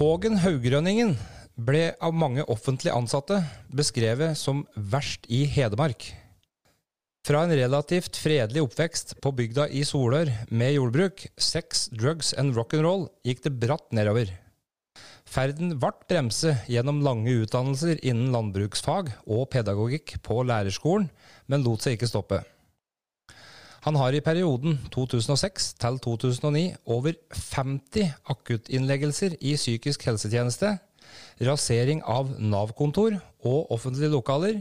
Hågen Haugrønningen ble av mange offentlig ansatte beskrevet som verst i Hedmark. Fra en relativt fredelig oppvekst på bygda i Solør med jordbruk, sex, drugs and rock'n'roll gikk det bratt nedover. Ferden ble bremse gjennom lange utdannelser innen landbruksfag og pedagogikk på lærerskolen, men lot seg ikke stoppe. Han har i perioden 2006 til 2009 over 50 akuttinnleggelser i psykisk helsetjeneste, rasering av Nav-kontor og offentlige lokaler,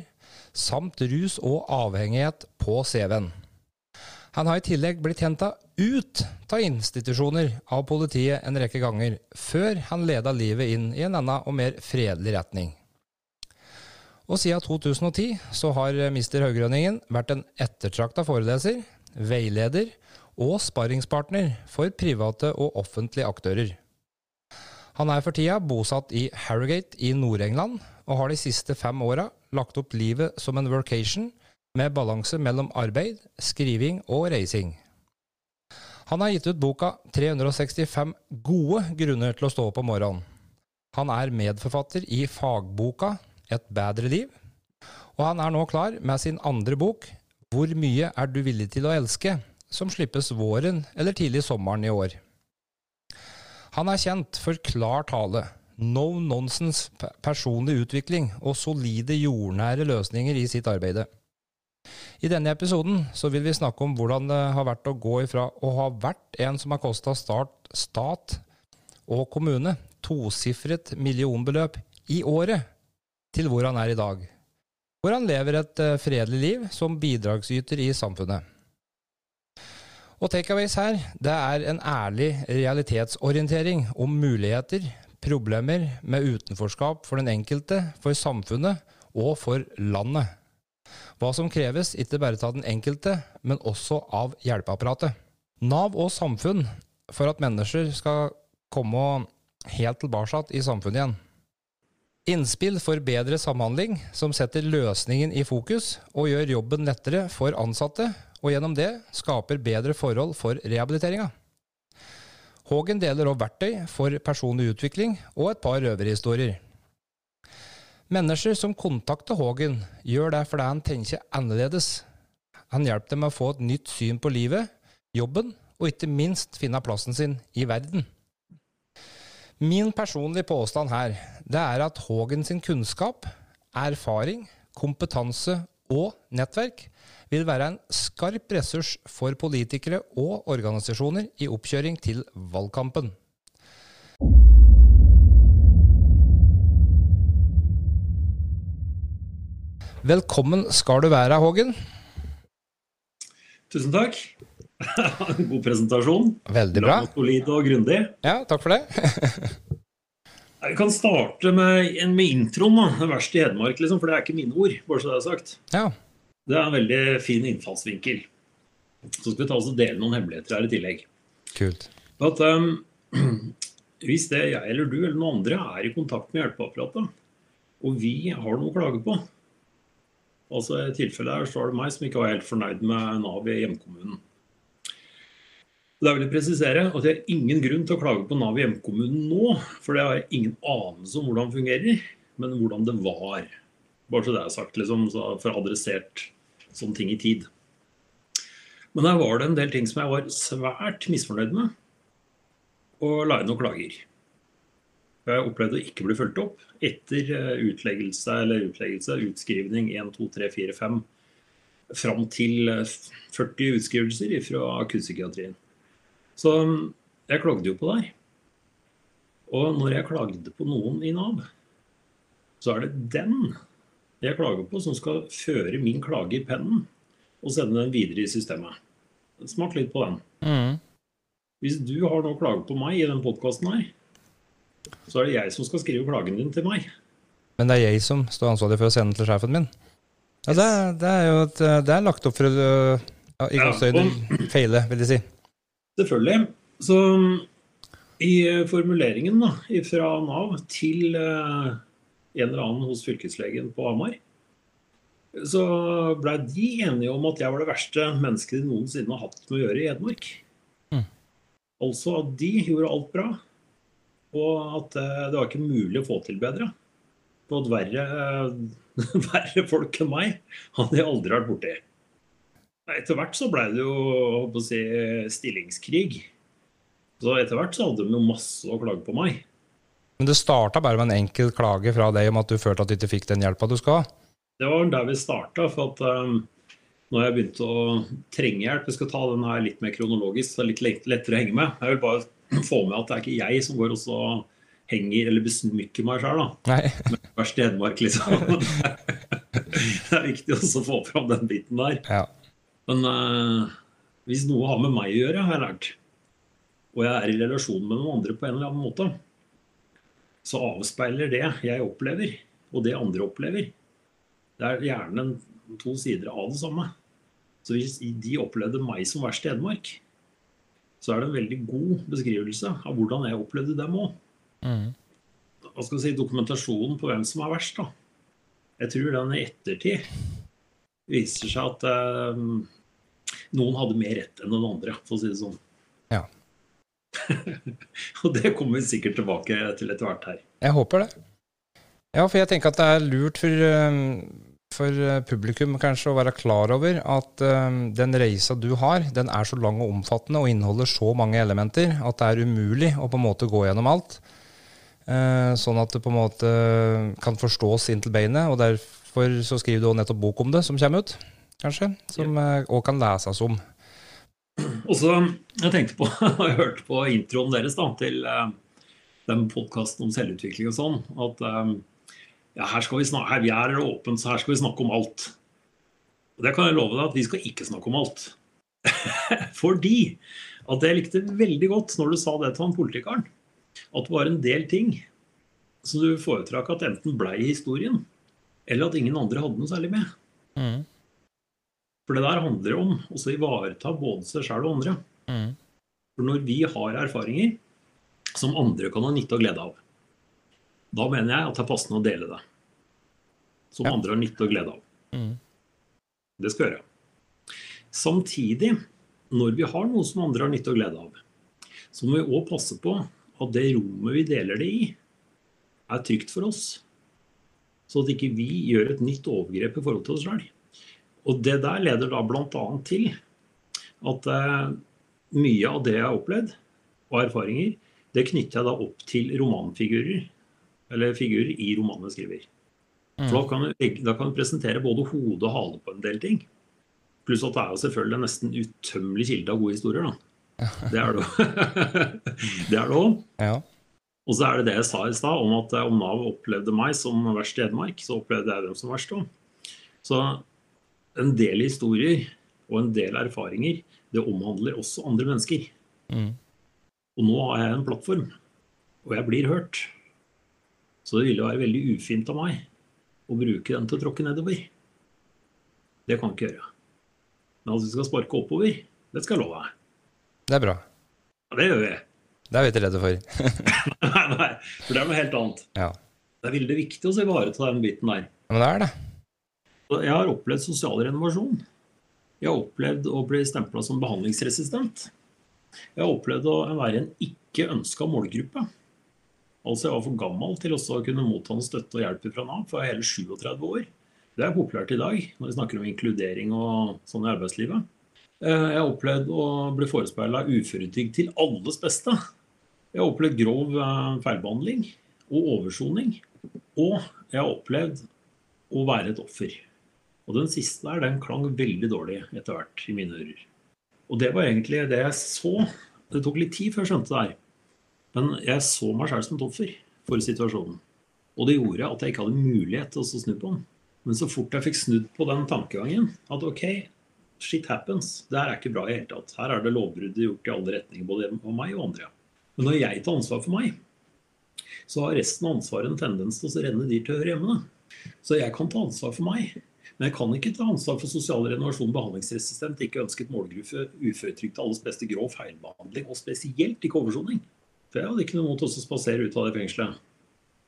samt rus og avhengighet på CV-en. Han har i tillegg blitt henta ut av institusjoner av politiet en rekke ganger, før han leda livet inn i en annen og mer fredelig retning. Og siden 2010 så har Mister Haugrønningen vært en ettertrakta foreleser, veileder og sparringspartner for private og offentlige aktører. Han er for tida bosatt i Harrogate i Nord-England, og har de siste fem åra lagt opp livet som en workation med balanse mellom arbeid, skriving og reising. Han har gitt ut boka 365 gode grunner til å stå opp om morgenen. Han er medforfatter i fagboka Et bedre liv, og han er nå klar med sin andre bok Hvor mye er du villig til å elske?, som slippes våren eller tidlig sommeren i år. Han er kjent for klar tale, no nonsense personlig utvikling og solide jordnære løsninger i sitt arbeide. I denne episoden så vil vi snakke om hvordan det har vært å gå ifra å ha vært en som har kosta stat og kommune tosifret millionbeløp i året, til hvor han er i dag. Hvor han lever et eh, fredelig liv som bidragsyter i samfunnet. Og takeaways her, det er en ærlig realitetsorientering om muligheter, problemer med utenforskap for den enkelte, for samfunnet og for landet. Hva som kreves ikke bare av den enkelte, men også av hjelpeapparatet. Nav og samfunn for at mennesker skal komme helt tilbake i samfunnet igjen. Innspill for bedre samhandling, som setter løsningen i fokus og gjør jobben lettere for ansatte, og gjennom det skaper bedre forhold for rehabiliteringa. Hågen deler opp verktøy for personlig utvikling og et par røverhistorier. Mennesker som kontakter Hågen, gjør det fordi han tenker annerledes. Han hjelper dem med å få et nytt syn på livet, jobben og ikke minst finne plassen sin i verden. Min personlige påstand her det er at Haagen sin kunnskap, erfaring, kompetanse og nettverk vil være en skarp ressurs for politikere og organisasjoner i oppkjøring til valgkampen. Velkommen skal du være, Hågen. Tusen takk. God presentasjon. Veldig bra. Solid og grundig. Ja, takk for det. Vi kan starte med, med introen. da, Verst i Hedmark, liksom, for det er ikke mine ord. bare så Det er sagt. Ja. Det er en veldig fin innfallsvinkel. Så skal vi ta oss og dele noen hemmeligheter her i tillegg. Kult. At, um, hvis det jeg eller du eller noen andre er i kontakt med hjelpeapparatet, og vi har noe å klage på, Altså I tilfellet her så var det meg som ikke var helt fornøyd med Nav i hjemkommunen. Da vil jeg presisere at jeg har ingen grunn til å klage på Nav i hjemkommunen nå, for det har jeg ingen anelse om hvordan det fungerer, men hvordan det var. Bare så det er sagt, liksom, for adressert sånne ting i tid. Men her var det en del ting som jeg var svært misfornøyd med, og la inn noen klager. Jeg opplevde å ikke bli fulgt opp etter eh, utleggelse eller utleggelse, utskrivning 1, 2, 3, 4, 5, fram til 40 eh, utskrivelser fra akuttpsykiatrien. Så mm, jeg klagde jo på deg. Og når jeg klagde på noen i Nav, så er det den jeg klager på, som skal føre min klage i pennen og sende den videre i systemet. Smak litt på den. Mm. Hvis du har noe å klage på meg i den podkasten her, så er det jeg som skal skrive klagen din til meg. Men det er jeg som står ansvarlig for å sende den til sjefen min? Ja, det, det, er jo et, det er lagt opp for å i ja, feile, vil jeg si. Selvfølgelig. Så i formuleringen da, fra Nav til uh, en eller annen hos fylkeslegen på Hamar, så blei de enige om at jeg var det verste mennesket de noensinne har hatt med å gjøre i Hedmark. Mm. Altså at de gjorde alt bra, Og at eh, det var ikke mulig å få til bedre. For at verre, eh, verre folk enn meg hadde jeg aldri vært borti. Etter hvert så ble det jo si, stillingskrig. Så etter hvert så hadde de jo masse å klage på meg. Men det starta bare med en enkel klage fra deg om at du følte at du ikke fikk den hjelpa du skal ha? Det var der vi starta. For at um, når jeg begynte å trenge hjelp Jeg skal ta den her litt mer kronologisk, så det er litt lettere å henge med. Jeg vil bare få med at det er ikke jeg som går og så henger eller besmykker meg sjøl, da. Verst i Hedmark, liksom. det er viktig også å få fram den biten der. Ja. Men eh, hvis noe har med meg å gjøre, har jeg lært, og jeg er i relasjon med noen andre på en eller annen måte, så avspeiler det jeg opplever, og det andre opplever. Det er gjerne to sider av det samme. Så hvis de opplevde meg som verst i Hedmark, så er det en veldig god beskrivelse av hvordan jeg opplevde dem òg. Mm. Hva skal si, dokumentasjonen på hvem som er verst, da. Jeg tror den i ettertid viser seg at eh, noen hadde mer rett enn den andre, for å si det sånn. Ja. Og det kommer vi sikkert tilbake til etter hvert her. Jeg håper det. Ja, for jeg tenker at det er lurt for, um, for uh, publikum kanskje å være klar over at um, den reisa du har, den er så lang og omfattende og inneholder så mange elementer at det er umulig å på en måte gå gjennom alt. Uh, sånn at det på en måte kan forstås inn til beinet. Og derfor så skriver du nettopp bok om det, som kommer ut, kanskje. Som òg kan leses om. Og så, Jeg tenkte på, jeg hørte på introen deres da, til uh, den podkasten om selvutvikling og sånn, at um, ja, her, skal vi snakke, her vi er åpent, så her skal vi snakke om alt. Og Det kan jeg love deg at vi skal ikke snakke om alt. Fordi at jeg likte veldig godt når du sa det til han politikeren, at det var en del ting som du foretrakk at enten blei i historien, eller at ingen andre hadde noe særlig med. Mm. For det der handler om å ivareta både seg sjøl og andre. Mm. For når vi har erfaringer som andre kan ha nytte og glede av, da mener jeg at det er passende å dele det. Som Ja. andre har nytte og glede av. Mm. Det skal jeg gjøre. Samtidig, når vi har noe som andre har nytte og glede av, så må vi òg passe på at det rommet vi deler det i, er trygt for oss. Så at ikke vi gjør et nytt overgrep i forhold til oss sjøl. Og det der leder da bl.a. til at eh, mye av det jeg har opplevd, og erfaringer, det knytter jeg da opp til romanfigurer. Eller figurer i romanen jeg skriver. For da kan, du, da kan du presentere både hode og hale på en del ting. Pluss at det er jo selvfølgelig en nesten utømmelig kilde av gode historier. da. Det er det Det er det òg. Ja. Og så er det det jeg sa i stad, om at eh, om Nav opplevde meg som verst i Hedmark, så opplevde jeg dem som verst òg. Så en del historier og en del erfaringer, det omhandler også andre mennesker. Mm. Og nå har jeg en plattform, og jeg blir hørt. Så det ville være veldig ufint av meg å bruke den til å tråkke nedover. Det kan jeg ikke gjøre. Men at vi skal sparke oppover, det skal jeg love deg. Det er bra. Ja, det gjør vi. Det er vi ikke redde for. nei, nei, for det er noe helt annet. Ja. Det er veldig viktig å ivareta den biten der. Men det er det. Jeg har opplevd sosial renovasjon. Jeg har opplevd å bli stempla som behandlingsresistent. Jeg har opplevd å være en ikke ønska målgruppe. Altså Jeg var for gammel til også å kunne motta noe støtte og hjelp fra Nav, for jeg er hele 37 år. Det er populært i dag når vi snakker om inkludering og sånn i arbeidslivet. Eh, Jeg har opplevd å bli forespeila uføretrygd til alles beste. Jeg har opplevd grov eh, feilbehandling og oversoning. Og jeg har opplevd å være et offer. Og den siste der, den klang veldig dårlig etter hvert i mine ører. Og det var egentlig det jeg så. Det tok litt tid før jeg skjønte det her. Men jeg så meg selv som et offer for situasjonen. Og det gjorde at jeg ikke hadde mulighet til å snu på den. Men så fort jeg fikk snudd på den tankegangen, at OK, shit happens. Det her er ikke bra i hele tatt. Her er det lovbrudd gjort i alle retninger, både av meg og andre. Men når jeg tar ansvar for meg, så har resten av ansvaret en tendens til å renne dit det hører hjemme. Så jeg kan ta ansvar for meg. Men jeg kan ikke ta ansvar for sosial renovasjon, behandlingsresistent, ikke ønsket målgruppe, uføretrygd til alles beste grov feilbehandling, og spesielt ikke oversoning. For jeg hadde ikke noe mot å spasere ut av det fengselet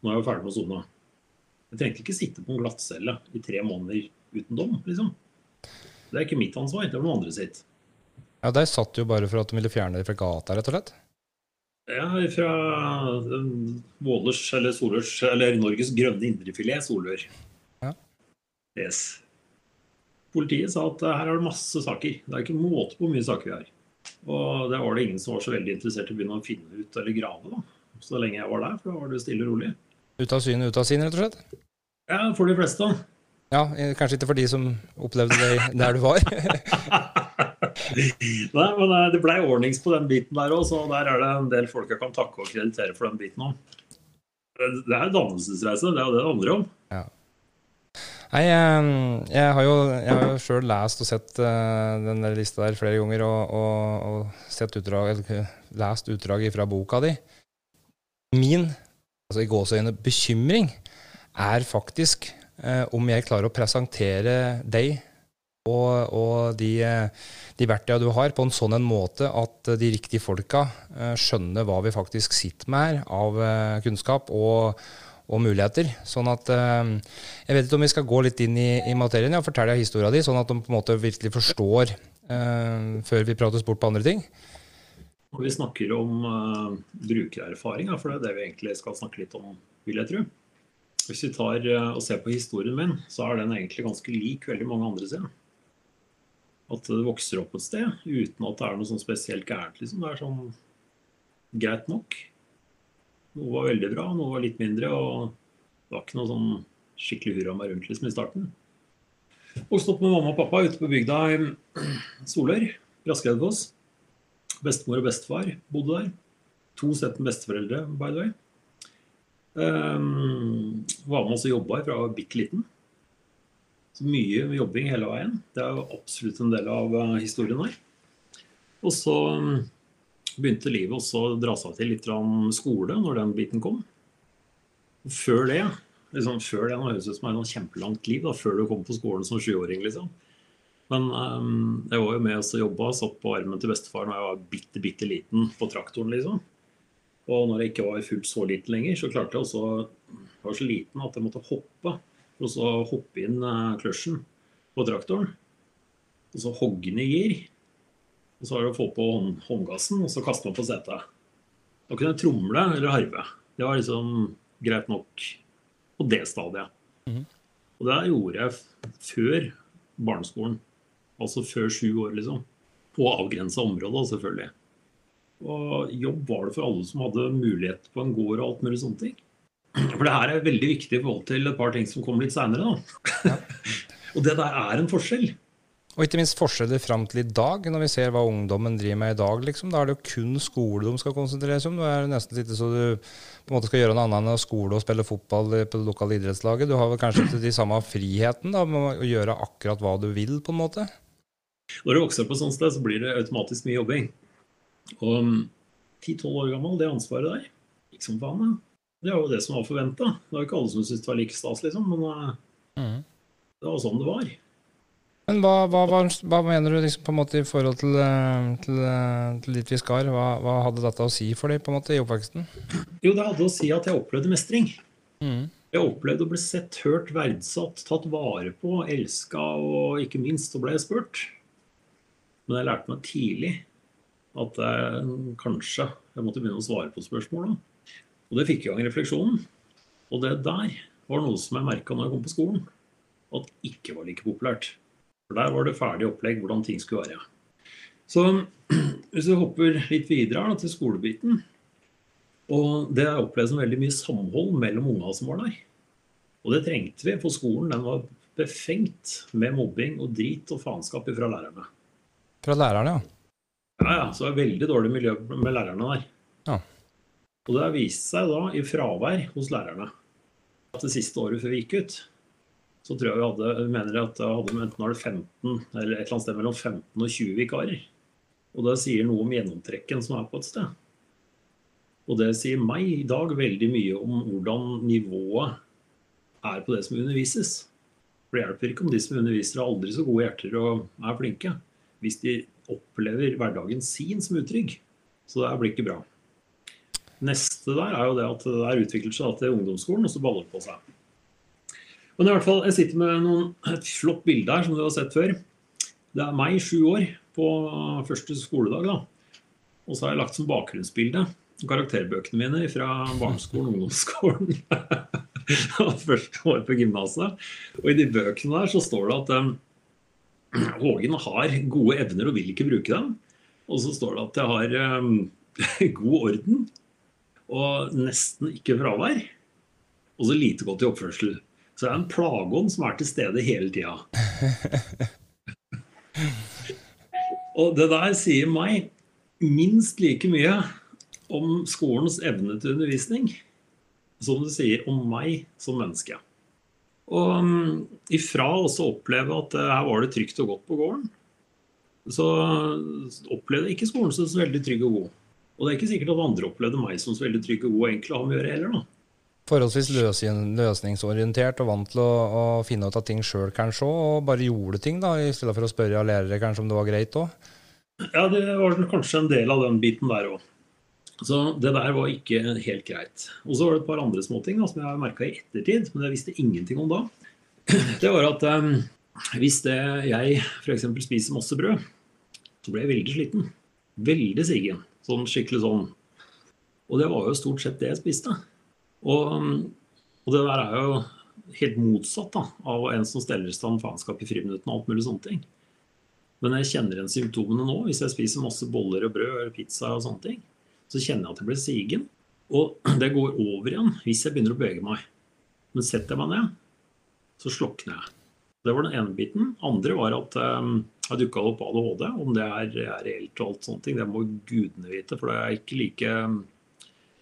Nå er jeg jo ferdig med å sone. Jeg trengte ikke sitte på en glattcelle i tre måneder uten dom, liksom. Det er ikke mitt ansvar, det er noen andre sitt. Ja, De satt jo bare for at de ville fjerne det fra gata, rett og slett. Ja, fra Vålers, eller Solørs, eller Norges grønne indrefilet, Solør. Yes. Politiet sa at her er det masse saker. Det er ikke måte på hvor mye saker vi har. Og det var det ingen som var så veldig interessert i å begynne å finne ut eller grave, da. Så lenge jeg var der, for da var det stille og rolig. Ut av syne, ut av sinn, rett og slett? Ja, for de fleste. Ja, eh, Kanskje ikke for de som opplevde det der du var. Nei, men eh, det blei ordnings på den biten der òg, så der er det en del folk jeg kan takke og kreditere for den biten òg. Det er dannelsesreise, det er jo det det handler om. Ja. Nei, jeg, jeg har jo, jeg sjøl lest og sett uh, den der lista der flere ganger, og, og, og sett utdrag, lest utdraget fra boka di. Min altså i gåseøyne bekymring er faktisk uh, om jeg klarer å presentere deg og, og de, de verktøyene du har, på en sånn en måte at de riktige folka uh, skjønner hva vi faktisk sitter med her av kunnskap. og og muligheter. Sånn at eh, Jeg vet ikke om vi skal gå litt inn i, i materien og fortelle historia di, sånn at de på en måte virkelig forstår eh, før vi prater sport på andre ting. Når vi snakker om uh, brukererfaring, for det er det vi egentlig skal snakke litt om, vil jeg tro. Hvis vi tar uh, og ser på historien min, så er den egentlig ganske lik veldig mange andre sin. At det vokser opp et sted uten at det er noe sånn spesielt gærent. Liksom. Det er sånn greit nok. Noe var veldig bra, noe var litt mindre. Og det var ikke noe sånn skikkelig hurra meg rundt liksom, i starten. Vokste opp med mamma og pappa ute på bygda i Solør, Braskereidfoss. Bestemor og bestefar bodde der. To sett med besteforeldre, by the way. Um, var med oss og jobba fra jeg var bitte liten. Så mye jobbing hele veien. Det er jo absolutt en del av uh, historien her. Og så begynte livet også å dra seg til litt skole når den biten kom. Før det liksom, før det, Nå høres ut som et kjempelangt liv da, før du kom på skolen som sjuåring. Liksom. Men um, jeg var jo med og jobba, satt på armen til bestefar da jeg var bitte, bitte liten på traktoren. liksom. Og når jeg ikke var fullt så liten lenger, så klarte jeg også Jeg var så liten at jeg måtte hoppe. For å hoppe inn uh, kløsjen på traktoren. Og så hogge ned gir. Og så var det å få på håndgassen og så kaste meg på setet. Da kunne jeg tromle eller harve. Det var liksom greit nok på det stadiet. Mm. Og det gjorde jeg før barneskolen. Altså før sju år, liksom. På avgrensa områder, selvfølgelig. Og jobb var det for alle som hadde mulighet på en gård og alt mulig sånne ting. For det her er veldig viktig i forhold til et par ting som kommer litt seinere, da. Ja. og det der er en forskjell. Og ikke minst forskjeller fram til i dag, når vi ser hva ungdommen driver med i dag. Liksom. Da er det jo kun skole de skal konsentrere seg om. Det er nesten ikke så du på en måte skal gjøre noe annet enn å skole og spille fotball på det lokale idrettslaget. Du har vel kanskje ikke de samme friheten da, med å gjøre akkurat hva du vil, på en måte? Når du vokser opp på et sånt sted, så blir det automatisk mye jobbing. Og 10-12 um, år gammel, det ansvaret der, ikke som faen. Det var jo det som var forventa. Det var ikke alle som syntes det var like stas, liksom. Men uh, mm. det var sånn det var. Men hva, hva, hva, hva, mener du liksom på en måte i forhold til, eh, til, eh, til ditt viskar? Hva, hva, hadde dette å si for deg på en måte i oppveksten? Jo, det hadde å si at jeg opplevde mestring. Mm. Jeg opplevde å bli sett, hørt, verdsatt, tatt vare på, elska og ikke minst så ble jeg spurt. Men jeg lærte meg tidlig at jeg, kanskje jeg måtte begynne å svare på spørsmål. Og det fikk i gang refleksjonen. Og det der var noe som jeg merka når jeg kom på skolen, at ikke var like populært. For der var det ferdig opplegg hvordan ting skulle være. Så hvis vi hopper litt videre da, til skolebiten og Det jeg opplevde som veldig mye samhold mellom unga som var der. Og det trengte vi, for skolen den var befengt med mobbing og drit og faenskap fra lærerne. Fra lærerne, ja? Ja, ja. Så det var veldig dårlig miljø med lærerne der. Ja. Og det har vist seg da i fravær hos lærerne at det siste året før vi gikk ut, så tror jeg vi hadde, mener jeg at da hadde enten var det 15 eller et eller annet sted mellom 15 og 20 vikarer. Og det sier noe om gjennomtrekken som er på et sted. Og det sier meg i dag veldig mye om hvordan nivået er på det som undervises. For det hjelper ikke om de som underviser har aldri så gode hjerter og er flinke, hvis de opplever hverdagen sin som utrygg. Så det blir ikke bra. Neste der er jo det at det der utvikler seg til ungdomsskolen, og så baller det på seg. Men i hvert fall, jeg sitter med noen, et flott bilde her som du har sett før. Det er meg sju år på første skoledag. da. Og så har jeg lagt som bakgrunnsbilde karakterbøkene mine fra barneskolen og ungdomsskolen. første år på gymnaset. Og i de bøkene der så står det at um, Hågen har gode evner og vil ikke bruke dem. Og så står det at jeg har um, god orden og nesten ikke fravær. Og så lite godt i oppførsel. Så det er en plageånd som er til stede hele tida. og det der sier meg minst like mye om skolens evne til undervisning som det sier om meg som menneske. Og um, ifra også oppleve at uh, her var det trygt og godt på gården, så opplevde ikke skolen så veldig trygg og god. Og det er ikke sikkert at andre opplevde meg som så veldig trygg og god og enkel å ha med å gjøre heller. da forholdsvis løsningsorientert og vant til å, å finne ut av ting sjøl, kanskje og bare gjorde ting, da, i stedet for å spørre lærere kanskje om det var greit òg? Ja, det var kanskje en del av den biten der òg. Så det der var ikke helt greit. Og så var det et par andre småting som jeg har merka i ettertid, men jeg visste ingenting om da. Det var at um, hvis det, jeg f.eks. spiser masse brød, så blir jeg veldig sliten. Veldig sigen. Sånn skikkelig sånn. Og det var jo stort sett det jeg spiste. Og, og det der er jo helt motsatt da, av en som steller i stand faenskap i friminuttene og alt mulig sånne ting. Men jeg kjenner igjen symptomene nå hvis jeg spiser masse boller og brød eller pizza og sånne ting. Så kjenner jeg at jeg blir sigen. Og det går over igjen hvis jeg begynner å bevege meg. Men setter jeg meg ned, så slokner jeg. Det var den ene biten. Andre var at um, jeg dukka opp ADHD. Om det er, er reelt og alt sånne ting, det må gudene vite. For det er ikke like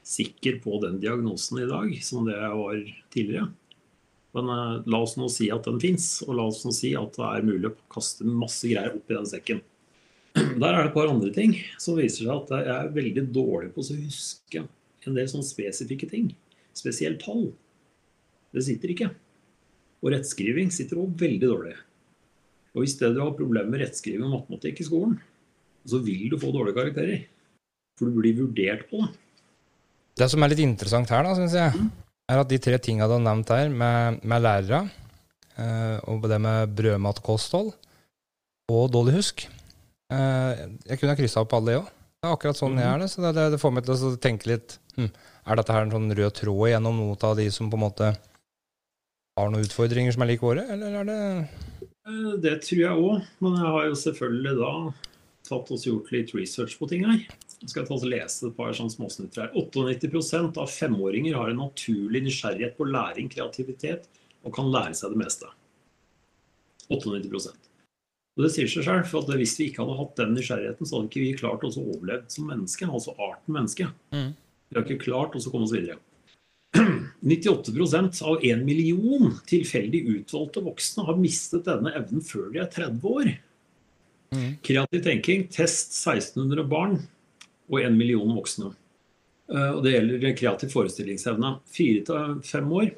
sikker på den diagnosen i dag som det jeg var tidligere. Men uh, la oss nå si at den fins, og la oss nå si at det er mulig å kaste masse greier opp i den sekken. Der er det et par andre ting som viser seg at jeg er veldig dårlig på å huske en del sånne spesifikke ting. Spesielt tall. Det sitter ikke. Og rettskriving sitter òg veldig dårlig. Og hvis du har problemer med rettskriving og matematikk i skolen, så vil du få dårlige karakterer. For du blir vurdert på det. Det som er litt interessant her, da, syns jeg, er at de tre tinga du har nevnt her, med, med lærere, eh, og det med brødmatkosthold og dårlig husk eh, Jeg kunne ha kryssa opp alle, jeg òg. Det er akkurat sånn jeg er det. Så det, det, det får meg til å tenke litt hm, Er dette her en sånn rød tråd gjennom noen av de som på en måte har noen utfordringer som er like våre, eller er det eh, Det tror jeg òg, men jeg har jo selvfølgelig da tatt og gjort litt research på ting her. Jeg skal ta og lese et par sånne småsnutter her. 98% av femåringer har en naturlig nysgjerrighet på læring, kreativitet og kan lære seg det meste. 98% Og Det sier seg selv, for at Hvis vi ikke hadde hatt den nysgjerrigheten, så hadde ikke vi klart å overleve som menneske, altså arten menneske. Mm. Vi har ikke klart å komme oss videre. 98% av en million tilfeldig utvalgte voksne har mistet denne evnen før de er 30 år. Mm. Kreativ tenking, test 1600 barn og en million voksne. Eh, og Det gjelder kreativ forestillingsevne. Fire til fem år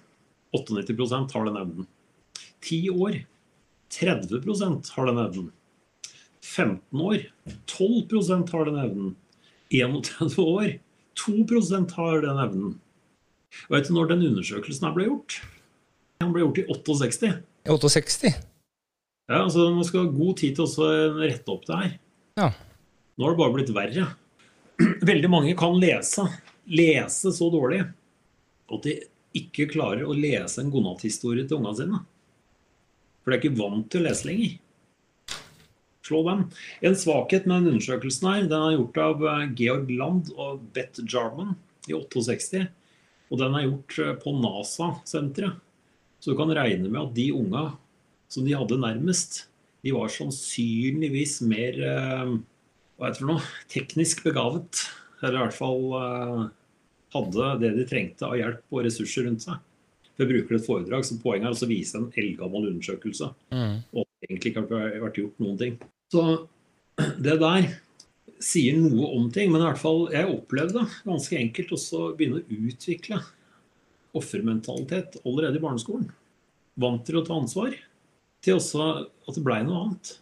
98% har den evnen. Ti år 30% har den evnen. 15 år 12% har den evnen. 31 år 2% har den evnen. Og vet du når den undersøkelsen her ble gjort? Den ble gjort i 68. 68? Ja, altså Man skal ha god tid til å rette opp det her. Ja. Nå har det bare blitt verre. veldig mange kan lese. Lese så dårlig at de ikke klarer å lese en godnatthistorie til ungene sine. For de er ikke vant til å lese lenger. Slå dem. En svakhet med den undersøkelsen her, den er gjort av eh, Georg Land og Beth Jarman i 68. Og den er gjort eh, på NASA-senteret. Så du kan regne med at de unga som de hadde nærmest, de var sannsynligvis mer eh, hva heter det noe, teknisk begavet. Eller i hvert fall uh, hadde det de trengte av hjelp og ressurser rundt seg. For jeg bruker et foredrag som poeng er å vise en eldgammel undersøkelse. Mm. Og egentlig ikke har vært gjort noen ting. Så det der sier noe om ting, men i hvert fall jeg opplevde ganske enkelt også å begynne å utvikle offermentalitet allerede i barneskolen. Vant til å ta ansvar. Til også at det blei noe annet.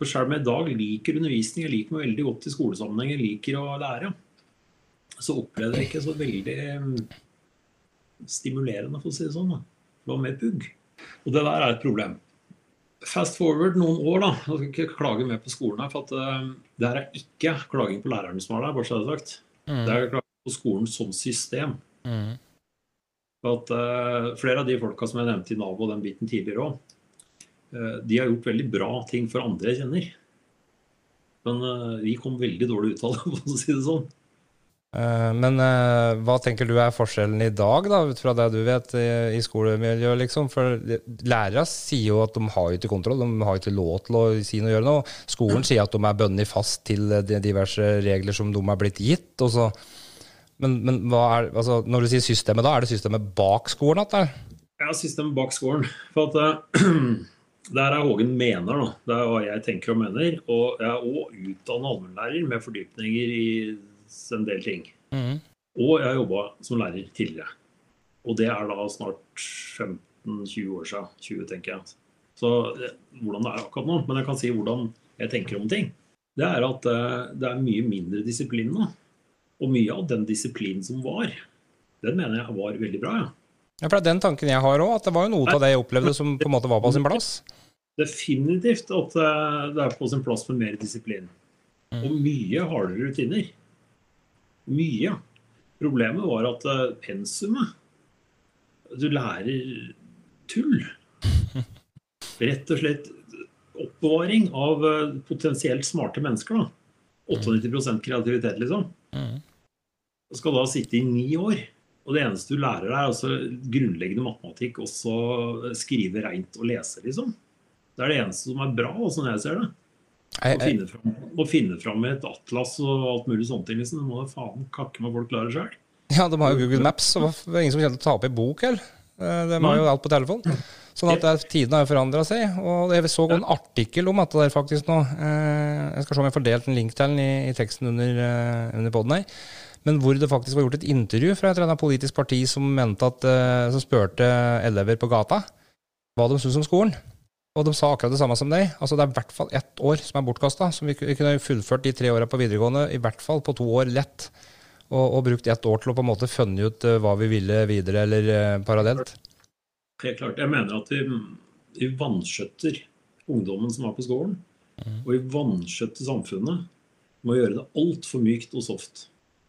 For selv om jeg i dag liker undervisning, jeg liker meg veldig godt i skolesammenheng, jeg liker å lære, så opplevde jeg ikke så veldig mm, stimulerende, for å si det sånn. Det var mer pugg. Og det der er et problem. Fast forward noen år, da. Jeg skal ikke klage mer på skolen her, for at uh, det her er ikke klaging på lærerne som er der, bare så det er sagt. Mm. Det er klaging på skolen som system. Mm. At uh, Flere av de folka som jeg nevnte i Nav og den biten tidligere òg, de har gjort veldig bra ting for andre jeg kjenner. Men uh, vi kom veldig dårlig ut av det, for å si det sånn. Men hva tenker du er forskjellen i dag, da, ut fra det du vet i, i skolemiljøet? Liksom? For lærere sier jo at de har ikke kontroll, de har ikke lov til å si noe og gjøre noe. Skolen sier at de er bundet fast til de diverse regler som de er blitt gitt. og så men, men er, altså, når du sier systemet, da er det systemet bak skolen? At det er? Ja, systemet bak skolen. For at det er Hågen mener, da. Det er hva jeg tenker og mener. Og jeg er òg utdannet allmennlærer med fordypninger i en del ting. Mm. Og jeg har jobba som lærer tidligere. Og det er da snart 15-20 år siden. 20, tenker jeg. Så eh, hvordan det er akkurat nå. Men jeg kan si hvordan jeg tenker om ting. Det er at uh, det er mye mindre disiplin nå. Og mye av den disiplinen som var, den mener jeg var veldig bra. Ja. Ja, for det er den tanken jeg har òg, at det var jo noe av det jeg opplevde som på en måte var på sin plass. Definitivt at det er på sin plass med mer disiplin. Mm. Og mye hardere rutiner. Mye. Problemet var at eh, pensumet Du lærer tull. Rett og slett oppbevaring av eh, potensielt smarte mennesker. da. 98 kreativitet, liksom. Mm skal da sitte i ni år. Og det eneste du lærer er altså grunnleggende matematikk, og så skrive reint og lese, liksom. Det er det eneste som er bra, sånn jeg ser det. Å finne, fram, å finne fram et atlas og alt mulig sånne ting. Liksom. Det må da faen kakke meg folk klare sjøl. Ja, de har jo Google Maps, og det er ingen som kommer til å ta opp i bok heller. Eh, de har jo alt på telefon. Sånn at der, tiden har jo forandra seg. Og jeg så en artikkel om dette der faktisk nå. Eh, jeg skal se om jeg får delt en link til den i, i teksten under, eh, under poden her men hvor det faktisk var gjort et intervju fra et eller annet politisk parti som, mente at, uh, som spurte elever på gata hva de syntes om skolen. Og de sa akkurat det samme som deg. Altså Det er i hvert fall ett år som er bortkasta. Som vi, kunne fullført de tre åra på videregående, i hvert fall på to år lett. Og, og brukt ett år til å på en måte funne ut uh, hva vi ville videre, eller uh, parallelt. Helt klart. Jeg mener at vi, vi vanskjøtter ungdommen som er på skolen. Mm. Og vi vanskjøtter samfunnet med å gjøre det altfor mykt og soft.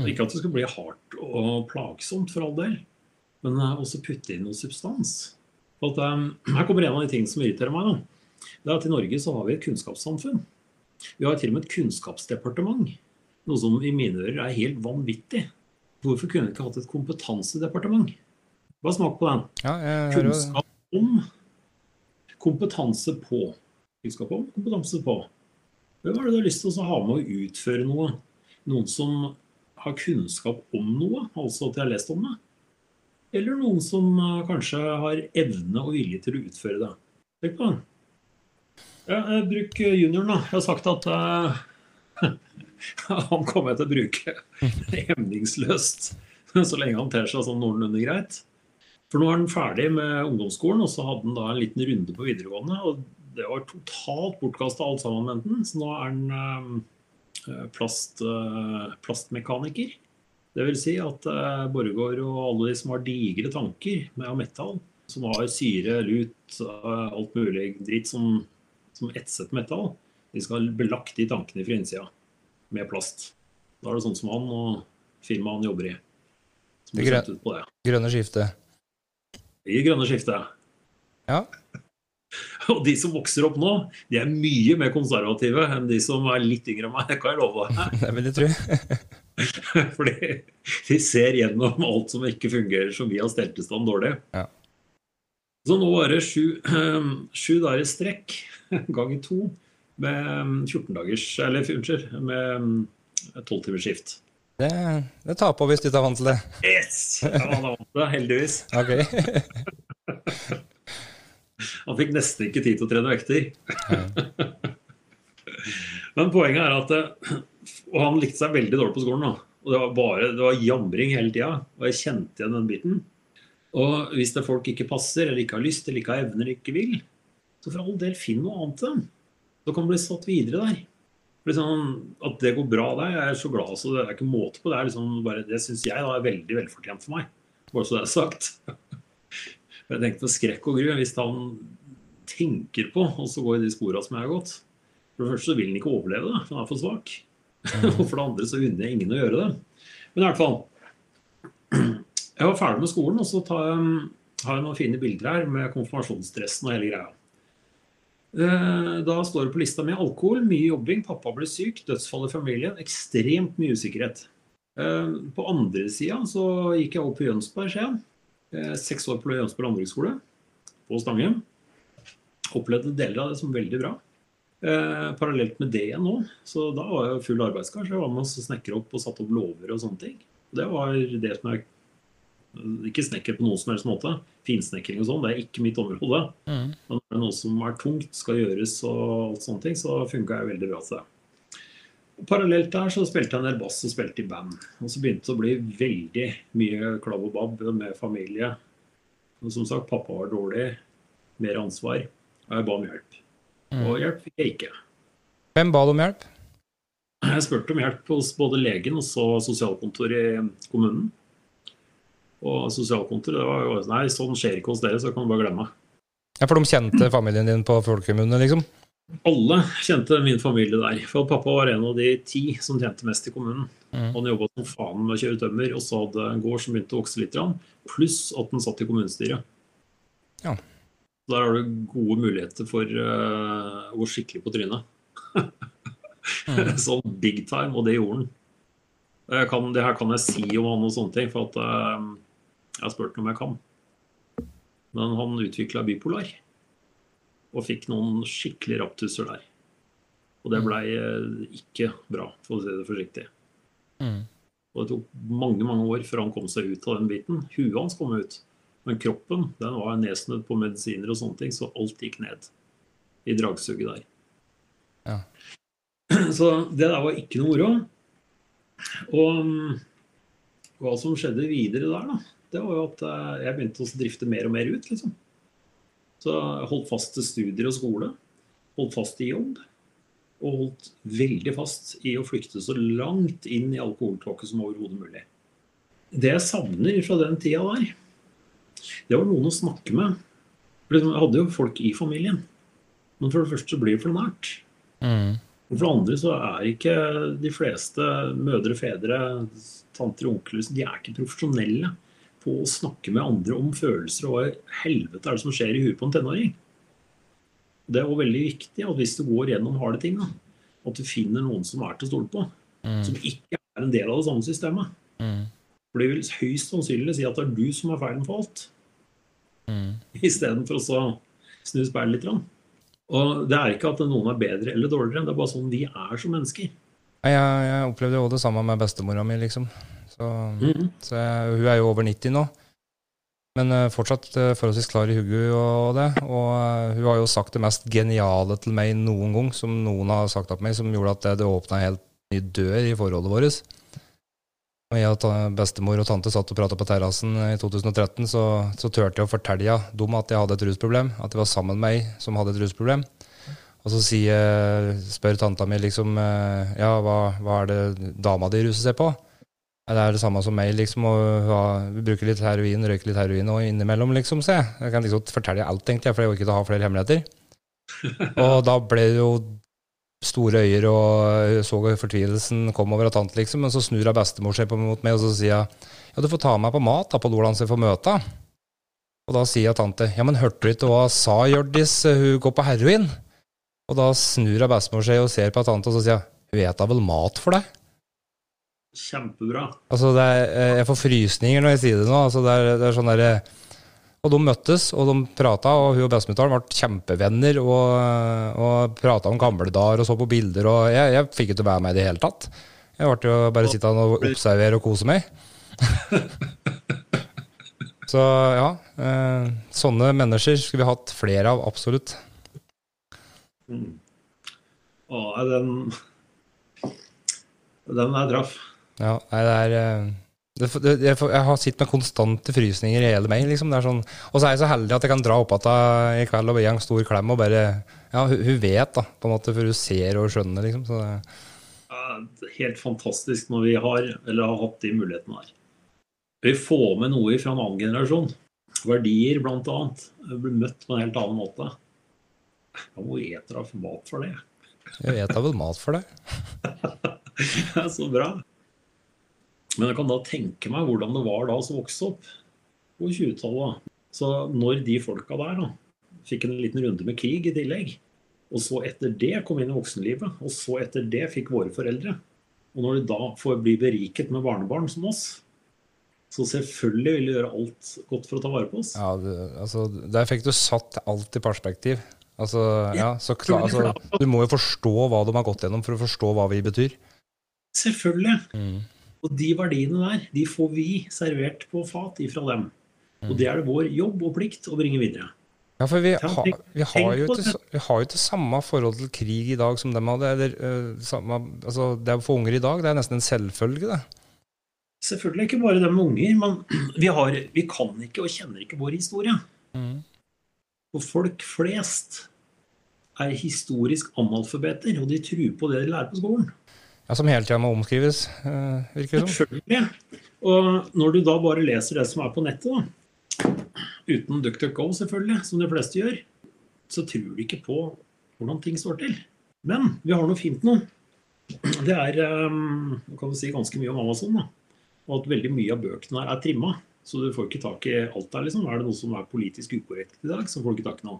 Ikke at det skal bli hardt og plagsomt, for all del, men også putte inn noe substans. At, um, her kommer en av de tingene som irriterer meg. Da. Det er at I Norge så har vi et kunnskapssamfunn. Vi har til og med et kunnskapsdepartement. Noe som i mine ører er helt vanvittig. Hvorfor kunne vi ikke hatt et kompetansedepartement? Bare smak på den. Ja, Kunnskap om, kompetanse på. Kunnskap om, kompetanse på. Hvem er det du har lyst til å ha med å utføre noe? Noen som har kunnskap om noe, altså at de har lest om det. Eller noen som uh, kanskje har evne og vilje til å utføre det. Tenk på det. Ja, bruk junioren, da. Jeg har sagt at uh, han kommer jeg til å bruke hemningsløst så lenge han ter seg sånn noenlunde greit. For nå er han ferdig med ungdomsskolen, og så hadde han da en liten runde på videregående. Og det var totalt bortkasta alt sammen med den. Så nå er han Eh, plast, eh, plastmekaniker. Det vil si at eh, Borregaard og alle de som har digre tanker med metall, som har syre, lut, alt mulig dritt som, som etset metall, de skal ha belagt de tankene fra innsida med plast. Da er det sånn som han og firmaet han jobber i. det grønne, grønne skiftet. I grønne skiftet. Ja. Og de som vokser opp nå, de er mye mer konservative enn de som er litt yngre enn meg. Det kan jeg love deg. Det vil jeg tro. Fordi de ser gjennom alt som ikke fungerer som vi har stelt i stand dårlig. Ja. Så nå var det sju, sju dager i strekk ganger to med 14 dagers Eller unnskyld, med 12 timers skift. Det, det tar på hvis du tar vant til det. Yes! Han er vant til det, heldigvis. Ok. Han fikk nesten ikke tid til å trene vekter. Men poenget er at eh, Og han likte seg veldig dårlig på skolen. Da. Og det var bare, det var jamring hele tida. Og jeg kjente igjen den biten. Og hvis det folk ikke passer, eller ikke har lyst, eller ikke har evner, eller ikke vil, så for all del, finn noe annet til dem. Så kan du bli satt videre der. Liksom, at det går bra der, jeg er så glad så det er ikke måte på. Det er liksom bare, det syns jeg da er veldig velfortjent for meg. Bare så det er sagt. Jeg tenkte skrekk og gru. Hvis han tenker på og så går i de sporene som jeg har gått For det første så vil han ikke overleve det, for han er for svak. Og for det andre så unner jeg ingen å gjøre det. Men i hvert fall, jeg var ferdig med skolen, og så tar jeg, har jeg noen fine bilder her med konfirmasjonsdressen og hele greia. Eh, Da står det på lista mi alkohol, mye jobbing, pappa ble syk, dødsfall i familien, ekstremt mye usikkerhet. Eh, På andre sida så gikk jeg opp i Jønsberg, ser jeg. Eh, Seks år på Jønsborg landbruksskole på Stange. Opplevde deler av det som veldig bra. Eh, parallelt med det nå, så da var jeg full arbeidskar. Så jeg var med og snekra opp og satte opp låver og sånne ting. Det var det som jeg Ikke snekker på noen som helst måte. Finsnekring og sånn, det er ikke mitt område. Mm. Men når noe som er tungt, skal gjøres og alt sånne ting, så funka jeg veldig bra til det. Parallelt der så spilte jeg en del bass og spilte i band. Og så begynte det å bli veldig mye klabb og babb med familie. Og som sagt, pappa var dårlig, mer ansvar, og jeg ba om hjelp. Og hjelp fikk jeg ikke. Hvem ba du om hjelp? Jeg spurte om hjelp hos både legen og så sosialkontoret i kommunen. Og sosialkontoret det var jo Nei, sånn skjer ikke hos dere, så kan du bare glemme. Ja, For de kjente familien din på folkemunne, liksom? Alle kjente min familie der. For pappa var en av de ti som tjente mest i kommunen. Mm. Han jobba som faen med å kjøre tømmer, og så hadde en gård som begynte å vokse litt, pluss at han satt i kommunestyret. Ja. Der har du gode muligheter for uh, å gå skikkelig på trynet. Mm. sånn big time, og det gjorde han. Kan, det her kan jeg si om han og sånne ting, for at uh, jeg har spurt om jeg kan. Men han utvikla bipolar, og fikk noen skikkelig raptusser der. Og det blei eh, ikke bra, for å si det forsiktig. Mm. Og det tok mange mange år før han kom seg ut av den biten. Huet hans kom ut. Men kroppen den var nedsnødd på medisiner og sånne ting, så alt gikk ned i dragsuget der. Ja. Så det der var ikke noe moro. Og mm, hva som skjedde videre der, da, det var jo at eh, jeg begynte å drifte mer og mer ut, liksom. Så holdt fast til studier og skole. Holdt fast i jobb. Og holdt veldig fast i å flykte så langt inn i alkoholtåke som overhodet mulig. Det jeg savner fra den tida der, det var noen å snakke med. For liksom, Jeg hadde jo folk i familien. Men for det første så blir det for nært. Mm. Og for det andre så er ikke de fleste mødre, fedre, tanter og onkler de er ikke profesjonelle på å snakke med andre om følelser og hva helvete er det som skjer i huet på en tenåring. Det er også veldig viktig at hvis du går gjennom harde ting, da, at du finner noen som er til å stole på. Mm. Som ikke er en del av det samme systemet. Mm. For de vil høyst sannsynlig si at det er du som er feilen for alt. Mm. Istedenfor å snu speilet litt. Og det er ikke at noen er bedre eller dårligere, det er bare sånn vi er som mennesker. Jeg, jeg opplevde jo det samme med bestemora mi, liksom. Så, mm. så jeg, hun er jo over 90 nå. Men eh, fortsatt eh, forholdsvis klar i hodet og det. Og eh, hun har jo sagt det mest geniale til meg noen gang, som noen har sagt til meg, som gjorde at det, det åpna en helt ny dør i forholdet vårt. Når jeg og bestemor og tante satt og prata på terrassen i 2013, så, så turte jeg å fortelle dem at jeg hadde et rusproblem. At det var sammen med meg som hadde et rusproblem. Og så sier, spør tanta mi liksom Ja, hva, hva er det dama di ruser seg på? «Ja, Det er det samme som meg, liksom. Og vi bruker litt heroin, røyker litt heroin og innimellom, liksom, Så jeg. Jeg kan liksom fortelle alt, tenkte jeg, for jeg orker ikke å ha flere hemmeligheter. Og da ble det jo store øyer, og jeg så fortvilelsen kom over av tante, liksom. Men så snur hun bestemor seg på mot meg, og så sier hun ja, du får ta meg på mat da, på hvordan jeg får møte. Og da sier tante ja, men hørte du ikke hva sa Hjørdis, hun går på heroin? Og da snur hun bestemor seg og ser på tante, og så sier hun hun vet da vel mat for deg? Kjempebra. Altså, er, eh, jeg får frysninger når jeg sier det nå. Altså, det, er, det er sånn der, og de møttes, og de prata, og hun og bestemutteren ble kjempevenner og, og prata om gamle dager og så på bilder. og Jeg, jeg fikk ikke være med i det hele tatt. Jeg ble jo bare sittende og observere og kose meg. Så ja, eh, sånne mennesker skulle vi hatt flere av, absolutt. Mm. Å, den Den er traff. Ja, nei, det er eh, det, det, jeg, jeg har sittet med konstante frysninger i hele meg. Liksom. Er sånn, og så er jeg så heldig at jeg kan dra opp igjen i kveld og gi en stor klem og bare Ja, hun, hun vet, da, på en måte, for hun ser og skjønner, liksom. Så det, helt fantastisk når vi har, eller har hatt de mulighetene her. Vi får med noe fra en annen generasjon. Verdier, annet. Blir møtt på en helt annen måte. Ja, Hvor eter hun mat for det? jeg eter vel mat for det. Det er så bra. Men jeg kan da tenke meg hvordan det var da å vokse opp på 20-tallet. Så når de folka der da, fikk en liten runde med krig i tillegg, og så etter det kom inn i voksenlivet, og så etter det fikk våre foreldre, og når de da får bli beriket med barnebarn som oss, så selvfølgelig vil de gjøre alt godt for å ta vare på oss. Ja, det, altså, Der fikk du satt alt i perspektiv. Altså, ja, så klar, altså, du må jo forstå hva de har gått gjennom for å forstå hva vi betyr. Selvfølgelig. Mm. Og de verdiene der, de får vi servert på fat ifra dem. Og det er det vår jobb og plikt å bringe videre. Ja, for vi, ha, har- vi, har jo ikke, vi har jo ikke samme forhold til krig i dag som de hadde. Eller, uh, samme, altså, det er for unger i dag, det er nesten en selvfølge, det. Selvfølgelig ikke bare det med unger, men vi, har, vi kan ikke og kjenner ikke vår historie. Og folk flest er historisk analfabeter, og de tror på det de lærer på skolen. Ja, Som hele tida må omskrives, øh, virker det som. Selvfølgelig. Og når du da bare leser det som er på nettet, da, uten DuckDuckGo selvfølgelig, som de fleste gjør, så tror du ikke på hvordan ting står til. Men vi har noe fint nå. Det er um, kan du si, ganske mye om Amazon. da. Og at veldig mye av bøkene her er trimma. Så du får ikke tak i alt der. liksom. Er det noe som er politisk ukorrekt i dag, så får du ikke tak i noe.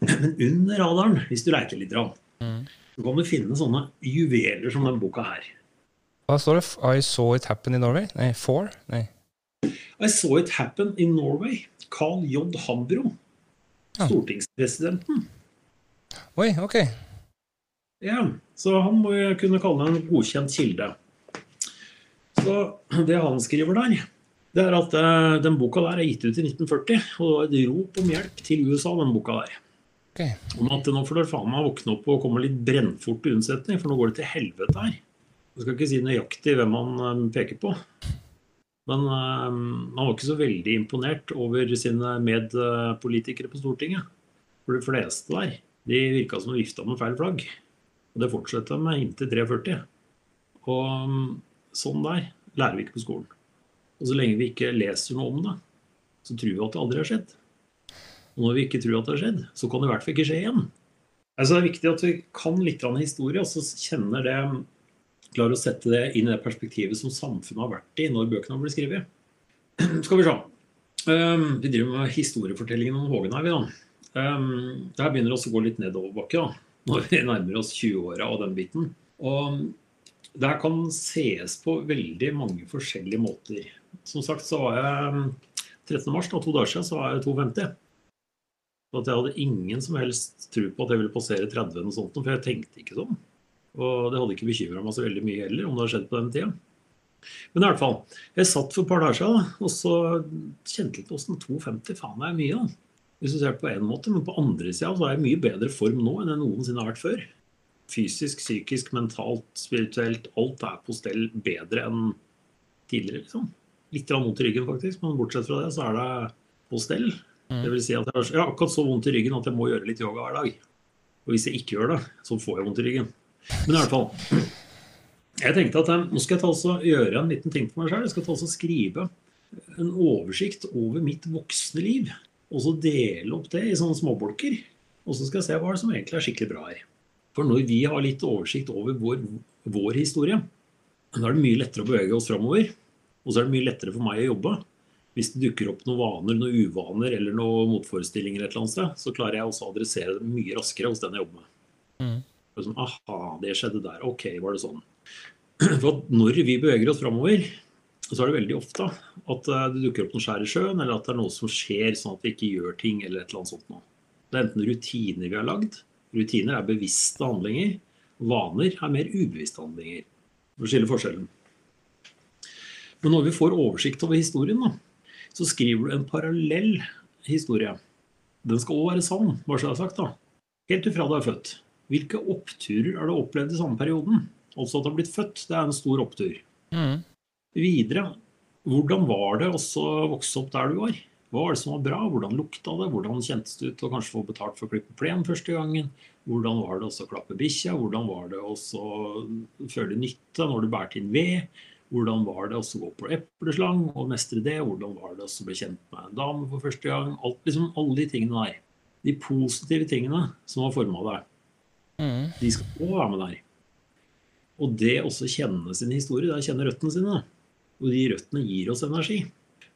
Men under radaren, hvis du leker litt, grann, så kan du finne sånne juveler som denne boka her. Hva står det? I saw it happen in Norway? Nei, for? Nei. I saw it happen in Norway. Carl J. Hambro. Ja. Stortingspresidenten. Oi, ok. Ja, så han må jo kunne kalle en godkjent kilde. Så det han skriver der, det er at eh, den boka der er gitt ut i 1940, og det var et rop om hjelp til USA, den boka der. Ok. Om at nå får du faen meg våkne opp og komme litt brennfort til unnsetning, for nå går det til helvete her. Jeg skal ikke si nøyaktig hvem han eh, peker på. Men um, han var ikke så veldig imponert over sine medpolitikere på Stortinget. For de fleste der, de virka som de vifta med feil flagg. Og det fortsetter med inntil 43. Og um, sånn der lærer vi ikke på skolen. Og så lenge vi ikke leser noe om det, så tror vi at det aldri har skjedd. Og når vi ikke tror at det har skjedd, så kan det i hvert fall ikke skje igjen. Altså Det er viktig at vi kan litt historie, og så kjenner det Klarer å sette det inn i det perspektivet som samfunnet har vært i når bøkene har blitt skrevet. Skal vi se. Um, vi driver med historiefortellingen om Hågen her, vi da. Um, det her begynner også å gå litt nedoverbakke da, når vi nærmer oss 20-åra og den biten. Og det her kan sees på veldig mange forskjellige måter. Som sagt så var jeg 13. mars, da, to dager siden, så var jeg 52. At jeg hadde ingen som helst tro på at jeg ville passere 30 eller noe sånt, for jeg tenkte ikke sånn. Og det hadde ikke bekymra meg så veldig mye heller, om det hadde skjedd på den tida. Men i hvert fall, jeg satt for et par dager siden og så kjente litt åssen 250 faen er mye. da. Hvis du ser det på én måte, men på andre sida så er jeg i mye bedre form nå enn jeg noensinne har vært før. Fysisk, psykisk, mentalt, spirituelt. Alt er på stell bedre enn tidligere, liksom. Litt vondt i ryggen, faktisk, men bortsett fra det så er det på stell. Det vil si at jeg har akkurat så vondt i ryggen at jeg må gjøre litt yoga hver dag. Og hvis jeg ikke gjør det, så får jeg vondt i ryggen. Men i hvert fall. Jeg tenkte at nå skal jeg ta også gjøre en liten ting for meg sjøl. Jeg skal ta også skrive en oversikt over mitt voksne liv. Og så dele opp det i sånne småbolker. Og så skal jeg se hva som egentlig er skikkelig bra her. For når vi har litt oversikt over vår, vår historie, da er det mye lettere å bevege oss framover. Og så er det mye lettere for meg å jobbe. Hvis det dukker opp noen vaner, noen uvaner eller noen motforestillinger, et eller annet sted, så klarer jeg også å adressere det mye raskere hos den jeg jobber med. Mm. sånn, Aha, det skjedde der. Ok, var det sånn. For når vi beveger oss framover, så er det veldig ofte at eh, det dukker opp noe skjær i sjøen, eller at det er noe som skjer sånn at vi ikke gjør ting, eller et eller annet sånt noe. Det er enten rutiner vi har lagd. Rutiner er bevisste handlinger. Vaner er mer ubevisste handlinger. For å skille forskjellen. Men når vi får oversikt over historien, da, så skriver du en parallell historie. Den skal òg være sann, bare så jeg har sagt. da. Helt ifra du er født. Hvilke oppturer har du opplevd i samme perioden? Altså at du har blitt født, det er en stor opptur. Mm. Videre, hvordan var det å vokse opp der du var? Hva var det som var bra? Hvordan lukta det? Hvordan kjentes det ut å kanskje få betalt for å klippe plen første gangen? Hvordan var det å klappe bikkja? Hvordan var det å føle nytte når du bærte inn ved? Hvordan var det å gå på epleslang og mestre det? Hvordan var det å bli kjent med en dame for første gang? Alt, liksom alle de tingene der. De positive tingene som har forma deg, Mm. de skal òg være med der. Og det også kjenne sin historie, det kjenne røttene sine. Og de røttene gir oss energi.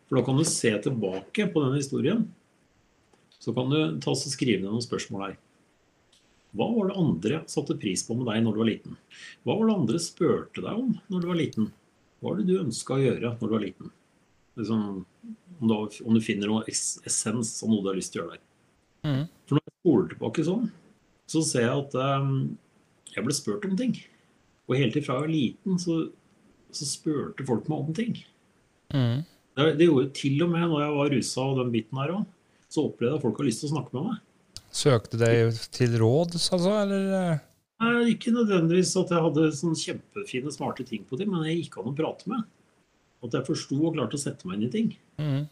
For da kan du se tilbake på den historien. Så kan du ta oss og skrive ned noen spørsmål her. Hva var det andre satte pris på med deg når du var liten? Hva var det andre spurte deg om når du var liten? Hva er det du ønska å gjøre når du var liten? Liksom, om, du, om, du, finner noe essens av noe du har lyst til å gjøre der. Mm. For når jeg spoler tilbake sånn, så ser jeg at um, jeg ble spurt om ting. Og helt ifra jeg var liten, så, så spurte folk meg om ting. Mm. Det, det, gjorde til og med når jeg var rusa og den biten her òg. Så opplevde jeg at folk har lyst til å snakke med meg. Søkte deg til råds, altså, eller? Nei, ikke nødvendigvis at jeg hadde sånn kjempefine, smarte ting på dem, men jeg gikk an å prate med. At jeg forsto og klarte å sette meg inn i ting. Mm.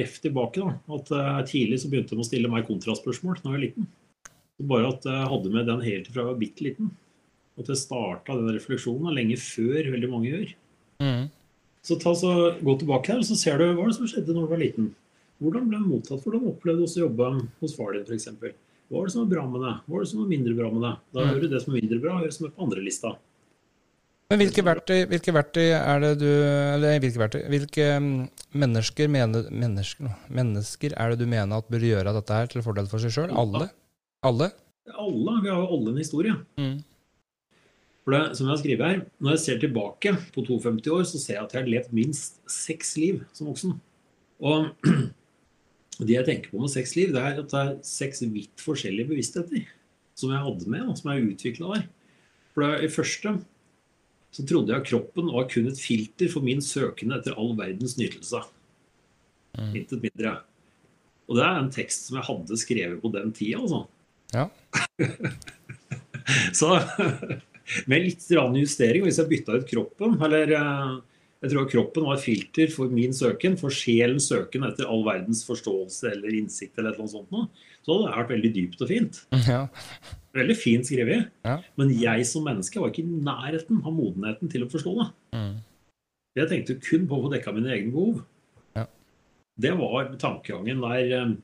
Ref tilbake, da. At uh, tidlig så begynte de å stille meg kontraspørsmål da jeg var liten. Så bare at jeg hadde med den helt fra jeg var bitte liten. At jeg starta den refleksjonen lenge før veldig mange gjør. Mm. Så ta så, gå tilbake her, og så ser du hva det som skjedde når du var liten. Hvordan ble du mottatt? Hvordan opplevde du å jobbe hos far din f.eks.? Hva var det som var bra med det? Hva var det som var mindre bra med det? Da gjør hører du det som er mindre bra, og det som er på andre lista. Men hvilke verktøy, hvilke verktøy, er det du Eller hvilke verktøy Hvilke mm, mennesker, mener, mennesker, mennesker er det du mener at bør gjøre dette her til fordel for seg sjøl? Alle? Alle? Alle. Vi har jo alle en historie. Mm. For det, som jeg har skrevet her, Når jeg ser tilbake på 52 år, så ser jeg at jeg har levd minst seks liv som voksen. Og det jeg tenker på med seks liv, det er at det er seks vidt forskjellige bevisstheter som jeg hadde med, og som jeg utvikla der. For det, I første så trodde jeg at kroppen var kun et filter for min søkende etter all verdens nytelse. Mm. Intet mindre. Og det er en tekst som jeg hadde skrevet på den tida, altså. Ja. så med litt justering, hvis jeg bytta ut kroppen, eller eh, jeg tror kroppen var et filter for min søken, for sjelens søken etter all verdens forståelse eller innsikt. eller noe sånt. Noe. Så hadde vært veldig dypt og fint. Ja. Veldig fint skrevet. Ja. Men jeg som menneske var ikke i nærheten av modenheten til å forstå det. Mm. Jeg tenkte kun på å få dekka mine egne behov. Ja. Det var tankegangen der, eh,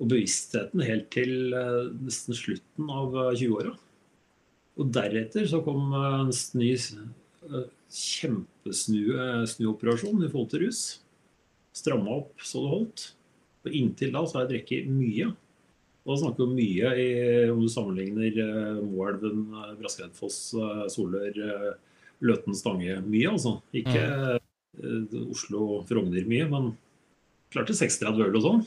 og bevisstheten helt til eh, nesten slutten av 20-åra. Eh, og deretter så kom en ny kjempesnuoperasjon i forhold til rus. Stramma opp så det holdt. Og inntil da så har jeg drukket mye. Og da snakker vi om mye i, om du sammenligner uh, Moelven, Braskereidfoss, uh, Solør, Løten, Stange. Mye, altså. Ikke uh, Oslo, Frogner mye, men klart til 36 øl og sånn.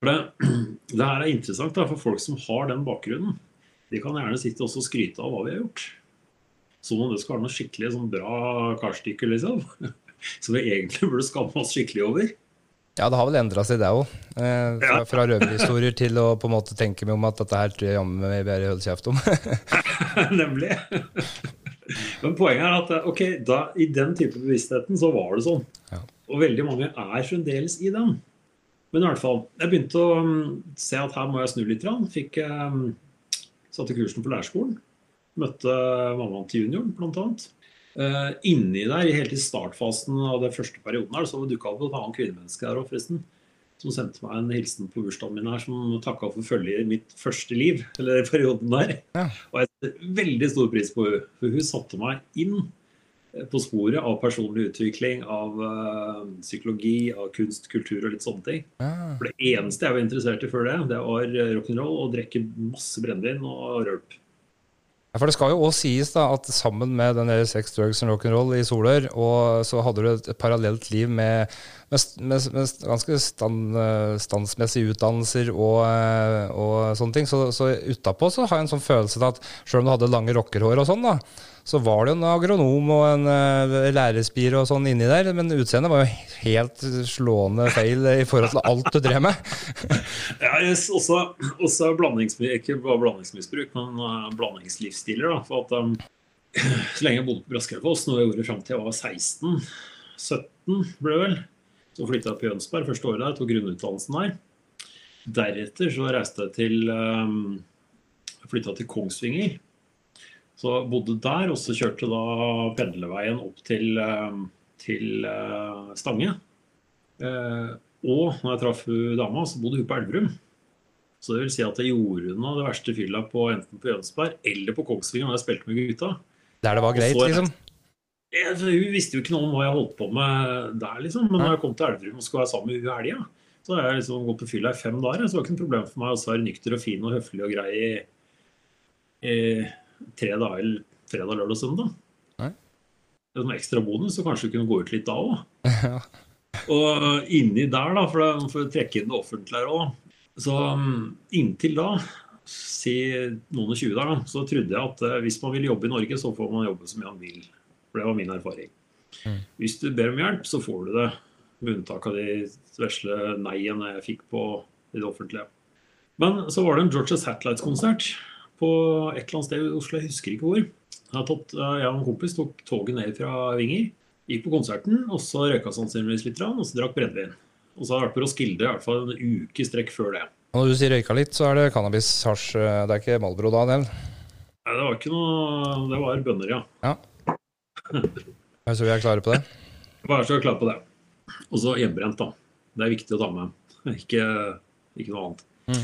For det, det her er interessant da, for folk som har den bakgrunnen. De kan gjerne sitte og skryte av hva vi har gjort. Som om det skal være noe skikkelig sånn bra karstykke, liksom. Som vi egentlig burde skamme oss skikkelig over. Ja, det har vel endra seg, det òg. Eh, fra, ja. fra røverhistorier til å på en måte tenke meg om at dette her tror jeg jammen meg bare holde kjeft om. Nemlig. Men poenget er at ok, da, i den type bevisstheten så var det sånn. Ja. Og veldig mange er fremdeles i den. Men i hvert fall, jeg begynte å um, se at her må jeg snu litt. Fikk um, satte kursen på lærerskolen. Møtte mammaen til junioren, bl.a. Uh, inni der, helt i startfasen av den første perioden, her, så dukka opp et annet kvinnemenneske her òg, forresten. Som sendte meg en hilsen på bursdagen min her, som takka for følget i mitt første liv. Eller perioden der. Ja. Og jeg setter veldig stor pris på henne. For hun satte meg inn eh, på sporet av personlig utvikling, av uh, psykologi, av kunst, kultur og litt sånne ting. Ja. For det eneste jeg var interessert i før det, det var rock'n'roll og drikke masse brennevin og rølp. For Det skal jo òg sies da, at sammen med den der sex, drugs and rock'n'roll i Solør, og så hadde du et parallelt liv med, med, med, med ganske stand, standsmessige utdannelser og, og, sånne ting. Så, så utapå så har jeg en sånn følelse av at selv om du hadde lange rockerhår og sånn, da, så var det en agronom og en uh, lærerspire og sånn inni der, men utseendet var jo helt slående feil i forhold til alt du drev med. ja, også, også ikke bare blandingsmisbruk, men uh, blandingslivsstiler. Da, for at um, Så lenge jeg bodde på Braskereidfoss, noe jeg gjorde fram til jeg var 16, 17 ble det vel, så flytta jeg på Jønsberg første året der, tok grunnutdannelsen der. Deretter så reiste jeg til um, flytta til Kongsvinger så bodde der, og så kjørte da pendlerveien opp til, eh, til eh, Stange. Eh, og når jeg traff dama, så bodde hun på Elverum. Så det vil si at jeg gjorde unna det verste fylla på enten på Jønsberg eller på Kongsvinger når jeg spilte med gutta. Der det var greit, liksom? Jeg, hun visste jo ikke noe om hva jeg holdt på med der, liksom. Men når jeg kom til Elverum og skulle være sammen med henne i helga, så har jeg liksom gått på fylla i fem dager. Så det var ikke noe problem for meg å være nykter og fin og høflig og grei i, i tre dager, fredag, lørdag og søndag. Nei. Det en ekstra bonus, så kanskje du kunne gå ut litt da òg. Ja. Og inni der, da, for, for å trekke inn det offentlige her òg Så um, inntil da, si noen og tjue der, da, så trodde jeg at eh, hvis man vil jobbe i Norge, så får man jobbe så mye man vil. For det var min erfaring. Mm. Hvis du ber om hjelp, så får du det. Med unntak av de vesle nei-ene jeg fikk på i det offentlige. Men så var det en Georgia Satellites-konsert på et eller annet sted i Oslo. Jeg husker ikke hvor. Jeg, har tatt, jeg og en kompis tok toget ned fra Vinger. Gikk på konserten, og så røyka sannsynligvis litt, og så drakk brennevin. Og så har jeg vært på Roskilde i hvert fall en uke strekk før det. Når du sier røyka litt, så er det cannabis, hasj eh, Det er ikke Malbro da, det? Nei, det var ikke noe Det var bønner, ja. Ja. Jeg tror vi er klare på det. Bare så klare på det. Og så hjemmebrent, da. Det er viktig å ta med. Ikke, ikke noe annet. Mm.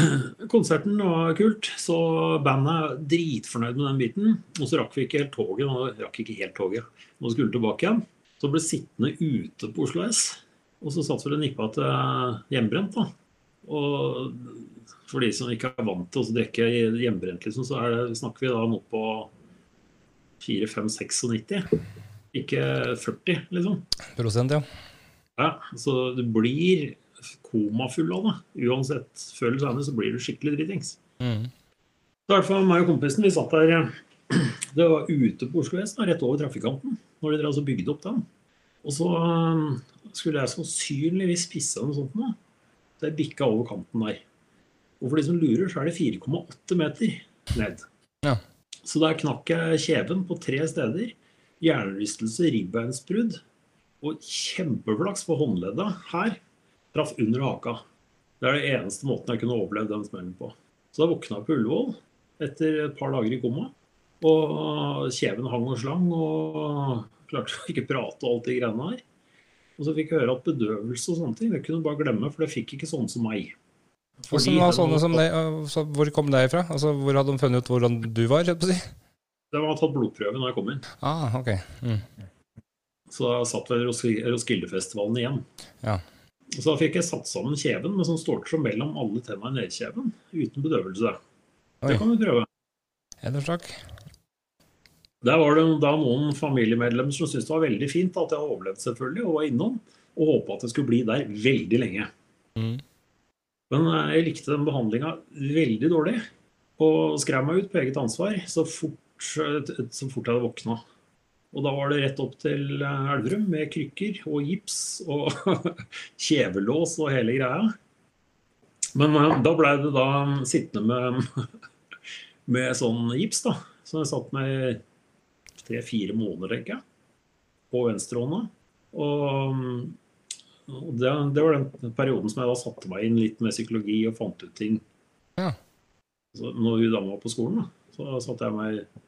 Konserten var kult, så bandet er dritfornøyd med den biten. Og så rakk vi ikke helt toget. Og rakk ikke helt toget. Nå skulle tilbake igjen. Så ble sittende ute på Oslo S. Og så satt vi og nippa til hjemmebrent, da. Og for de som ikke er vant til å drikke hjemmebrent, liksom, så det, snakker vi da om oppå 4-5-96. Ikke 40, liksom. Prosent, ja. Ja, så du blir komafull av det. Uansett før eller senere så blir du skikkelig dritings. Mm. Så i hvert fall meg og kompisen, vi satt der Det var ute på Oslo S, rett over trafikanten, når de altså bygde opp den. Og så um, skulle jeg sannsynligvis pisse noe sånt nå. Det bikka over kanten der. Og for de som lurer, så er det 4,8 meter ned. Ja. Så der knakk jeg kjeven på tre steder. Hjernerystelse, ribbeinsbrudd og kjempeflaks for håndledda her. Traff under haka. Det er det eneste måten jeg kunne overleve den smellen på. Så da våkna jeg på Ullevål etter et par dager i koma. Og kjeven hang og slang og klarte ikke prate og alt de greiene her. Og så fikk jeg høre at bedøvelse og sånne ting, det kunne du bare glemme, for det fikk ikke sånne som meg. Fordi, var sånne som de, så Hvor kom det ifra? Altså, hvor hadde de funnet ut hvordan du var? Det var tatt blodprøve når jeg kom inn. Ah, ok. Mm. Så jeg satt ved Roskildefestivalen igjen. Ja. Og da fikk jeg satt sammen kjeven med sånn ståltråd mellom alle tenna i nedkjeven, uten bedøvelse. Oi. Det kan du prøve. Ellers takk. Der var det da noen familiemedlemmer som syntes det var veldig fint at jeg hadde overlevd, selvfølgelig, og var innom, og håpa at jeg skulle bli der veldig lenge. Mm. Men eh, jeg likte den behandlinga veldig dårlig, og skrev meg ut på eget ansvar så fort, så fort jeg hadde våkna. Og da var det rett opp til eh, Elverum med krykker og gips og kjevelås og hele greia. Men eh, da blei det da sittende med, med sånn gips, da. Så jeg satt med tre-fire måneder, tenker jeg, på venstrehånda. Og og det, det var den perioden som jeg da satte meg inn litt med psykologi og fant ut ting. Ja. Så når hun dama var på skolen, da, så satte jeg meg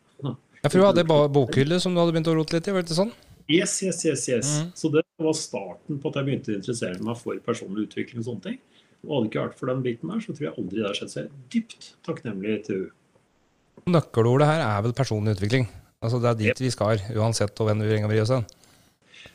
Ja, for du hadde bokhylle som du hadde begynt å rote litt i, var det ikke sånn? Yes, yes, yes. yes. Mm. Så det var starten på at jeg begynte å interessere meg for personlig utvikling og sånne ting. Og hadde ikke vært for den biten der, så tror jeg aldri det hadde skjedd. Så jeg er dypt takknemlig til henne. Nøkkelordet her er vel personlig utvikling. Altså Det er dit vi skal, uansett hvem vi ringer oss hen.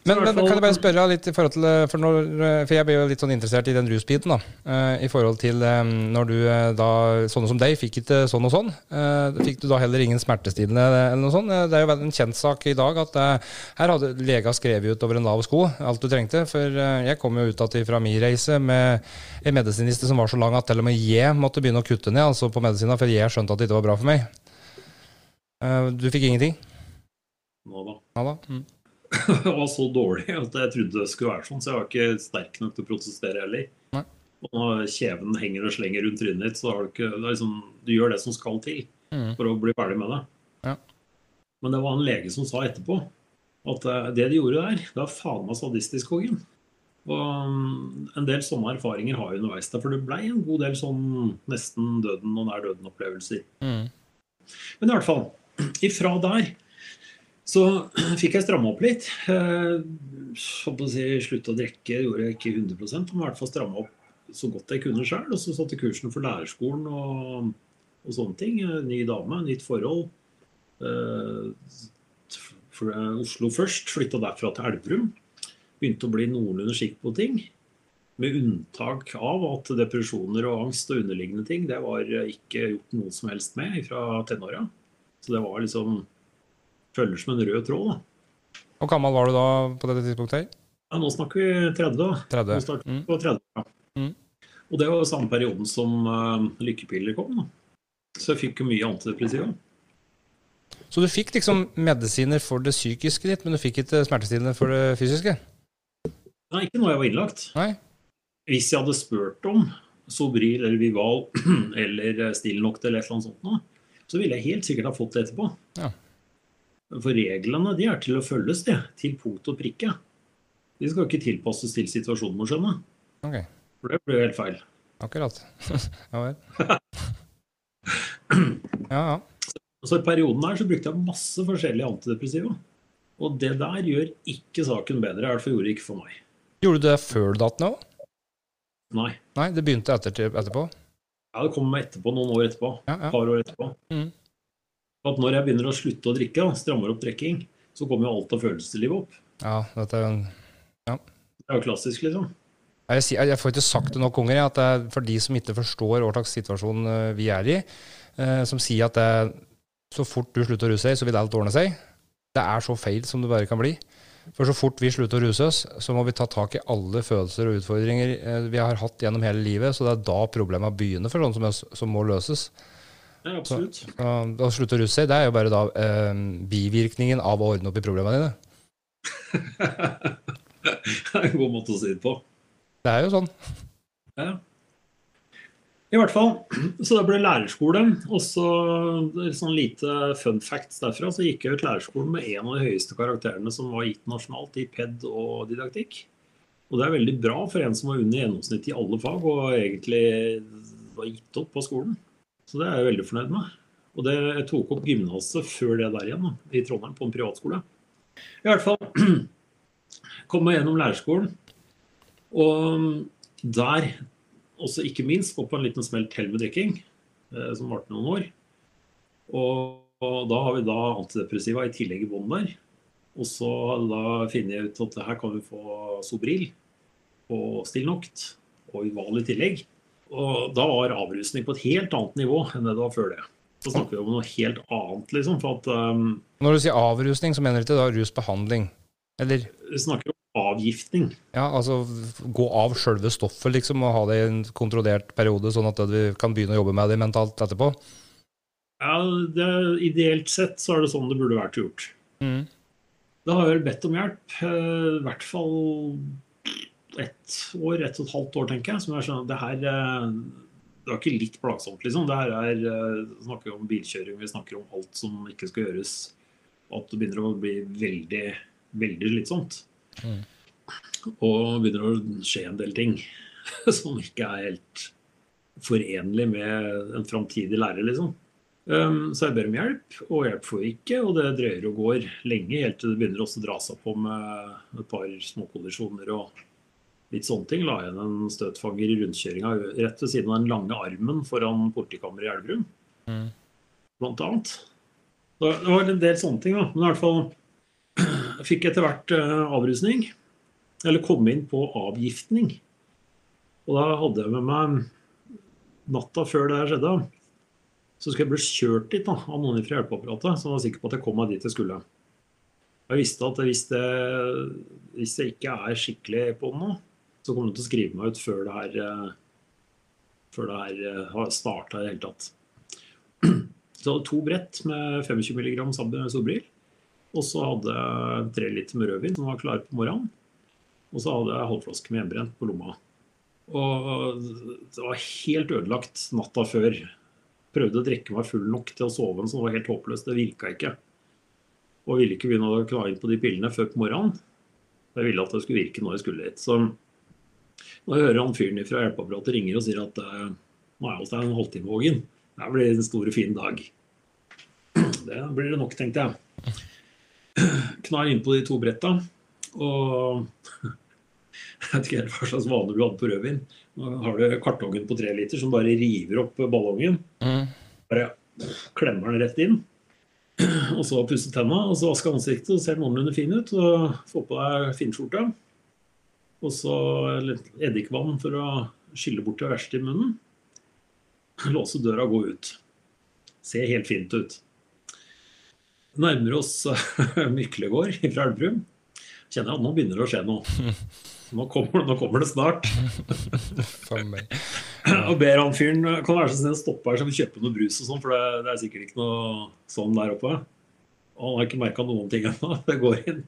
Men, men kan jeg bare spørre litt i forhold til For, når, for jeg ble jo litt sånn interessert i den rusbiten, da. eh, I forhold til eh, når du eh, da Sånne som deg fikk ikke sånn og sånn. eh, Fikk du da heller ingen smertestillende eller noe sånt? Eh, Det er jo en kjent sak i dag at eh, her hadde lega skrevet ut over en lav sko alt du trengte. For eh, jeg kom jo ut igjen fra min reise med en medisiniste som var så lang at til og med jeg måtte begynne å kutte ned altså på medisina, for jeg skjønte at det ikke var bra for meg. Eh, Du fikk ingenting? Nå da. Nå da. Mm. Jeg var så dårlig at jeg trodde det skulle være sånn, så jeg var ikke sterk nok til å protestere heller. Nei. Og når kjeven henger og slenger rundt trynet ditt, så har du ikke det liksom, Du gjør det som skal til Mm. for å bli ferdig med det. Ja. Men det var en lege som sa etterpå at eh, det de gjorde der, det var faen meg sadistisk, Hågen. Og mm, en del sånne erfaringer har jeg underveis der, for det blei en god del sånn nesten døden og nær døden-opplevelser. Mm. Men i hvert fall, ifra der så fikk jeg stramme opp litt. Eh, holdt å si, Slutte å drikke gjorde jeg ikke 100% men i hvert fall stramme opp så godt jeg kunne sjøl. Og så satte kursen for lærerskolen og, og sånne ting. Eh, Ny dame, nytt forhold. Eh, Oslo først, flytta derfra til Elverum. Begynte å bli noenlunde skikk på ting. Med unntak av at depresjoner og angst og underliggende ting, det var ikke gjort noe som helst med fra tenåra. Så det var liksom følger som en rød tråd. da. Hvor gammel var du da på dette tidspunktet? Ja, nå snakker vi 30. da. 30. Nå snakker vi Mm. på 30. ja. Mm. Og det var samme perioden som uh, lykkepiller kom. da. Så jeg fikk jo mye antidepressiva. Så du fikk liksom medisiner for det psykiske ditt, men du fikk ikke smertestillende for det fysiske? Nei, ikke når jeg var innlagt. Nei? Hvis jeg hadde spurt om Sobril eller Vival eller Stilnoct eller et eller annet sånt nå, så ville jeg helt sikkert ha fått det etterpå. Ja. For reglene de er til å følges, det. Til punkt og prikke. De skal ikke tilpasses til situasjonen, må skjønne. Okay. For det blir jo helt feil. akkurat. ja vel. Ja, ja. Så I perioden her så brukte jeg masse forskjellige antidepressiva. Og det der gjør ikke saken bedre. I hvert fall gjorde det ikke for meg. Gjorde du det før du datt ned òg? Nei. Nei, det begynte etter, etterpå? Ja, det kom etterpå, noen år etterpå. Ja, Et par år etterpå. Mm. At når jeg begynner å slutte å drikke, da, strammer opp drikking, så kommer jo alt av følelseslivet opp. ja dette er jo en Det er jo klassisk, liksom. Jeg, jeg får ikke sagt det nok ganger, at det er for de som ikke forstår hva slags situasjon eh, vi er i, eh, som sier at det, så fort du slutter å ruse deg, så vil alt ordne seg. Det er så feil som det bare kan bli. For så fort vi slutter å ruse oss, så må vi ta tak i alle følelser og utfordringer eh, vi har hatt gjennom hele livet. Så det er da problemene begynner for sånne som oss, som må løses. Ja, absolutt. Og Å slutte å ruse seg, det er jo bare da eh, bivirkningen av å ordne opp i problemene dine. det er en god måte å si det på. Det er jo sånn. Ja. I hvert fall. Så det ble lærerskole. Og så sånn lite fun facts derfra. Så gikk jeg ut lærerskolen med en av de høyeste karakterene som var gitt nasjonalt i PED og didaktikk. Og det er veldig bra for en som var under gjennomsnittet i alle fag og egentlig var gitt opp på skolen. Så det er jeg veldig fornøyd med. Og det, jeg tok opp gymnaset før det der igjen, i Trondheim, på en privatskole. I hvert fall kom jeg gjennom lærerskolen. Og der også ikke minst gå på en liten smell til med drikking, eh, som varte noen år. Og, og da har vi da antidepressiva i tillegg i bånn der. Og så jeg da funnet ut at her kan vi få Sobril og Stilnoct og Uval i tillegg. Og da var avrusning på et helt annet nivå enn det det var før det. Da snakker vi om noe helt annet, liksom. For at um, Når du sier avrusning, så mener du ikke da rusbehandling? Eller vi snakker om avgiftning. ja, altså gå av sjølve stoffet, liksom, og ha det i en kontrollert periode, sånn at vi kan begynne å jobbe med det mentalt etterpå? Ja, det, Ideelt sett så er det sånn det burde vært gjort. Mm. Da har jeg vel bedt om hjelp. eh, I hvert fall ett år, ett og et halvt år, tenker jeg. Som jeg skjønner, det her eh, det var ikke litt plagsomt, liksom. Det her er vi snakker om bilkjøring, vi snakker om alt som ikke skal gjøres. Og at det begynner å bli veldig, veldig slitsomt. Mm. Og begynner å skje en del ting som ikke er helt forenlig med en framtidig lærer, liksom. Um, så jeg ber om hjelp, og hjelp får vi ikke. Og det drøyer og går lenge, helt til det begynner også å dra seg på med et par småkollisjoner og litt sånne ting. La igjen en støtfanger i rundkjøringa rett ved siden av den lange armen foran politikammeret i Elverum, Mm. blant annet. Det var en del sånne ting, da. Men i hvert fall jeg fikk etter hvert eh, avrusning. Eller komme inn på avgiftning. Og da hadde jeg med meg natta før det her skjedde, så skulle jeg bli kjørt dit da, av noen fra hjelpeapparatet som var sikker på at jeg kom meg dit jeg skulle. Jeg visste at hvis, det, hvis jeg ikke er skikkelig på den nå, så kommer de til å skrive meg ut før det her, eh, før det her eh, har starta i det hele tatt. Så jeg hadde to brett med 25 mg Sobril. Og så hadde jeg tre liter med rødvin som var klare på morgenen. Og så hadde jeg halvflaske med hjemmebrent på lomma. Og det var helt ødelagt natta før. Prøvde å drikke meg full nok til å sove, så det var helt håpløst. Det virka ikke. Og ville ikke begynne å kna inn på de pillene før på morgenen. Jeg ville at det skulle virke når jeg skulle dit. Så når jeg hører han fyren fra hjelpeapparatet ringer og sier at uh, nå er det en halvtime, Vågen. Det blir en stor fin dag. Det blir det nok, tenkte jeg. Knar inn på de to bretta. Og jeg vet ikke helt hva slags vane du hadde på rødvin. Nå har du kartongen på tre liter som bare river opp ballongen. Mm. Bare klemmer den rett inn. Og så pusse tenna, og så vaske ansiktet og ser noenlunde fin ut. Og få på deg finskjorte. Og så litt eddikvann for å skylle bort det verste i munnen. Låse døra og gå ut. Ser helt fint ut. Nærmer oss Myklegård fra Elverum. Kjenner at nå begynner det å skje noe. Nå kommer, nå kommer det snart. Og ber han fyren kan være så snill å stoppe her så vi kjøper noe brus og sånn, for det, det er sikkert ikke noe sånn der oppe. Og han har ikke merka noen ting ennå. Det går inn,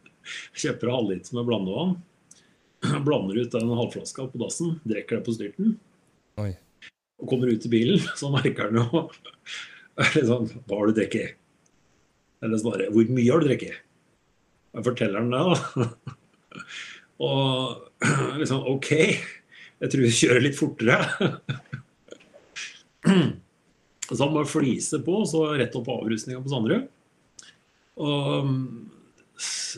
kjøper halvliter med blandevann, blander ut den halvflaska på dassen, drikker det på styrten, Oi. og kommer ut i bilen, så merker han jo liksom, Hva har du drukket? Eller snarere, Hvor mye har du drukket? Jeg forteller han det, da. Og liksom OK, jeg tror vi kjører litt fortere. Så han bare fliser på, så rett opp avrusninga på Sanderud. Og mm,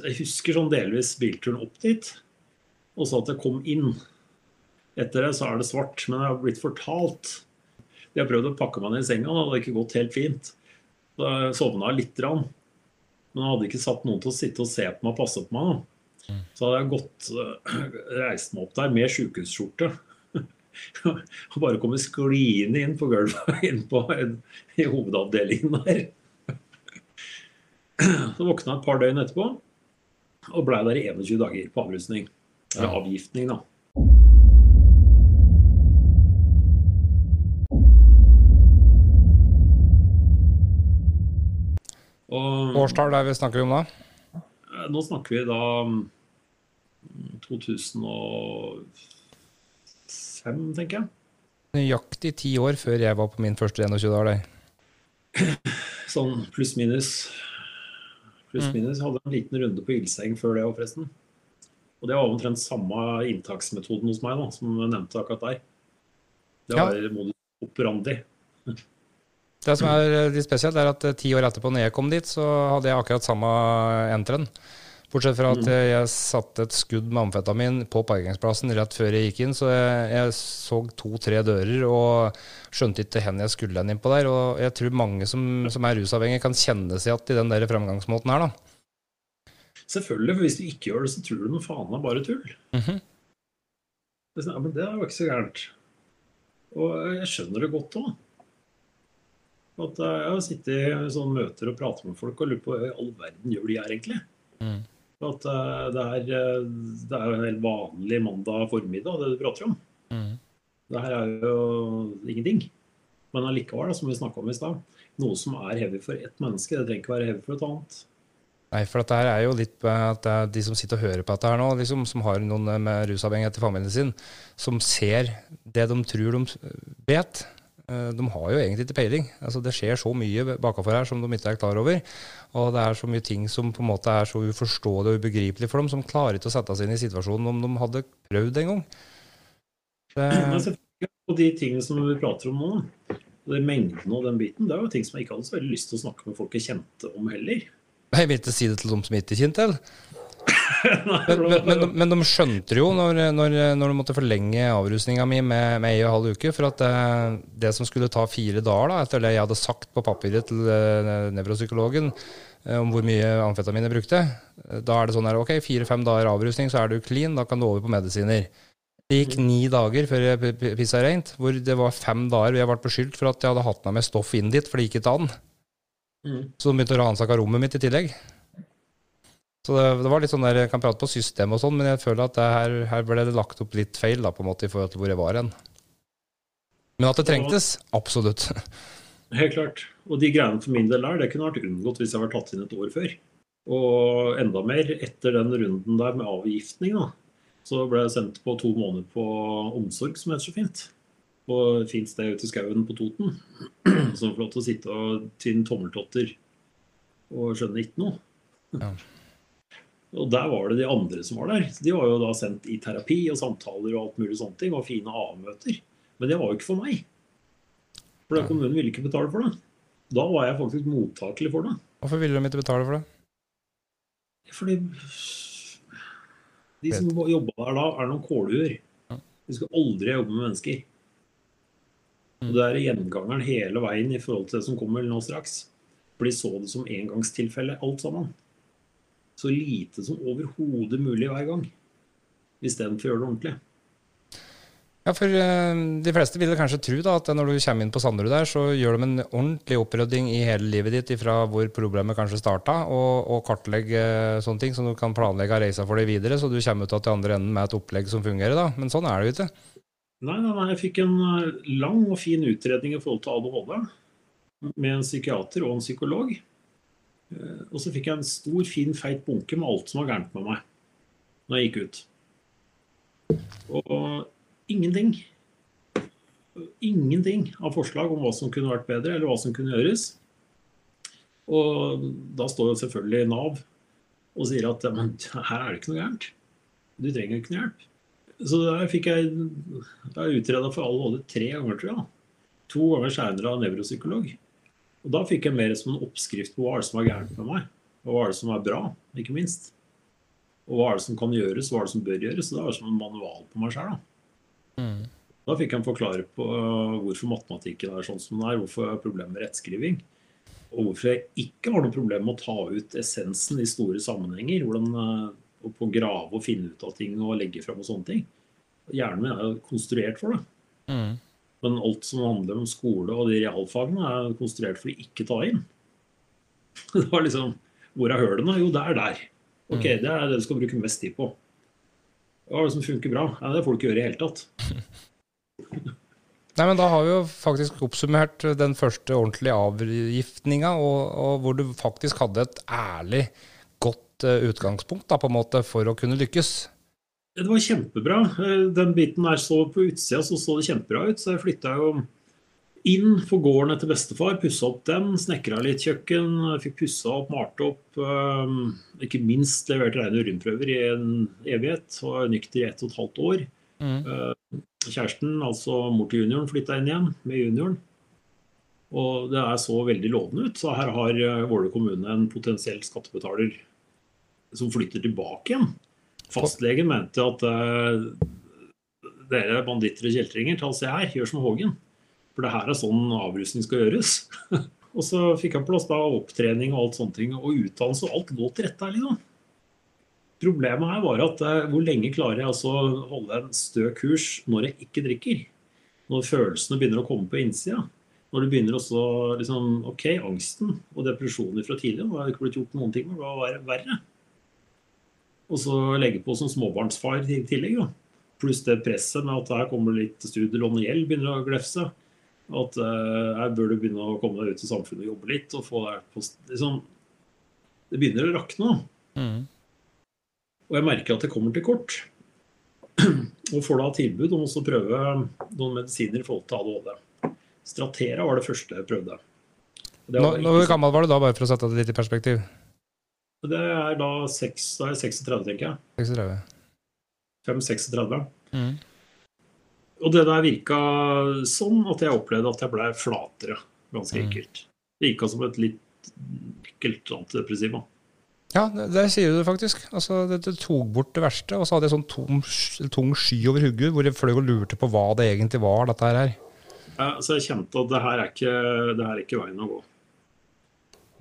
jeg husker sånn delvis bilturen opp dit, og så at jeg kom inn. Etter det så er det svart, men jeg har blitt fortalt De har prøvd å pakke meg ned i senga, det hadde ikke gått helt fint. Så jeg sovna lite grann. Men jeg hadde ikke satt noen til å sitte og se på meg og passe på meg. da. Så hadde jeg gått, øh, reist meg opp der med sjukehusskjorte. Og bare kommet skliende inn på gulvet inn på i hovedavdelingen der. Så våkna jeg et par døgn etterpå og blei der i 21 dager på avrusning. Eller avgiftning, da. Og Årstall er vi snakker om da? Eh, Nå snakker vi da mm, 2005, tenker jeg. Nøyaktig ti år før jeg var på min første 21-dag der. Sånn pluss-minus. Mm. Pluss-minus. Jeg hadde en liten runde på Ilseng før det òg, forresten. Og det var omtrent samme inntaksmetoden hos meg da, som nevnte akkurat deg. Det Ja. var modus operandi. Det som er litt spesielt, er at eh, ti år etterpå, når jeg kom dit, så hadde jeg akkurat samme enteren. Bortsett fra at eh, jeg satte et skudd med amfetamin på parkeringsplassen rett før jeg gikk inn, så jeg, jeg så to-tre dører og skjønte ikke hvor jeg skulle inn innpå der. Og jeg tror mange som, som er rusavhengige, kan kjenne seg igjen i den der fremgangsmåten her, da. Selvfølgelig, for hvis du ikke gjør det, så tror du noe faen er bare tull. Mm Det er sånn, ja, men det var ikke så gærent. Og jeg skjønner det godt òg. At eh, jeg har sittet i sånne møter og pratet med folk og lurt på hva i all verden gjør de her egentlig. Mm. At eh, det er, eh, det er jo en helt vanlig mandag formiddag, det du prater om. Mm. Det her er jo ingenting. Men allikevel, som vi snakka om i stad, noe som er heavy for ett menneske, det trenger ikke være heavy for et annet. Nei, for dette her er jo litt at det er de som sitter og hører på dette her nå, liksom, som har noen med rusavhengighet i familien sin, som ser det de tror de vet. Eh, De har jo egentlig ikke peiling. Altså, det skjer så mye bakafor her som de ikke er klar over. Og det er så mye ting som på en måte er så uforståelig og ubegripelig for dem, som klarer ikke å sette seg inn i situasjonen om de hadde prøvd en gang. Det, og de tingene som vi prater om nå, og de mengdene og den biten, det er jo ting som jeg ikke hadde så veldig lyst til å snakke med folk jeg kjente om heller. Jeg vil ikke si det til dem som ikke kjente til. Men, men, men, de skjønte jo når, når, når de måtte forlenge avrusninga mi med, med ei og en halv uke. For at det, det som skulle ta fire dager, da, etter det jeg hadde sagt på papiret til eh, nevropsykologen eh, om hvor mye amfetamin jeg brukte, eh, da er det sånn her ok, fire-fem dager avrusning, så er du clean, da kan du over på medisiner. Det gikk ni dager før jeg pissa reint, hvor det var fem dager hvor jeg ble beskyldt for at jeg hadde hatt med meg stoff inn dit, for det gikk ikke an. Mm. Så de begynte å ransake rommet mitt i tillegg. Så det, det var litt sånn der, Jeg kan prate på system og sånn, men jeg føler at det her, her ble det lagt opp litt feil da, på en måte i forhold til hvor jeg var hen. Men at det trengtes, absolutt. Helt klart. Og de greiene for min del der, det kunne vært unngått hvis jeg var tatt inn et år før. Og enda mer etter den runden der med avgiftning, da. Så ble jeg sendt på to måneder på omsorg, som heter så fint. På et fint sted ute i skauen på Toten. Som får lov til å sitte og tvinne tommeltotter og skjønne ikke noe. Ja. Og der var det de andre som var der. De var jo da sendt i terapi og samtaler og alt mulig sånne ting. Og fine A-møter. Men det var jo ikke for meg. For Nei. kommunen ville ikke betale for det. Da var jeg faktisk mottakelig for det. Hvorfor ville de ikke betale for det? Fordi de som jobba der da, er noen kålhuer. De skal aldri jobbe med mennesker. Og det er gjengangeren hele veien i forhold til det som kommer nå straks. For de så det som engangstilfelle, alt sammen. Så lite som overhodet mulig hver gang. Istedenfor å gjøre det ordentlig. Ja, for eh, de fleste vil kanskje tro da, at når du kommer inn på Sanderud der, så gjør de en ordentlig opprydding i hele livet ditt fra hvor problemet kanskje starta, og, og kartlegge sånne ting, så du kan planlegge reisa for deg videre, så du kommer ut til andre enden med et opplegg som fungerer. da. Men sånn er det jo ikke. Nei, nei, nei, jeg fikk en eh, lang og fin utredning i forhold til ADHD med en psykiater og en psykolog. Eh, og så fikk jeg en stor, fin, feit bunke med alt som var gærent med meg når jeg gikk ut. Og ingenting. Ingenting av forslag om hva som kunne vært bedre, eller hva som kunne gjøres. Og da står jo selvfølgelig Nav og sier at men her er det ikke noe gærent. Du trenger ikke noe hjelp. Så der fikk jeg Jeg utreda for ADHD tre ganger, tror jeg. To ganger seinere av nevropsykolog. Og da fikk jeg mer som en oppskrift på hva er det som er gærent med meg. Og hva er det som er bra, ikke minst. Og hva er det som kan gjøres, hva er det som bør gjøres. Så det var som en manual på meg sjøl. Mm. Da fikk han forklare på hvorfor matematikken er sånn som den er, hvorfor jeg har problemer med rettskriving. Og hvorfor jeg ikke har noe problem med å ta ut essensen i store sammenhenger. hvordan og på å grave og finne ut av ting og legge fram og sånne ting. Hjernen min er konstruert for det. Mm. Men alt som handler om skole og de realfagene, er konstruert for å ikke ta inn. Det var liksom Hvor er hølene? Jo, det er der. Ok, mm. det er det du skal bruke mest tid på. Hva er det som funker bra? Ja, det får du ikke gjøre i hele tatt. Nei, men Da har vi jo faktisk oppsummert den første ordentlige avgiftninga, og, og, hvor du faktisk hadde et ærlig, godt uh, utgangspunkt da, på en måte for å kunne lykkes. Det var kjempebra. Eh, den biten der så på utsida så så det kjempebra ut. Så jeg flytta jo inn på gården etter bestefar, pussa opp den, snekra litt kjøkken, fikk pussa opp, malt opp. Um, ikke minst levert rene urinprøver i en evighet, og nykter i ett og et halvt år. Mm. Kjæresten, altså mor til junioren, flytta inn igjen med junioren. Og det er så veldig lovende ut. Så her har Våler kommune en potensiell skattebetaler som flytter tilbake igjen. Fastlegen mente at uh, dere banditter og kjeltringer, ta se her, gjør som Hågen. For det her er sånn avrusning skal gjøres. og så fikk han plass da opptrening og alt sånne ting, og utdannelse og alt lå til rette her, liksom. Problemet her var at eh, hvor lenge klarer jeg altså å holde en stø kurs når jeg ikke drikker? Når følelsene begynner å komme på innsida? Når du begynner også liksom, OK, angsten og depresjoner fra tidligere, nå har ikke blitt gjort noen ting, men det var verre. Og så legge på som småbarnsfar i tillegg. Da. Pluss det presset med at her kommer litt studielån og gjeld begynner å glefse. At uh, her bør du begynne å komme deg ut i samfunnet og jobbe litt. og få deg på, liksom, Det begynner å rakne. Mm. Og jeg merker at det kommer til kort. og får da tilbud om å prøve noen medisiner i forhold til ADHD. Stratera var det første jeg prøvde. Hvor gammel var du da, bare for å sette det litt i perspektiv? Det er da, 6, da er 36, tenker jeg. 36. 5-36. Mm. Og det der virka sånn at jeg opplevde at jeg ble flatere, ganske mm. enkelt. Det virka som et litt ekkelt antidepressiv. Ja, det, det, sier du faktisk. Altså, det, det, tok bort det verste, og så hadde jeg sånn tung, tung sky over hodet hvor jeg fløy og lurte på hva det egentlig var, dette her. Ja, så jeg kjente at det her er ikke, det her er ikke veien å gå.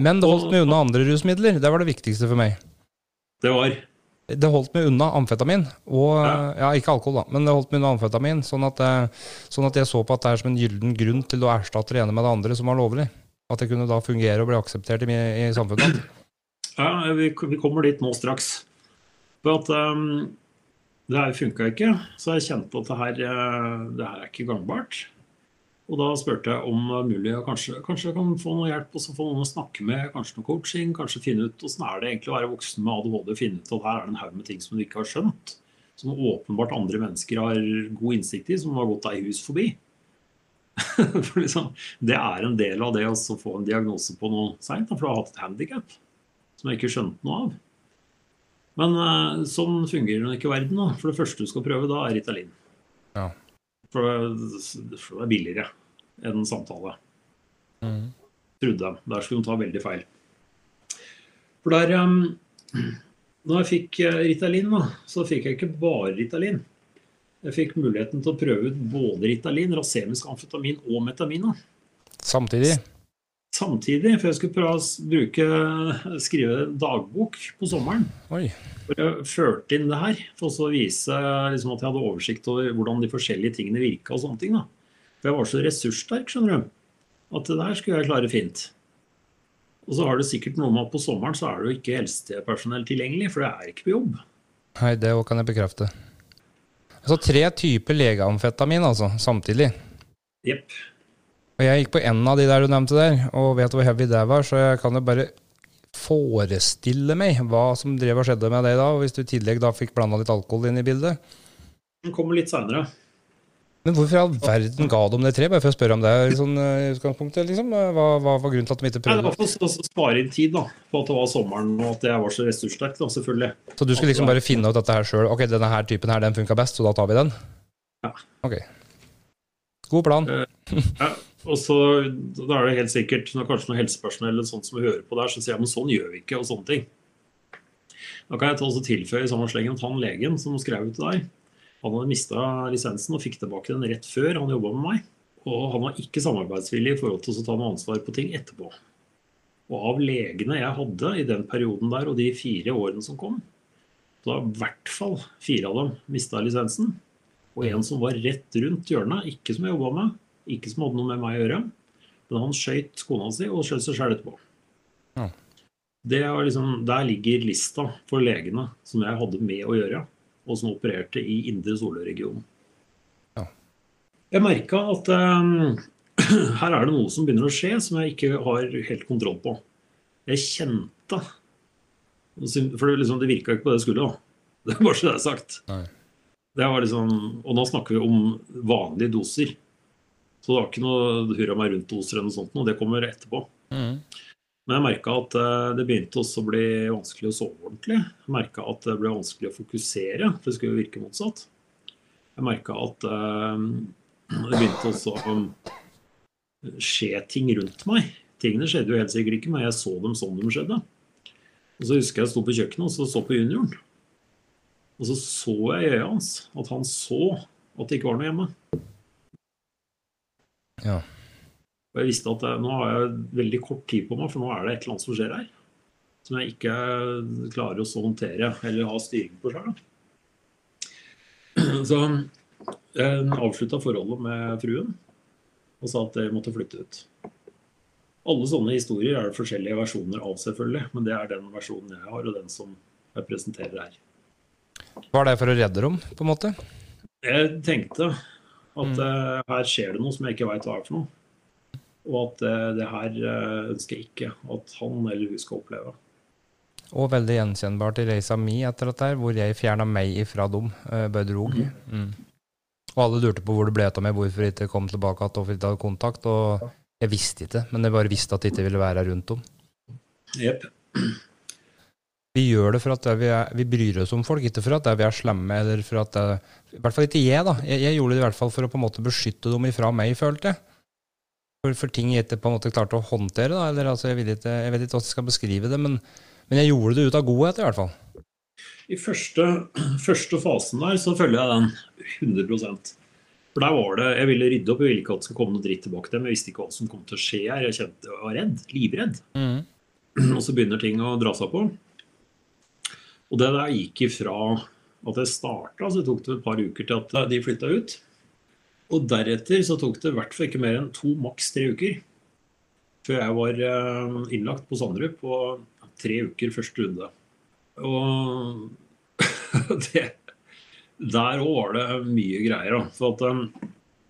Men det holdt meg unna andre rusmidler. Det var det viktigste for meg. Det var det holdt meg unna amfetamin. Og, ja. ja. ikke alkohol, da, men det holdt meg unna amfetamin. Sånn at, eh, sånn at, jeg så på at det er som en gyllen grunn til å erstatte det ene med det andre som var lovlig. At det kunne da fungere og bli akseptert i, i samfunnet. Ja, vi, vi, kommer dit nå straks. For at um, det her funka ikke. Så jeg kjente at det her, eh, det her er ikke gangbart. Og da spurte jeg om det er mulig å kanskje, kanskje jeg kan få noe hjelp og så få noen å snakke med, kanskje noe coaching, kanskje finne ut hvordan er det egentlig å være voksen med ADHD og finne ut at her er det en haug med ting som du ikke har skjønt. Som åpenbart andre mennesker har god innsikt i, som har gått deg hus forbi. for liksom, Det er en del av det å få en diagnose på noe seint, for du har hatt et handikap som jeg ikke skjønte noe av. Men uh, sånn fungerer det ikke i verden. Da. For det første du skal prøve da, er Ritalin. Ja. For det, for det er billigere en samtale. Mm. Trodde de. Der skulle de ta veldig feil. For der um, Når jeg fikk eh, Ritalin, da, så fikk jeg ikke bare Ritalin. Jeg fikk muligheten til å prøve ut både Ritalin, rasemisk amfetamin og metamina. Samtidig? Samtidig, for jeg skulle prøve å bruke, skrive dagbok på sommeren. Oi. For jeg førte inn det her, for å vise liksom, at jeg hadde oversikt over hvordan de forskjellige tingene virka. og sånne ting da. For jeg var så ressurssterk, skjønner du. At det der skulle jeg klare fint. Og så har det sikkert noe med at på sommeren så er det jo ikke helsepersonell tilgjengelig, for det er ikke på jobb. Nei, det kan jeg bekrefte. Altså tre typer legeamfetamin, altså, samtidig. Jepp. Og jeg gikk på en av de der du nevnte der, og vet hvor heavy det var, så jeg kan jo bare forestille meg hva som drev og skjedde med deg da, hvis du i tillegg da fikk blanda litt alkohol inn i bildet. Den kommer litt seinere. Men hvorfor i all verden ga de det tre? Bare for å spørre om det i sånn, uh, utgangspunktet. liksom. Hva, hva var grunnen til at de ikke prøvde? Nei, det var for å spare inn tid da, på at det var sommeren og at jeg var så ressurssterk, da, selvfølgelig. Så du skulle liksom bare finne ut dette her sjøl? Ok, denne her typen her, den funka best, så da tar vi den? Ja. Ok. God plan. Ja, og så da er det helt sikkert når kanskje noe helsepersonell eller sånt som hører på der, så sier jeg men sånn gjør vi ikke, og sånne ting. Da kan jeg også tilføye i samme slengen at han legen som skrev ut til deg, han hadde mista lisensen og fikk tilbake den rett før han jobba med meg. Og han var ikke samarbeidsvillig i forhold til å ta noe ansvar på ting etterpå. Og av legene jeg hadde i den perioden der og de fire årene som kom, da i hvert fall fire av dem mista lisensen. Og en som var rett rundt hjørnet, ikke som jeg jobba med, ikke som hadde noe med meg å gjøre, men han skøyt kona si og skjøt seg sjøl etterpå. Ja. Det liksom, der ligger lista for legene som jeg hadde med å gjøre, og som opererte i indre Solør-regionen. Ja. Jeg merka at um, her er det noe som begynner å skje som jeg ikke har helt kontroll på. Jeg kjente For det, liksom, det virka ikke på det det skulle. da. Det er bare så det er sagt. Nei. Det var liksom, og nå snakker vi om vanlige doser. Så det var ikke noe hurra meg rundt-doser eller noe sånt, og det kommer etterpå. Mm. Men jeg merka at eh, det begynte også å bli vanskelig å sove ordentlig. Jeg merka at det ble vanskelig å fokusere, for det skulle jo virke motsatt. Jeg merka at eh, det begynte også å skje ting rundt meg. Tingene skjedde jo helt sikkert ikke, men jeg så dem som de skjedde. Og så husker jeg jeg sto på kjøkkenet og så, så på junioren. Og så så jeg i øya hans at han så at det ikke var noe hjemme. Ja. Og jeg visste at eh, nå har jeg veldig kort tid på meg, for nå er det et eller annet som skjer her. Som jeg ikke klarer å håndtere eller ha styring på sjøl. Så jeg avslutta forholdet med fruen og sa at jeg måtte flytte ut. Alle sånne historier er det forskjellige versjoner av, selvfølgelig. Men det er den versjonen jeg har, og den som jeg presenterer her. Var det for å redde dem, på en måte? Jeg tenkte at Mm. eh, her skjer det noe som jeg ikke veit hva er for noe. Og at eh, det her eh, ønsker jeg ikke at han eller hun skal oppleve. Og veldig gjenkjennbart i reisa mi etter dette, hvor jeg fjerna meg ifra dem. Uh, bare drog. Mm. Og alle lurte på hvor det ble av meg, hvorfor jeg ikke kom tilbake igjen, hvorfor jeg ikke hadde kontakt. Og jeg visste ikke, men jeg bare visste at jeg ikke ville være rundt dem. Jepp. Vi gjør det for at vi, er, vi bryr oss om folk, ikke for at vi er slemme. eller for at det, I hvert fall ikke jeg, da. Jeg, jeg gjorde det i hvert fall for å på en måte beskytte dem ifra meg, følte jeg. For, for ting jeg ikke på en måte klarte å håndtere. da, eller altså, Jeg, vil ikke, jeg vet ikke hvordan jeg skal beskrive det, men, men jeg gjorde det ut av godhet, i hvert fall. I første, første fasen der så følger jeg den 100% For der var det, Jeg ville rydde opp, jeg ville ikke at det skulle komme noe dritt tilbake til dem. Jeg visste ikke hva som kom til å skje her. Jeg kjente, jeg var redd. Livredd. Og så begynner ting å dra seg på. Og det der gikk ifra at jeg starta, så tok det et par uker til at de flytta ut. Og deretter så tok det i hvert fall ikke mer enn to, maks tre uker før jeg var eh, innlagt på Sandrup på tre uker første runde. Og det, der òg var det mye greier. Da. For at um,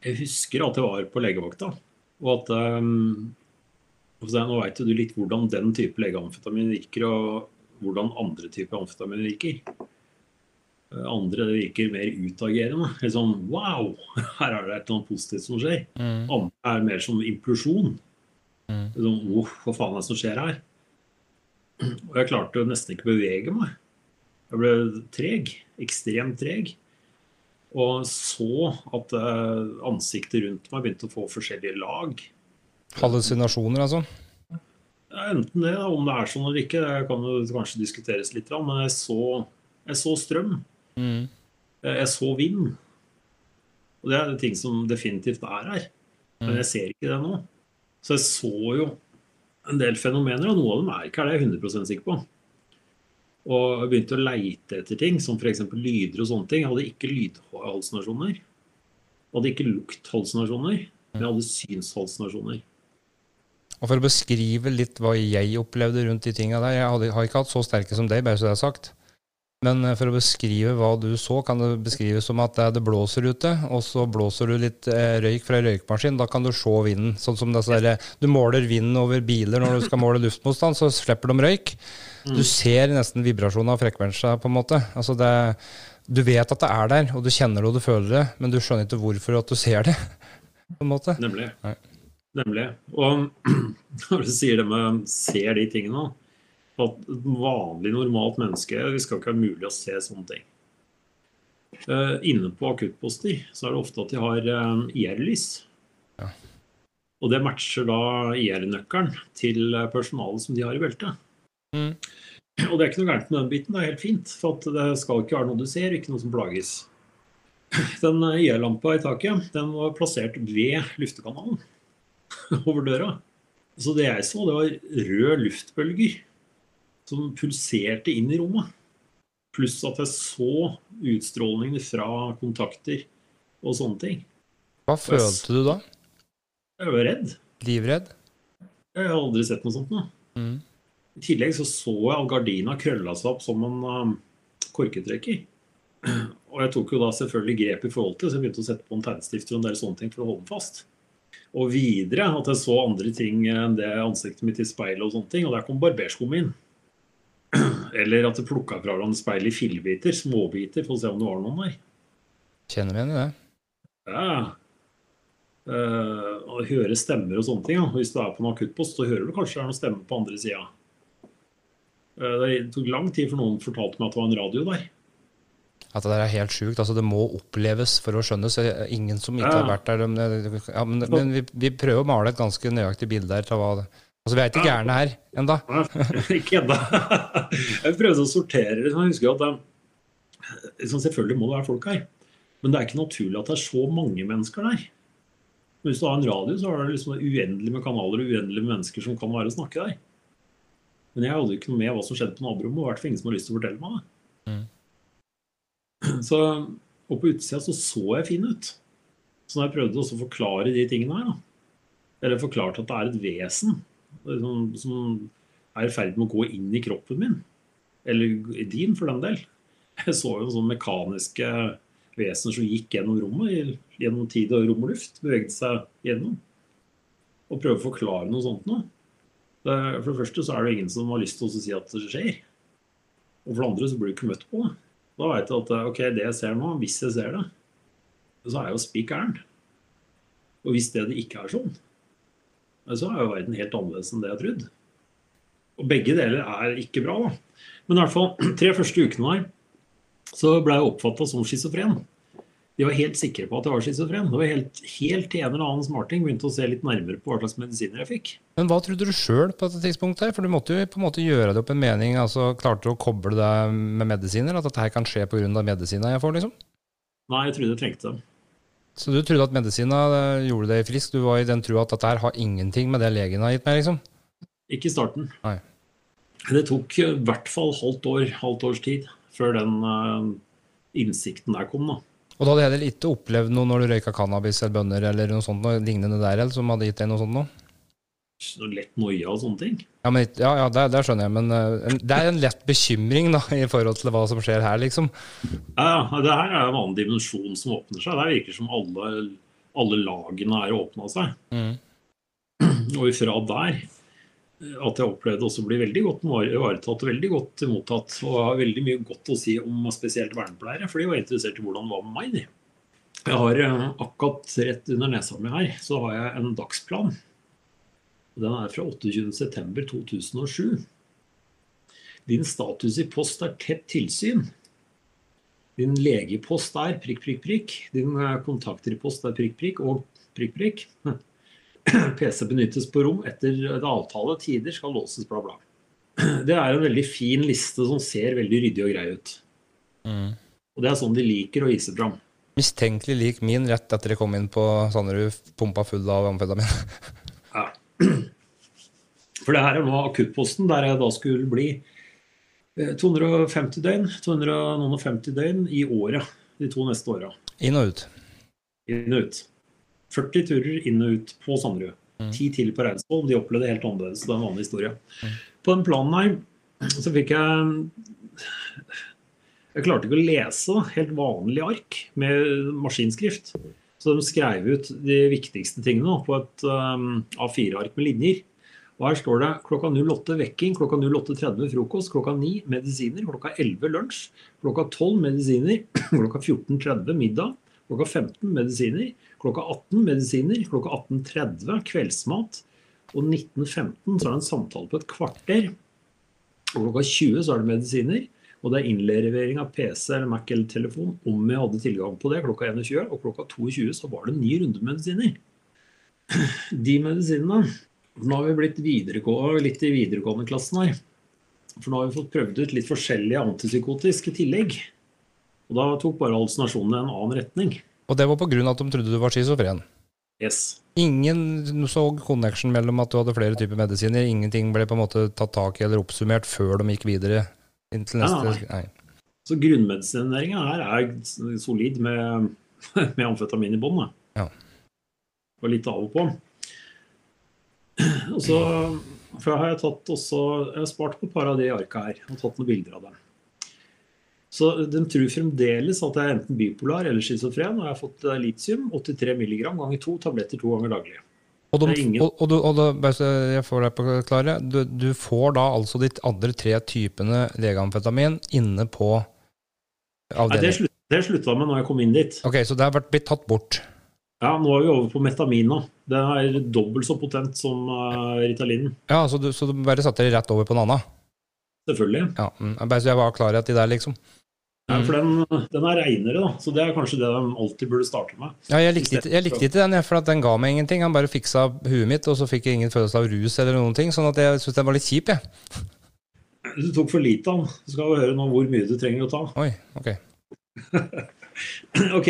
jeg husker at jeg var på legevakta, og at um, Nå veit du litt hvordan den type legeamfetamin virker, og hvordan andre typer amfetamin virker. Eh, Andre det virker mer utagerende. Helt sånn wow, her er det et eller annet positivt som skjer. Mm. Andre er mer som implosjon. Mm. Sånn, «Åh, hva faen er det som skjer her? Og jeg klarte nesten ikke å bevege meg. Jeg ble treg. Ekstremt treg. Og så at eh, ansiktet rundt meg begynte å få forskjellige lag. Hallusinasjoner, altså. Enten det, om det er sånn eller ikke, det kan jo kanskje diskuteres litt. Men jeg så, jeg så strøm. Mm. Jeg jeg så vind. Og det er ting som definitivt er her. Men jeg ser ikke det nå. Så jeg så jo en del fenomener, og noe av dem er ikke er det jeg 100 sikker på. Og jeg begynte å leite etter ting, som f.eks. lyder og sånne ting. Jeg hadde ikke lydhalsinasjoner. Jeg hadde ikke lukthalsinasjoner. men jeg hadde synshallusinasjoner. Og For å beskrive litt hva jeg opplevde rundt de tinga der Jeg hadde, har ikke hatt så sterke som deg, bare så det er sagt. Men eh, for å beskrive hva du så, kan det beskrives som at det blåser ute, og så blåser du litt eh, røyk fra røykmaskin. Da kan du se vinden. Sånn som der, Du måler vinden over biler når du skal måle luftmotstand, så slipper de røyk. Du ser nesten vibrasjonen av frekvensa, på en måte. Altså det, du vet at det er der, og du kjenner det og du føler det, men du skjønner ikke hvorfor at du ser det. på en måte. Nemlig. Nemlig. Og når du sier det med ser de tingene at et vanlig, normalt menneske vi skal ikke ha mulig å se sånne ting. Uh, inne på akuttposter så er det ofte at de har uh, IR-lys. Ja. Og det matcher da IR-nøkkelen til personalet som de har i beltet. Mm. Og det er ikke noe gærent med den biten, det er helt fint. For det skal ikke være noe du ser, ikke noe som plages. Den IR-lampa i taket den var plassert ved luftekanalen over døra. Så det jeg så, det var røde luftbølger som pulserte inn i rommet. Pluss at jeg så utstrålingene fra kontakter og sånne ting. Hva følte du da? Jeg var redd. Livredd? Jeg har aldri sett noe sånt. Da. Mm. I tillegg så, så jeg at gardina krølla seg opp som en um, korketrekker. Og jeg tok jo da selvfølgelig grep i forhold til, så jeg begynte å sette på en tegnestifter og en del sånne ting for å holde den fast. Og videre at jeg så andre ting enn det ansiktet mitt i speilet og sånne ting. Og der kom barberskum inn. Eller at det plukka fra hverandre speil i fillebiter, småbiter, for å se om det var noen der. Kjenner igjen i det. Ja. Uh, å høre stemmer og sånne ting. Ja. Hvis du er på en akuttpost, så hører du kanskje det er noen stemmer på andre sida. Uh, det tok lang tid før noen fortalte meg at det var en radio der. At det er helt sjukt. Altså, det må oppleves for å skjønnes. Ingen som ikke ja. har vært der. De, ja, men, men vi, vi, prøver å male et ganske nøyaktig bilde her. Hva det Altså, Vi er ikke gærne her enda. ikke enda. Jeg prøvde å sortere det. Jeg husker at liksom, Selvfølgelig må det være folk her. Men det er ikke naturlig at det er så mange mennesker der. Men hvis du har en radio, så er det liksom uendelig med kanaler og uendelig med mennesker som kan være og snakke der. Men jeg hadde ikke noe med hva som skjedde på naborommet, og i hvert fall ingen som har lyst til å fortelle meg det. Mm. Så, og på utsida så så jeg fin ut. Så når jeg prøvde å forklare de tingene her, da, eller forklarte at det er et vesen som, som er i ferd med å gå inn i kroppen min. Eller din, for den del. Jeg så jo sånne mekaniske vesener som gikk gjennom rommet, gjennom tid og rom og luft. Beveget seg gjennom. Og prøve å forklare noe sånt noe. For det første så er det ingen som har lyst til å si at det skjer. Og for det andre så blir du ikke møtt på det. Da veit du at ok, det jeg ser nå, hvis jeg ser det, så er jeg jo spikk gæren. Og hvis det, det ikke er sånn, så er jo verden helt annerledes enn det jeg trodde. Og begge deler er ikke bra, da. Men i hvert fall tre første ukene her så ble jeg oppfatta som schizofren. De var helt sikre på at jeg var schizofren. Det var helt, helt til en eller annen smarting begynte å se litt nærmere på hva slags medisiner jeg fikk. Men hva trodde du sjøl på dette tidspunktet? For du måtte jo på en måte gjøre det opp en mening. altså Klarte du å koble deg med medisiner? At dette her kan skje pga. medisiner jeg får, liksom? Nei, jeg trodde jeg trengte dem. Så du trodde at medisina eh, gjorde deg frisk? Du var i den trua at dette her har ingenting med det legen har gitt meg, liksom? Ikke i starten. Nei. Det tok i hvert fall halvt år, halvt års tid før den uh, innsikten der kom. da. Og da hadde heller ikke opplevd noe når du røyka cannabis eller bønner eller noe sånt noe lignende der, eller, som hadde gitt deg noe sånt noe? lett noia og sånne ting. Ja, men, ja, ja det, det, skjønner jeg, men uh, det er en lett bekymring da, i forhold til hva som skjer her, liksom. Ja, det her er en annen dimensjon som åpner seg. Det virker som alle, alle lagene er åpna seg. Mm. Og ifra der at jeg opplevde også bli veldig godt ivaretatt og veldig godt mottatt. Og har veldig mye godt å si om spesielt vernepleiere, for de var interessert i hvordan det var med meg. Jeg har eh, akkurat rett under nesa mi her, så har jeg en dagsplan den er fra 28.9.2007. Din status i post er tett tilsyn. Din legepost er prikk, prikk, prikk. Din eh, kontakter i post er prikk, prikk og prikk, prikk. PC benyttes på rom etter et avtale. Tider skal låses, bla, bla. Det er en veldig fin liste som ser veldig ryddig og grei ut. Mm. Og det er sånn de liker å vise fram. Mistenkelig lik min rett etter jeg kom inn på Sanderud, pumpa full av amfetamin. ja. For det her er nå akuttposten, der jeg da skulle bli eh, 250 døgn, 250 døgn i året de to neste åra. Inn og ut. Inn og ut. 40 turer inn og ut på Sanderud. Mm. Ti til på Reinsvoll. De opplevde det helt annerledes. Det er en vanlig historie. Mm. På den planen her så fikk jeg Jeg klarte ikke å lese helt vanlig ark med maskinskrift. Så de skrev ut de viktigste tingene på et um, A4-ark med linjer. Og her står det klokka 08 vekking, klokka 08.30 frokost, klokka 9 medisiner, klokka 11 lunsj, klokka 12 medisiner, klokka 14.30 middag, klokka 15 medisiner, klokka 18 medisiner, klokka 18.30 kveldsmat, og 19.15 så er det en samtale på et kvarter. Og klokka 20 så er det medisiner, og det er innlevering av PC eller Mac eller telefon om jeg hadde tilgang på det klokka 21, og klokka 22 så var det en ny runde med medisiner. De medisinene Nå har vi blitt litt i videregående klassen her. For nå har vi fått prøvd ut litt forskjellige antipsykotiske tillegg. Og da tok bare hallusinasjonene en annen retning. Og det var på grunn av at de trodde du var schizofren. Yes. Ingen så connection mellom at du hadde flere typer medisiner. Ingenting ble på en måte tatt tak i eller oppsummert før de gikk videre inntil neste nei, Nei. Så grunnmedisineringa her er solid med, med amfetamin i bånn. Ja. Og litt av og på. Og så for har jeg tatt også Jeg har spart på et par av de arka her og tatt noen bilder av dem. Så de tror fremdeles at jeg er enten bipolar eller schizofren, og jeg har fått eh, litium, 83 mg ganger to tabletter to ganger daglig. Og, de, og, og, du, og da, jeg får deg på klare, du, du får da altså de andre tre typene legeamfetamin inne på Nei, det, avdelingen? slutt, det slutta med når jeg kom inn dit. Ok, så det har vært blitt tatt bort. Ja, Nå er vi over på metamin. nå. Den er dobbelt så potent som uh, Ritalinen. Ja, så du, så du bare satte deg rett over på en annen? Selvfølgelig. Ja, mm, bare så jeg var klar i at det, liksom. Mm. for den, den er reinere, da. Så det er kanskje det de alltid burde starte med. Ja, jeg likte, ikke- jeg likte ikke den, for den ga meg ingenting. Han bare fiksa huet mitt, og så fikk jeg ingen følelse av rus eller noen ting. Sånn at jeg syns den var litt kjip, jeg. Du tok for lite av den. Du skal høre nå hvor mye du trenger å ta. Oi, ok. Ok.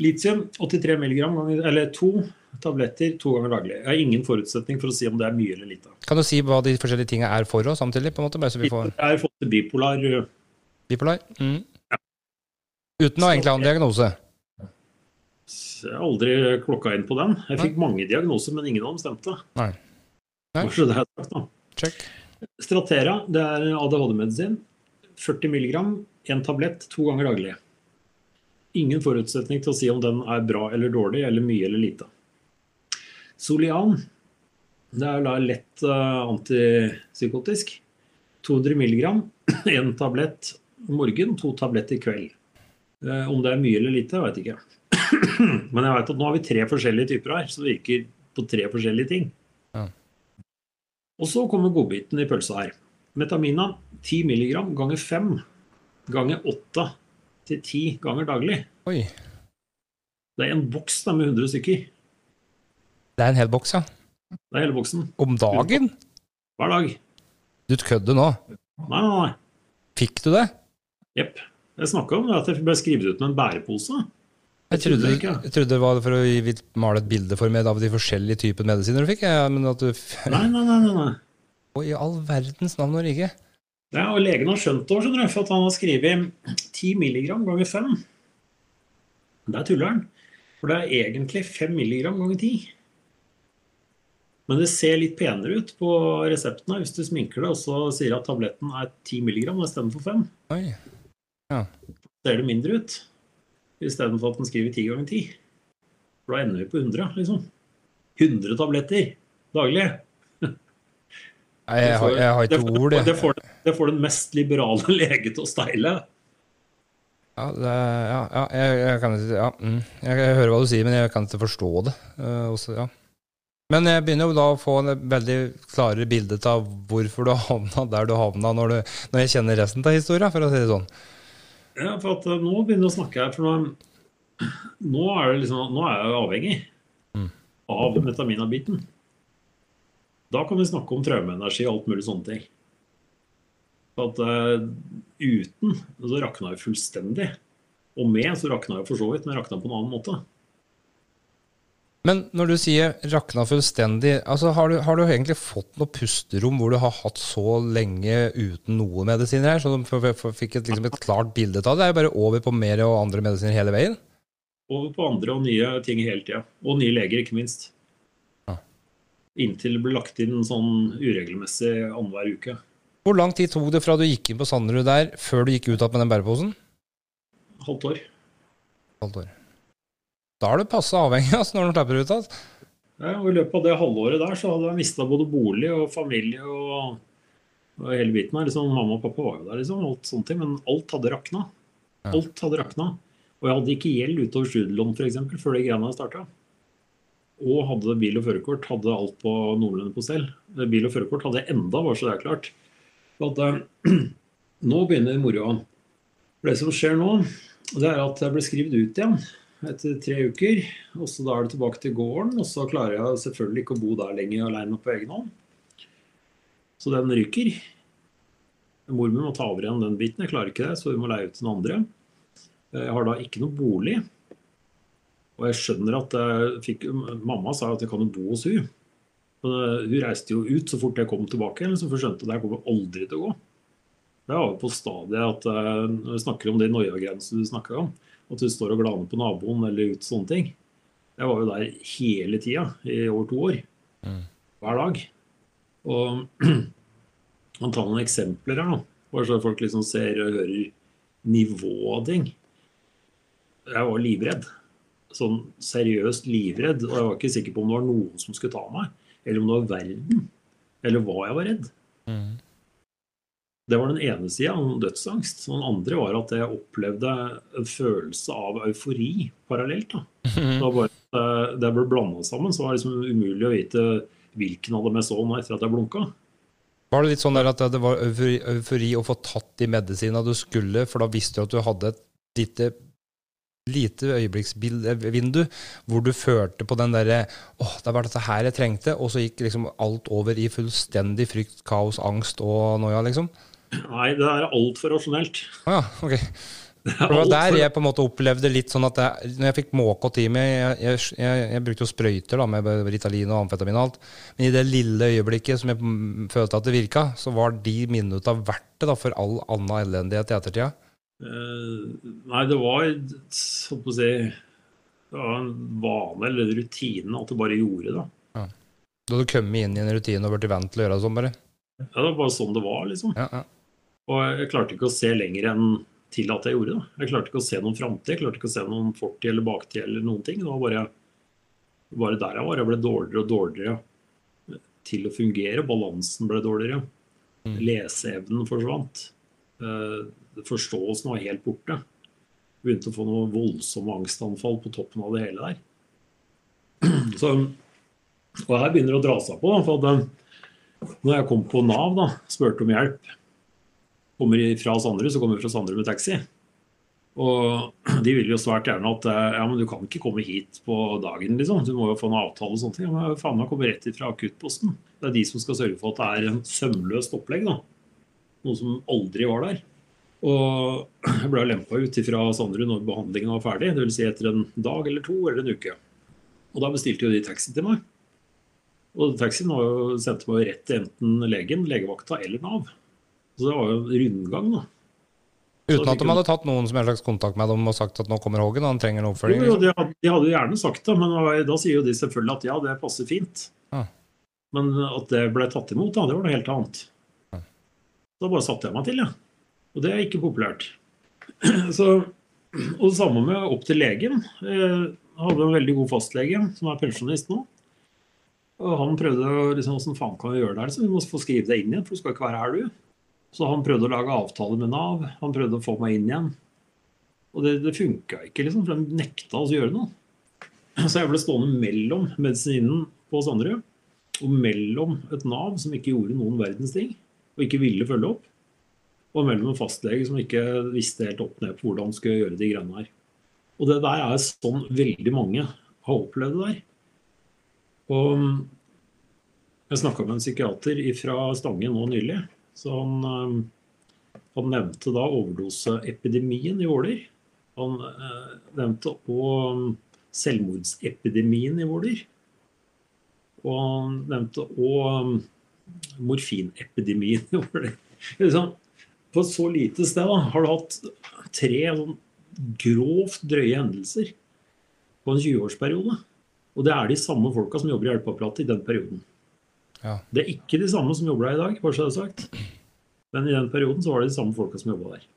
Litium 83 mg eller to tabletter to ganger daglig. Jeg har ingen forutsetning for å si om det er mye eller lite. Kan du si hva de forskjellige tingene er for oss samtidig, på en måte, bare så vi får har fått bipolar uh, bipolar? Mm. Uten å egentlig ha en diagnose? Jeg har aldri klokka inn på den. Jeg fikk mange diagnoser, men ingen av dem stemte. Nei. Nei. Så det er sagt, da. Check. Stratera, det er ADHD-medisin. 40 mg, én tablett to ganger daglig. Ingen forutsetning til å si om den er bra eller dårlig, eller mye eller lite. Solian, det er da lett eh, antipsykotisk. 200 mg, én tablett morgen, to tabletter kveld. Eh, om det er mye eller lite, jeg ikke. Men jeg vet at nå har vi tre forskjellige typer her, som virker på tre forskjellige ting. Ja. Og så kommer godbiten i pølsa her. Metamina 10 mg ganger 5 ganger 8 til 10 ganger daglig. Oi. Det er en boks da, med 100 stykker. Det er en hel boks, ja. Det er hele boksen. Om dagen? Hver dag. Du kødder nå. Nei, nei, nei. Fikk du det? Jepp. Jeg snakka om at jeg ble skrevet ut med en bærepose. Jeg trodde, jeg trodde det var for å male et bilde for meg av de forskjellige typer medisiner du fikk. Ja, men at du Nei, nei, nei. nei, Og I all verdens navn og rike. Ja, og legen har skjønt det, skjønner du, for at han har skrevet 10 mg ganger 5. Der tuller han. For det er egentlig 5 mg ganger 10. Men det ser litt penere ut på reseptene hvis du sminker det og så sier at tabletten er 10 mg istedenfor 5. Oi. Ser det mindre ut. Istedenfor at den skriver 10 ganger 10. For da ender vi på 100, liksom. 100 tabletter daglig. Nei, jeg, har, jeg har ikke ord, det, jeg. får, det får den mest liberale lege til å steile. Ja, det, ja, ja, jeg, jeg kan ikke ja, mm. jeg, jeg hører hva du sier, men jeg kan ikke forstå det. Uh, også, ja. Men jeg begynner jo da å få en veldig klarere bilde av hvorfor du havna der du havna, når, du, når jeg kjenner resten av historia, for å si det sånn. Ja, for at eh, nå begynner jeg å snakke her, for nå, nå er det liksom, nå er jeg jo avhengig Mm. av metaminabiten. Da kan vi snakke om traumeenergi og alt mulig sånne ting. For at uh, uten så rakna jeg fullstendig. Og med så rakna jeg for så vidt, men rakna på en annen måte. Men når du sier rakna fullstendig, altså har du, har du egentlig fått noe pusterom hvor du har hatt så lenge uten noe medisiner her, så du fikk et, liksom et klart bilde av det? Det er jo bare over på mer og andre medisiner hele veien? Over på andre og nye ting hele tida. Og nye leger, ikke minst. Ja. Inntil det ble lagt inn sånn uregelmessig annenhver uke. Hvor lang tid tok det fra du gikk inn på Sanderud der, før du gikk ut med den bæreposen? Halvt år. Halvt år. Da er du passe avhengig altså, når du slipper ut igjen. Ja, og I løpet av det halvåret der så hadde jeg mista både bolig og familie og, og hele biten. her. Liksom, mamma og pappa var jo der, liksom, alt ting, men alt hadde rakna. Alt hadde rakna. Og jeg hadde ikke gjeld utover studielån f.eks. før de greiene starta. Og hadde bil og førerkort. Hadde alt på noenlunde på stell. Bil og førerkort hadde jeg enda, bare så det er klart. At, eh, nå begynner moroa. For Det som skjer nå, det er at jeg ble skrevet ut igjen etter tre uker. Og så da er det tilbake til gården, og så klarer jeg selvfølgelig ikke å bo der lenger alene på egen hånd. Så den ryker. Mor må ta over igjen den biten. Jeg klarer ikke det, så vi må leie ut til noen andre. Jeg har da ikke noe bolig. Og jeg skjønner at jeg fikk, Mamma sa at jeg kan jo bo hos hun. Men eh, hun reiste jo ut så fort jeg kom tilbake, så for skjønte at her kommer aldri til å gå. Det var jo på stadiet at eh, når vi snakker om de Noia-grensene du snakka om, at du står og glaner på naboen eller ut sånne ting. Jeg var jo der hele tida i over to år. Mm. Hver dag. Og man tar noen eksempler her, da. Bare så folk liksom ser og hører nivået av ting. Jeg var livredd. Sånn seriøst livredd. Og jeg var ikke sikker på om det var noen som skulle ta meg. Eller om det var verden. Eller hva jeg var redd. Mm. Det var den ene sida, om dødsangst. Og den andre var at jeg opplevde en følelse av eufori parallelt. da. Det var bare det ble blanda sammen, så var det liksom umulig å vite hvilken av dem jeg så nå etter at jeg blunka. Var det litt sånn at det var eufori, eufori å få tatt de medisinene du skulle, for da visste du at du hadde et lite, lite øyeblikksvindu hvor du følte på den derre åh, det var dette her jeg trengte, og så gikk liksom alt over i fullstendig frykt, kaos, angst og noia, liksom? Nei, det er altfor rasjonelt. Å ja, ok. Det For det var der jeg på en måte opplevde litt sånn at jeg, når jeg fikk måke i meg jeg, jeg, jeg, jeg brukte jo sprøyter da, med Ritalin og amfetamin og alt. Men i det lille øyeblikket som jeg følte at det virka, så var de minutta verdt det da, for all annen elendighet i ettertida. Uh, Nei, det var sånn på å si Det var en vane eller rutine at du bare gjorde det. Da du kom inn i en rutine og blitt vant til å gjøre det sånn, bare. Ja, det var bare sånn det var, liksom. Ja, ja. Og jeg klarte ikke å se lenger enn til at jeg gjorde det. Jeg klarte ikke å se noen framtid, jeg klarte ikke å se noen fortid eller baktid eller noen ting. Det var bare, bare der jeg var. Jeg ble dårligere og dårligere til å fungere. Balansen ble dårligere. Mm. Leseevnen forsvant. Eh, Forståelsen var helt borte. Begynte å få noe voldsomme angstanfall på toppen av det hele der. Så, og her begynner det å dra seg på. For at eh, når jeg kom på Nav, da, spurte om hjelp kommer fra Sandru, så kommer vi fra Sandru med taxi. Og de vil jo svært gjerne at eh, ja, men du kan ikke komme hit på dagen, liksom. Du må jo få en avtale og sånne ting. Ja, Men faen meg kommer rett fra akuttposten. Det er de som skal sørge for at det er en sømløst opplegg, da. Noe som aldri var der. Og jeg ble lempa ut fra Sandru når behandlingen var ferdig. Dvs. Si etter en dag eller to eller en uke. Og da bestilte jo de taxi til meg. Og taxien sendte meg rett til enten legen, legevakta eller Nav. Så det var jo en rundgang, da. Uten at de hadde tatt noen som helst slags kontakt med dem og sagt at nå kommer Hågen, og han trenger en oppfølging. jo, jo, de, hadde, de hadde jo gjerne sagt det, men da- sier jo de selvfølgelig at ja, det passer fint. Ja. Men at det ble tatt imot, da, det var noe helt annet. Ja. Da bare satte jeg meg til, jeg. Og det er ikke populært. Så, og det samme med opp til legen. Jeg hadde en veldig god fastlege som er pensjonist nå. Og han prøvde å liksom, Hvordan faen kan vi gjøre det her? Så vi må få skrive deg inn igjen, for du skal ikke være her, du. Så han prøvde å lage avtale med Nav. Han prøvde å få meg inn igjen. Og det, det funka ikke, liksom, for de nekta oss å gjøre noe. Så jeg ble stående mellom medisinen på Sanderud og mellom et Nav som ikke gjorde noen verdens ting, og ikke ville følge opp, og mellom en fastlege som ikke visste helt opp ned på hvordan han skulle gjøre de greiene her. Og det der er sånn veldig mange har opplevd det der. Og jeg snakka med en psykiater fra Stange nå nylig. Så han, eh, han nevnte da overdoseepidemien i Våler. Han eh, nevnte òg selvmordsepidemien i Våler. Og han nevnte òg morfinepidemien i Våler. Liksom, på så lite sted da, har du hatt tre sånn grovt drøye hendelser på en 20-årsperiode. Og det er de samme folka som jobber i hjelpeapparatet i den perioden. Ja. Det er ikke de samme som jobber der i dag, bare så det sagt. Men i den perioden så var det de samme folka som jobba der.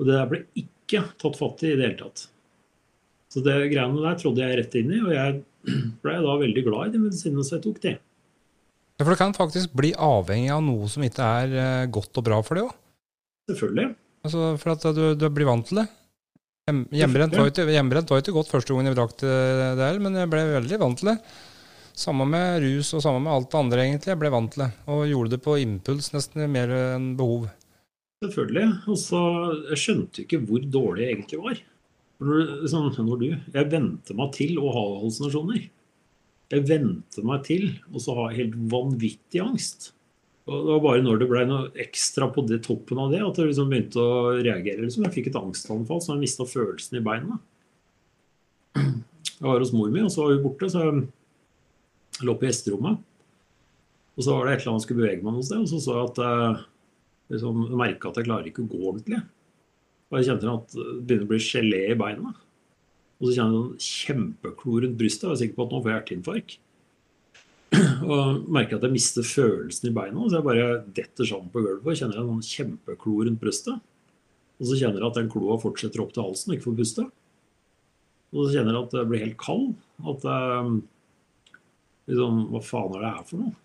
Og det der ble ikke tatt fatt i i det hele tatt. Så det greiene der trodde jeg rett inn i, og jeg ble da veldig glad i de medisinene som jeg tok de. Ja, For det kan faktisk bli avhengig av noe som ikke er eh, godt og bra for deg òg. Selvfølgelig. Altså, for at du, du blir vant til det. Hjem- Hjemmebrent var jo ikke, godt første gangen jeg brakte det der, men jeg ble veldig vant til det. Samme med rus og samme med alt det andre, egentlig. Jeg ble vant til det. Og gjorde det på impuls, nesten mer enn behov. Selvfølgelig. Og så Jeg skjønte ikke hvor dårlig jeg egentlig var. Når, liksom, når du Jeg vente meg til å ha hallusinasjoner. Jeg vente meg til så ha helt vanvittig angst. Og Det var bare når det ble noe ekstra på det toppen av det, at jeg liksom begynte å reagere. Liksom. Jeg fikk et angstanfall, så jeg mista følelsen i beina. Jeg var hos mor mi, og så var hun borte, så jeg lå på gjesterommet. Og så var det et eller annet jeg skulle bevege meg noe sted, og så så jeg at jeg liksom, merka at jeg klarer ikke å gå ordentlig. Og jeg kjente at det begynner å bli gelé i beina. Og så kjenner jeg en kjempeklo rundt brystet. Jeg var sikker på at nå får jeg hjerteinfarkt. Og merker at jeg mister følelsen i beina. Så jeg bare detter sammen på gulvet og kjenner en sånn kjempeklo rundt brystet. Og så kjenner jeg at den kloa fortsetter opp til halsen og ikke får puste. Og så kjenner jeg at jeg blir helt kald. At jeg liksom Hva faen er det her for noe?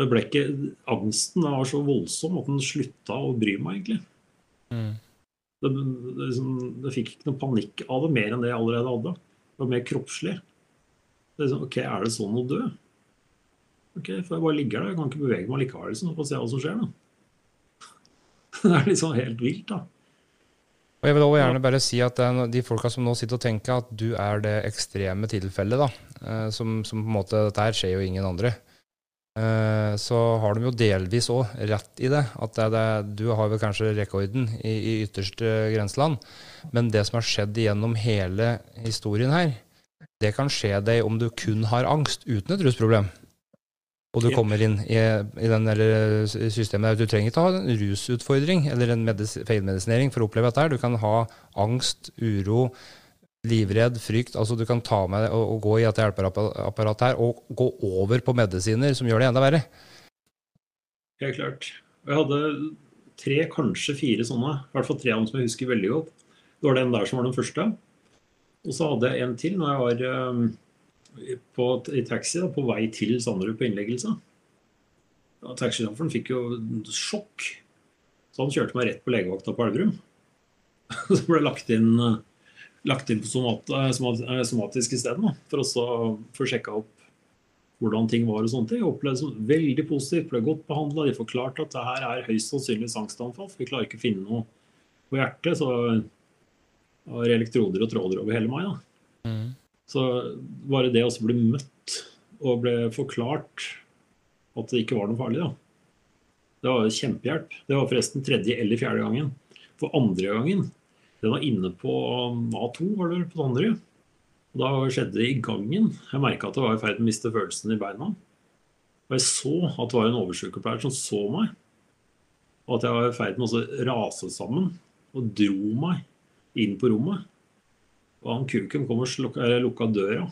Det ble ikke, angsten var så voldsom at den slutta å bry meg, egentlig. Mm. Det, det, liksom, det fikk ikke noe panikk av det mer enn det jeg allerede hadde. Det var mer kroppslig. Det liksom, ok, er det sånn å dø? Ok, for jeg bare ligger der? Jeg kan ikke bevege meg likevel. Liksom, få se hva som skjer. da. Det er liksom helt vilt, da. Og jeg vil også gjerne bare si at er de folka som nå sitter og tenker at du er det ekstreme tilfellet, da, eh, som, som på en måte Dette her skjer jo ingen andre. Eh, Så har de jo delvis òg rett i det. At det det, du har vel kanskje rekorden i, i ytterste grenseland. Men det som har skjedd gjennom hele historien her, det kan skje deg om du kun har angst uten et rusproblem. Og du kommer inn i, i den der systemet der. Du trenger ikke ha en rusutfordring eller en medis feilmedisinering for å oppleve dette. her. Du kan ha angst, uro, livredd, frykt. altså Du kan ta med og, og gå i et hjelpeapparatet her og gå over på medisiner som gjør det enda verre. Helt klart. Jeg hadde tre, kanskje fire sånne. I hvert fall tre av dem som jeg husker veldig godt. Det var den der som var den første. Og så hadde jeg en til når jeg var eh, på, i taxi da, på vei til Sanderud på innleggelse. Ja, Taxisjåføren fikk jo sjokk. Så han kjørte meg rett på legevakta på Elverum. Så ble jeg lagt inn, lagt inn på somat, eh, somat, eh, somatisk isteden, for også å få sjekka opp hvordan ting var og sånne ting. Jeg opplevde det som veldig positivt, ble godt behandla. De forklarte at det her er høyst sannsynlig angstanfall, for vi klarer ikke å finne noe på hjertet. Så var har elektroder og tråder over hele meg. da. Så bare det også bli møtt og ble forklart at det ikke var noe farlig, da. Det var kjempehjelp. Det var forresten tredje eller fjerde gangen. For andre gangen, den var inne på A2, var det på Tanderud. Og Da skjedde det i gangen. Jeg merka at jeg var i ferd med å miste følelsen i beina. Og jeg så at det var en oversykepleier som så meg. Og at jeg var i ferd med å rase sammen. Og dro meg inn på rommet. Og han kuken kom og slukka, lukka døra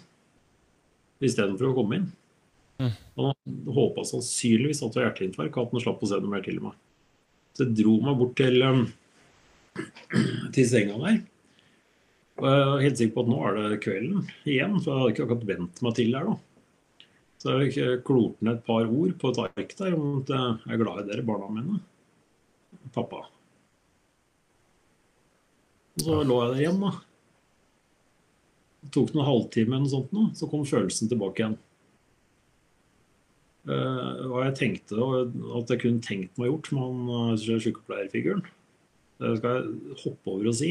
istedenfor å komme inn. Mm. Han håpa sannsynligvis at det var hjerteinfarkt, og at han slapp å se noe mer til meg. Så jeg dro meg bort til, um, til senga der. Og jeg er helt sikker på at nå er det kvelden igjen, for jeg hadde ikke akkurat vent meg til der. da. Så jeg klorte ned et par ord på et ark der om at jeg er glad i dere, barna mine. Pappa. Og så lå jeg der igjen, da. Det tok noen halvtime, eller sånt nå, så kom følelsen tilbake igjen. Eh, hva jeg tenkte, og at jeg kunne tenkt meg gjort med han eh, sykepleierfiguren, det skal jeg hoppe over å si.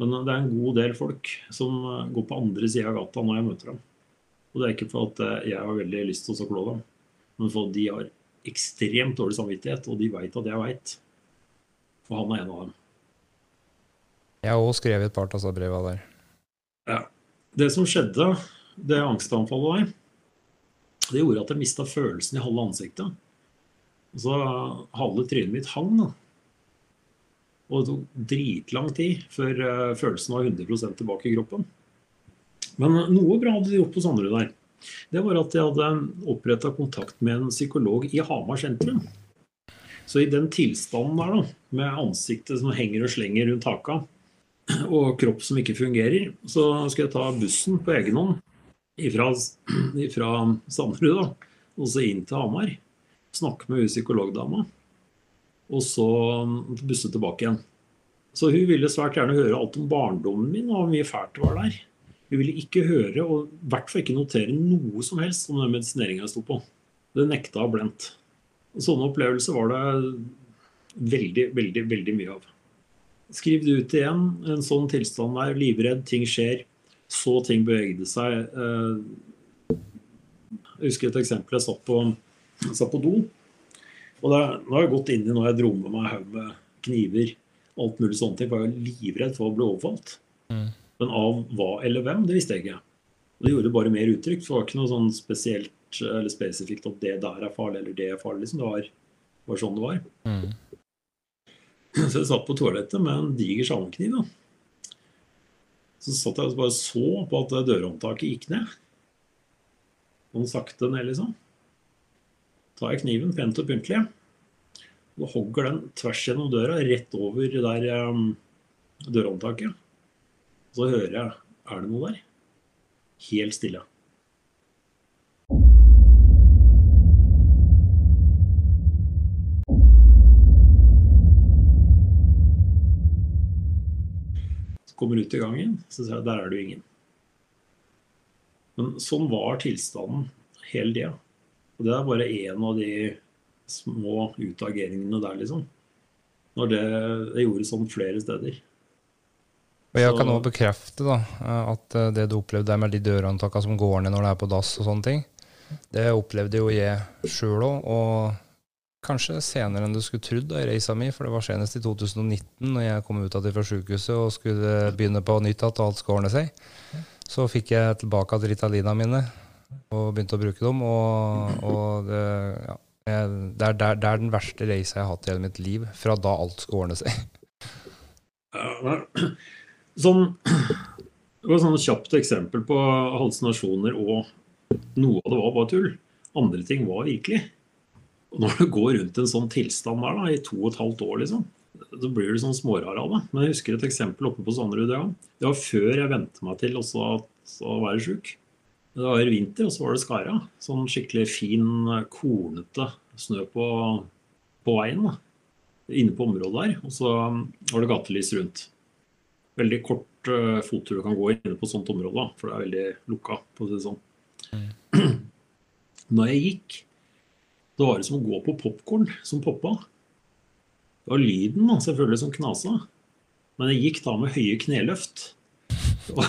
Men det er en god del folk som eh, går på andre sida av gata når jeg møter dem. Og det er ikke for at eh, jeg har veldig lyst til å klå dem, men for at de har ekstremt dårlig samvittighet, og de veit at jeg veit. For han er en av dem. Jeg har òg skrevet et par av breva der. Ja. Det som skjedde, det angstanfallet der, det gjorde at jeg mista følelsen i halve ansiktet. Så halve trynet mitt hang. da. Og det tok dritlang tid før uh, følelsen var 100 tilbake i kroppen. Men noe bra hadde de gjort på Sanderud der. Det var at de hadde oppretta kontakt med en psykolog i Hamar sentrum. Så i den tilstanden der, da, med ansiktet som henger og slenger rundt haka, og kropp som ikke fungerer, så skal jeg ta bussen på egen hånd ifra, ifra Sanderud da, og så inn til Hamar. Snakke med hun psykologdama, og så busse tilbake igjen. Så hun ville svært gjerne høre alt om barndommen min og hvor mye fælt det var der. Hun ville ikke høre, og i hvert fall ikke notere noe som helst om den medisineringa jeg sto på. Det nekta blendt. Sånne opplevelser var det veldig, veldig, veldig mye av. Skriv det ut igjen. En sånn tilstand der, livredd, ting skjer. Så ting bevegde seg. Eh, jeg husker et eksempel. Jeg satt på, jeg satt på do. Og det, nå har jeg gått inn i når jeg dro med meg haug med kniver. Alt mulig sånne ting. For jeg var livredd for å bli overfalt. Mm. Men av hva eller hvem, det visste jeg ikke. Og det gjorde bare mer uttrykk. For det var ikke noe sånn spesielt eller spesifikt at det der er farlig, eller det er farlig. Liksom. Det var, var sånn det var. Mm. Så jeg satt på toalettet med en diger salmkniv. Da. Så satt jeg og bare så på at dørhåndtaket gikk ned. Sånn sakte ned, liksom. tar jeg kniven pent og pyntelig. Og hogger den tvers gjennom døra, rett over der um, dørhåndtaket. Så hører jeg Er det noe der? Helt stille. Kommer ut i gangen, så ser jeg der er det jo ingen. Men sånn var tilstanden hele tida. Og det er bare én av de små utageringene der, liksom. Når det, det gjorde sånn flere steder. Og jeg kan òg bekrefte da, at eh, det du opplevde der med de dørhåndtakene som går ned når det er på dass og sånne ting, det opplevde jo jeg sjøl òg. Og Kanskje senere enn du skulle trodd i reisa mi, for det var senest i 2019, når jeg kom ut av det fra sykehuset og skulle begynne på nytt igjen og alt skulle ordne seg. Så fikk jeg tilbake at Ritalina mine og begynte å bruke dem. Og, og det, ja, det, er, det, er, den verste reisa jeg har hatt i hele mitt liv, fra da alt skulle ordne seg. Sånn, det var sånn kjapt eksempel på hallusinasjoner, og noe av det var bare tull. Andre ting var virkelig. Og når du går rundt en sånn tilstand der da, i to og et halvt år, liksom, så blir du sånn smårar av det. Men jeg husker et eksempel oppe på Sanderud. Ja. Det var før jeg vente meg til også å være sjuk. Det var vinter, og så var det skara. Sånn skikkelig fin, kornete snø på, på veien. da. Inne på området der. Og så var det gatelys rundt. Veldig kort uh, fottur du kan gå inne på sånt område, da, for det er veldig lukka. på å si det sånn. Mm. Når jeg gikk, det var som å gå på popkorn som poppa. Det var lyden da, selvfølgelig som knasa. Men jeg gikk da med høye kneløft. Og,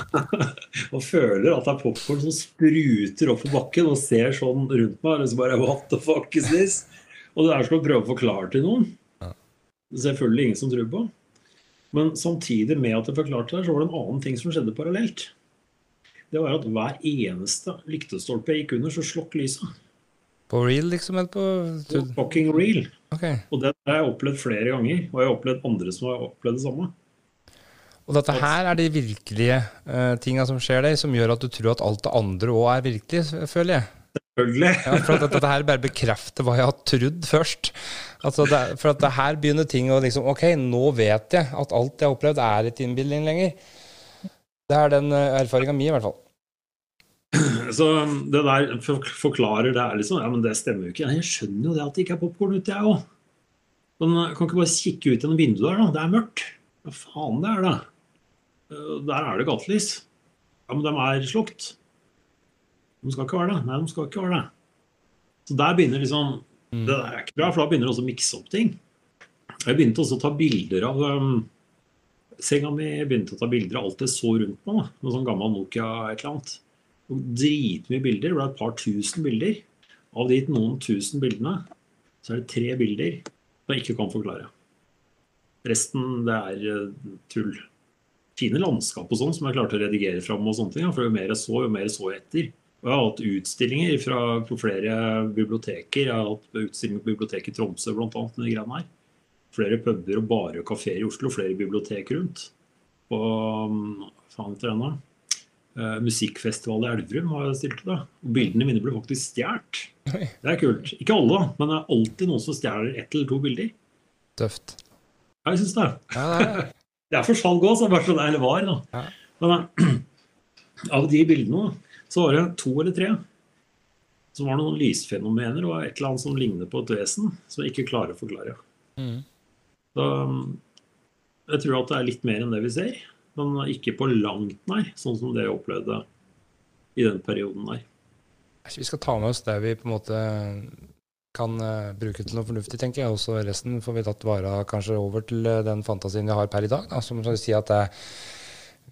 og føler at det er popkorn som spruter opp på bakken og ser sånn rundt meg. Og så bare What the fuck is this? Og det er som å prøve å forklare til noen. Selvfølgelig ingen som tror på. Men samtidig med at jeg forklarte det, så var det en annen ting som skjedde parallelt. Det var at hver eneste lyktestolpe jeg gikk under, så slokk lyset. På real, liksom? Eller på Fucking real. Okay. Og det har jeg opplevd flere ganger. Og jeg har opplevd andre som har opplevd det samme. Og dette her er de virkelige uh, tinga som skjer deg, som gjør at du tror at alt det andre òg er virkelig, føler jeg. Selvfølgelig. Ja, for at dette her bare bekrefter hva jeg har trodd først. Altså det, for at det her begynner ting å liksom Ok, nå vet jeg at alt jeg har opplevd, er et innbilning lenger. Det er den uh, erfaringa mi, i hvert fall. Så det der forklarer det er liksom Ja, men det stemmer jo ikke. Jeg skjønner jo det at det ikke er popkorn ute, jeg òg. Men jeg kan ikke bare kikke ut gjennom vinduet der, da. Det er mørkt. Hva faen det er det? Eh, der er det gatelys. Ja, men de er slukt. De skal ikke være det. Nei, de skal ikke være det. Så der begynner liksom mm. Det er ikke bra, for da begynner det også å mikse opp ting. Jeg begynte også å ta bilder av um, senga mi. Jeg begynte å ta bilder av alt jeg så rundt meg. Da. Noe sånn gammel Nokia et eller annet dritmye bilder. Det ble et par tusen bilder. Av de noen tusen bildene, så er det tre bilder som jeg ikke kan forklare. Resten, det er uh, tull. fine landskap og sånn som jeg klarte å redigere fram. og sånne ting, For jo mer jeg så, jo mer jeg så etter. Og jeg har hatt utstillinger fra, på flere biblioteker. Jeg har hatt utstilling på biblioteket i Tromsø annet, med. Flere puber og barer og kafeer i Oslo. Flere bibliotek rundt. På faen heter den da? Uh, musikkfestival i Elverum har jeg stilt det. Og bildene mine ble faktisk stjålet. Det er kult. Ikke alle, men det er alltid noen som stjeler ett eller to bilder. Tøft. Ja, jeg syns det. Ja, det er Det er for salg òg, i hvert det eller var. da. Ja. Men av de bildene så var det to eller tre som var noen lysfenomener og et eller annet som ligner på et vesen som jeg ikke klarer å forklare. Mm. Så jeg tror at det er litt mer enn det vi ser, men ikke på langt nær, sånn som det jeg opplevde i den perioden der. Vi skal ta med oss det vi på en måte kan uh, bruke til noe fornuftig, tenker jeg. Og så resten får vi tatt vare av kanskje over til uh, den fantasien vi har per i dag. Da, som skal si at det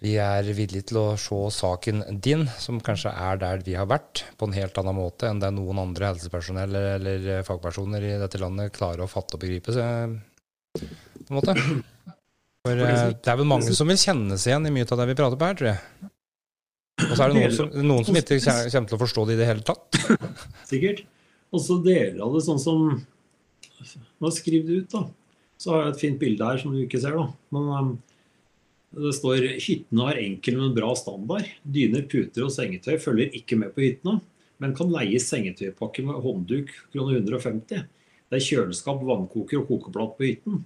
vi er villige til å se saken din, som kanskje er der vi har vært, på en helt annen måte enn det noen andre helsepersonell eller fagpersoner i dette landet klarer å fatte og begripe. Så, på en måte. For det er vel mange som vil kjenne seg igjen i mye av det vi prater på her, tror jeg. Og så er det noen som, noen som ikke kommer til å forstå det i det hele tatt. Sikkert. Og så deler av det sånn som Nå skriv det ut, da. Så har jeg et fint bilde her som du ikke ser, da. Men um, det står hyttene har enkel, men bra standard. Dyner, puter og sengetøy følger ikke med på hyttene, men kan leie sengetøypakke med håndduk kroner 150. Det er kjøleskap, vannkoker og kokeplate på hytten.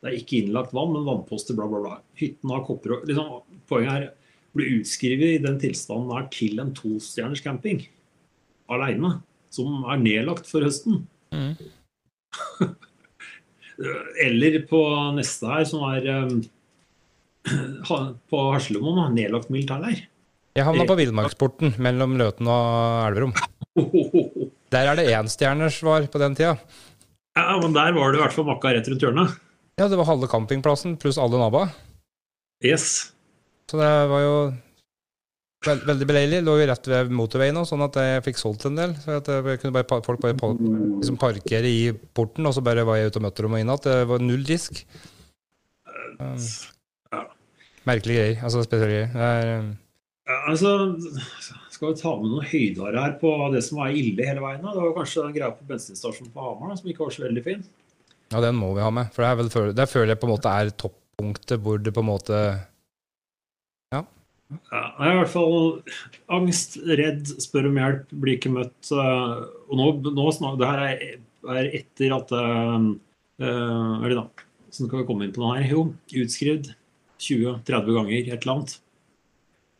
Det er ikke innlagt vann, men vannposter, bla, bla, bla. Hytten har kopper og liksom, Poenget er bli utskrevet i den tilstanden er til en tostjerners camping. Aleine. Som er nedlagt for høsten. Mm. Eller på neste her, som er um, på Haslemoen, nedlagt militærleir. Jeg havna på villmarksporten mellom Løten og Elverum. Der er det énstjerners var på den tida. Ja, men der var det i hvert fall makka rett rundt hjørnet. Ja, det var halve campingplassen pluss alle naboene. Yes. Så det var jo veld, veldig beleilig. Lå jo rett ved motorveien, òg, sånn at jeg fikk solgt en del. Så at jeg kunne bare, folk bare liksom parkere i porten, og så bare var jeg ute og møtte dem og inn igjen. Det var null risk. Um, Ja. merkelige greier. Altså spesielle greier. Det er, um, Ja, altså, skal vi ta med noen høyder her på det som var ille hele veien? da? Det var kanskje den greia på bensinstasjonen på Hamar da, som ikke var så veldig fin. Ja, den må vi ha med. For det, er vel, der føler jeg på en måte er toppunktet hvor det på en måte Ja, jeg er i hvert fall angst, redd, spør om hjelp, blir ikke møtt. eh, Og nå, nå snak, det her er, er etter at øh, Er det da? Så skal vi komme inn på noe her. Jo, utskrevet 20-30 ganger, et eller annet.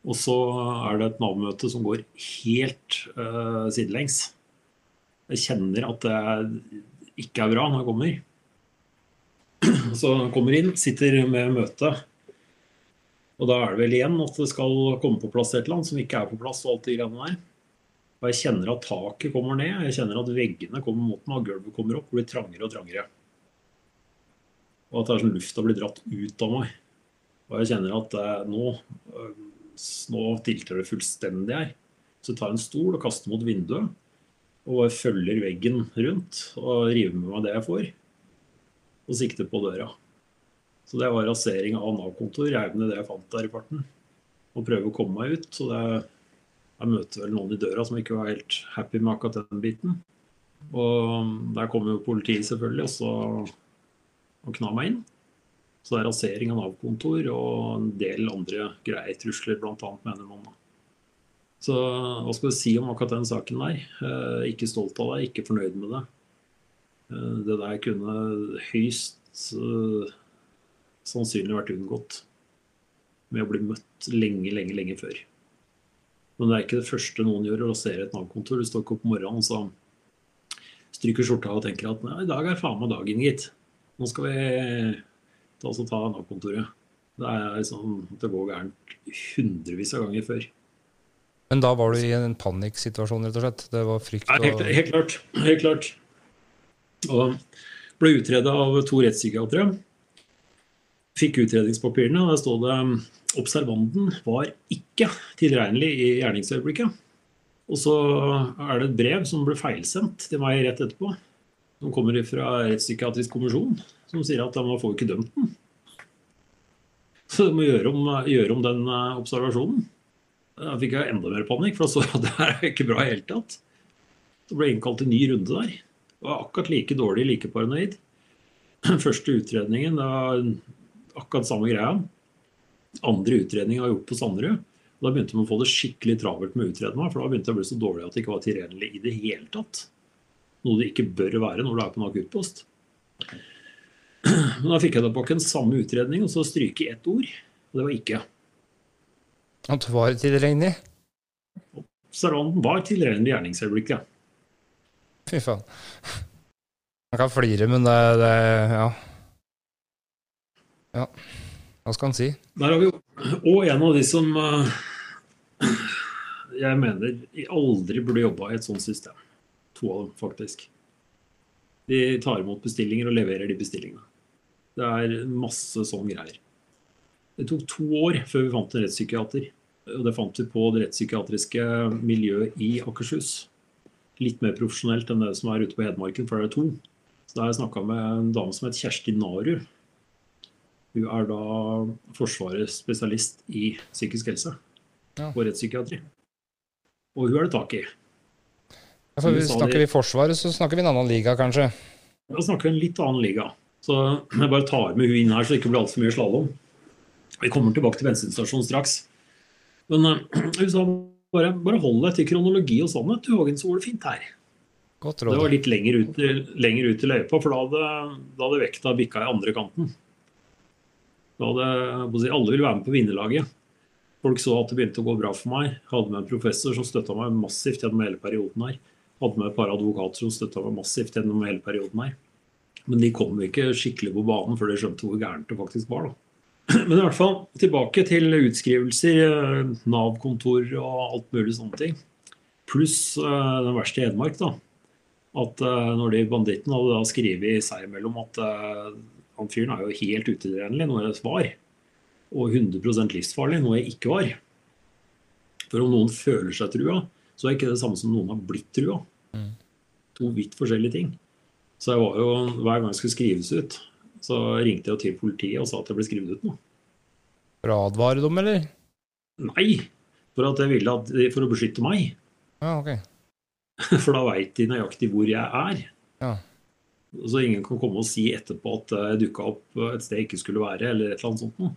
Og så er det et Nav-møte som går helt øh, sidelengs. Jeg kjenner at det ikke er bra når jeg kommer. Så jeg kommer inn, sitter med møte. Og da er det vel igjen at det skal komme på plass et eller annet som ikke er på plass. Og alt de greiene der. Og jeg kjenner at taket kommer ned, jeg kjenner at veggene kommer mot meg, og gulvet kommer opp, blir trangere og trangere. Og at det er som lufta blir dratt ut av meg. Og jeg kjenner at eh, nå, øh, nå tilter det fullstendig her. Så jeg tar en stol og kaster mot vinduet. Og følger veggen rundt og river med meg det jeg får. Og sikte på døra. Så det var rasering av Nav-kontor. Reiv ned det jeg fant der i farten. Og prøve å komme meg ut. Så det, jeg møter vel noen i døra som ikke var helt happy med akkurat den biten. Og der kom jo politiet selvfølgelig også og kna meg inn. Så det er rasering av Nav-kontor og en del andre greie trusler bl.a. mener da. Så hva skal du si om akkurat den saken der? Eh, ikke stolt av deg, ikke fornøyd med det. Eh, det der kunne høyst eh, sannsynlig vært unngått med å bli møtt lenge, lenge, lenge før. Men det er ikke det første noen gjør, å rasere et Nav-kontor. Du står ikke opp morgenen og så stryker skjorta og tenker at i dag er faen meg dagen, gitt. Nå skal vi ta oss og ta Nav-kontoret. Det er sånn at det går gærent hundrevis av ganger før. Men da var du i en panikksituasjon, rett og slett? Det var frykt Nei, helt, og helt klart. Helt klart. Og ble utreda av to rettspsykiatere. Fikk utredningspapirene, og der stod det observanten var ikke tilregnelig i gjerningsøyeblikket. Og så er det et brev som ble feilsendt til meg rett etterpå. Som kommer fra Rettspsykiatrisk kommisjon, som sier at man får ikke dømt den. Så du må gjøre om, gjøre om den eh, observasjonen. Da fikk jeg enda mer panikk, for da så jeg at det her er ikke bra i det hele tatt. Så ble jeg innkalt til ny runde der. Var akkurat like dårlig, like paranoid. Første utredningen, det var akkurat samme greia. Andre utredning var gjort på Sanderud. Da begynte de å få det skikkelig travelt med å utrede meg, for da begynte jeg å bli så dårlig at det ikke var tilregnelig i det hele tatt. Noe det ikke bør være når du er på en akuttpost. Men da fikk jeg tilbake en samme utredning, og så stryke ett ord. Og det var ikke. At var tilregnelig? Observanten var tilregnelig i gjerningsøyeblikket. Fy faen. Man kan flire, men det, det Ja. Ja. Hva skal han si? Der har vi jo Og en av de som eh, jeg mener aldri burde jobba i et sånt system. To av dem, faktisk. De tar imot bestillinger og leverer de bestillingene. Det er masse sånn greier. Det tok to år før vi fant en rettspsykiater. Og det fant vi på det rettspsykiatriske miljøet i Akershus. Litt mer profesjonelt enn det som er ute på Hedmarken, for det er to. Så da har jeg snakka med en dame som heter Kjersti Narud. Hun er da Forsvarets spesialist i psykisk helse Ja. og rettspsykiatri. Og hun er det tak i. Ja, for vi snakker vi Forsvaret, så snakker vi en annen liga, kanskje. Da snakker vi en litt annen liga. Så jeg bare tar med hun inn her, så det ikke blir altfor mye slalåm. Vi kommer tilbake til bensinstasjonen straks. Men eh, hun sa bare, bare hold deg til kronologi og sannhet, du Hågen, så går det fint her. Godt Det var litt lenger ut, lenger ut i løypa, for da hadde, da hadde vekta bikka i andre kanten. Da hadde, alle ville være med på vinnerlaget. Folk så at det begynte å gå bra for meg. Hadde med en professor som støtta meg massivt gjennom hele perioden her. Hadde med et par advokater som støtta meg massivt gjennom hele perioden her. Men de kom ikke skikkelig på banen før de skjønte hvor gærent det faktisk var. da. Men i hvert fall tilbake til utskrivelser, eh, Nav-kontor og alt mulig sånne ting. Pluss eh, den verste i Hedmark, da. At eh, når de bandittene hadde da skrevet seg imellom at han fyren er jo helt utilregnelig, noe jeg var. Og 100% livsfarlig, noe jeg ikke var. For om noen føler seg trua, så er ikke det samme som noen har blitt trua. Mm. To vidt forskjellige ting. Så jeg var jo, hver gang jeg skulle skrives ut, så ringte jeg til politiet og sa at jeg ble skrevet ut nå. For å advare dem, eller? Nei! For at jeg ville at, for å beskytte meg. Ja, ok. For da veit de nøyaktig hvor jeg er. Ja. Så ingen kan komme og si etterpå at jeg dukka opp et sted jeg ikke skulle være, eller et eller annet sånt noe.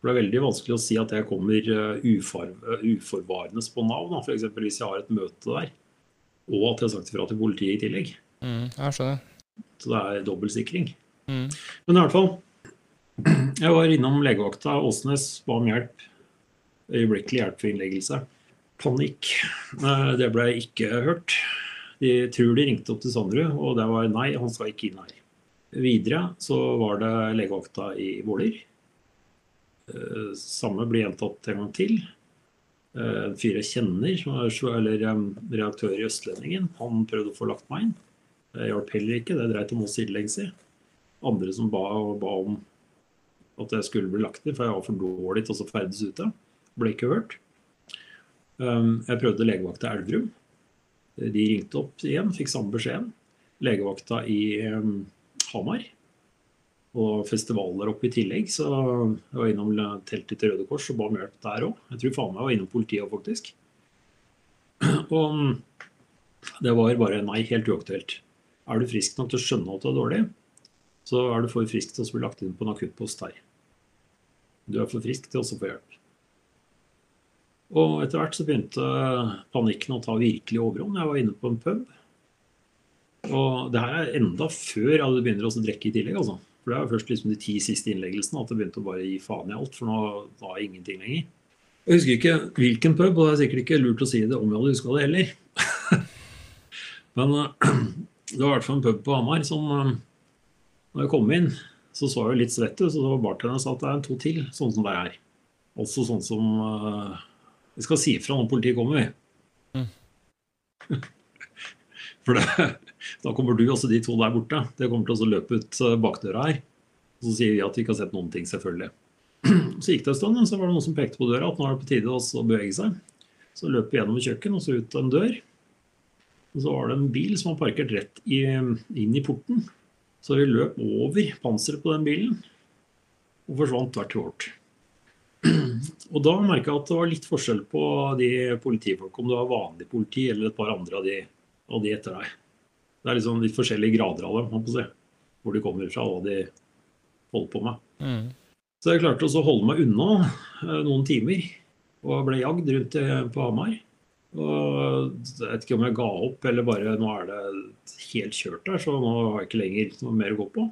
For det er veldig vanskelig å si at jeg kommer eh, eh, uforvarende på Nav, f.eks. hvis jeg har et møte der. Og at jeg har sagt ifra til politiet i tillegg. Mm, jeg skjønner. Så det er dobbeltsikring. Mm. Men i hvert fall. Jeg var innom legevakta Åsnes, ba om hjelp. Øyeblikkelig hjelp for innleggelse. Panikk. Eh, Det ble ikke hørt. De tror de ringte opp til Sandrud, og det var nei, han skal ikke inn her. Videre så var det legevakta i Våler. Eh, Samme blir gjentatt en gang til. Eh, En fyr jeg kjenner, er eller redaktør i Østlendingen, han prøvde å få lagt meg inn. Det hjalp heller ikke. Det dreit om oss sidelengs i andre som ba, ba om at jeg skulle bli lagt i, for jeg var for dårlig til å ferdes ute. Ble ikke hørt. Um, Jeg prøvde legevakta Elverum. De ringte opp igjen, fikk samme beskjeden. Legevakta i um, Hamar. Og festivaler oppe i tillegg, så jeg var innom teltet til Røde Kors og ba om hjelp der òg. Jeg tror faen meg jeg var innom politiet òg, faktisk. Og um, det var bare nei, helt uaktuelt. Er du frisk nok til å skjønne at du er dårlig, så er du for frisk til å bli lagt inn på en akuttpost her. Du er for frisk til å få hjelp. Og etter hvert så begynte panikken å ta virkelig overhånd. Jeg var inne på en pub. Og det her er enda før jeg hadde begynner å drikke i tillegg. altså. For det er først liksom de ti siste innleggelsene at det begynte å bare gi faen i alt. For nå var jeg ingenting lenger. Jeg husker ikke hvilken pub, og det er sikkert ikke lurt å si det om jeg hadde huska det heller. Men eh, det var i hvert fall en pub på Hamar som eh, Når jeg kom inn, så så jeg jo litt svett ut, så var bartenderen sa at det er to til, sånn som det er. Også sånn som uh, Vi skal si ifra når politiet kommer, vi. For det, da kommer du også de to der borte. Det kommer til å løpe ut eh, bakdøra her. Og så sier vi at vi ikke har sett noen ting, selvfølgelig. Så gikk det en stund, så var det noen som pekte på døra at nå er det på tide å bevege seg. Så løp vi gjennom kjøkken og så ut en dør. Og så var det en bil som var parkert rett i, inn i porten. Så vi løp over panseret på den bilen og forsvant hvert vårt. Og da merka jeg at det var litt forskjell på de politifolka, om det var vanlig politi eller et par andre av de, av de etter deg. Det er liksom litt forskjellige grader av dem, si, hvor de kommer fra og hva de holder på med. Mm. Så jeg klarte også å holde meg unna eh, noen timer, og ble jagd rundt på Hamar. Og jeg vet ikke om jeg ga opp, eller bare nå er det helt kjørt der, så nå har jeg ikke lenger noe mer å gå på.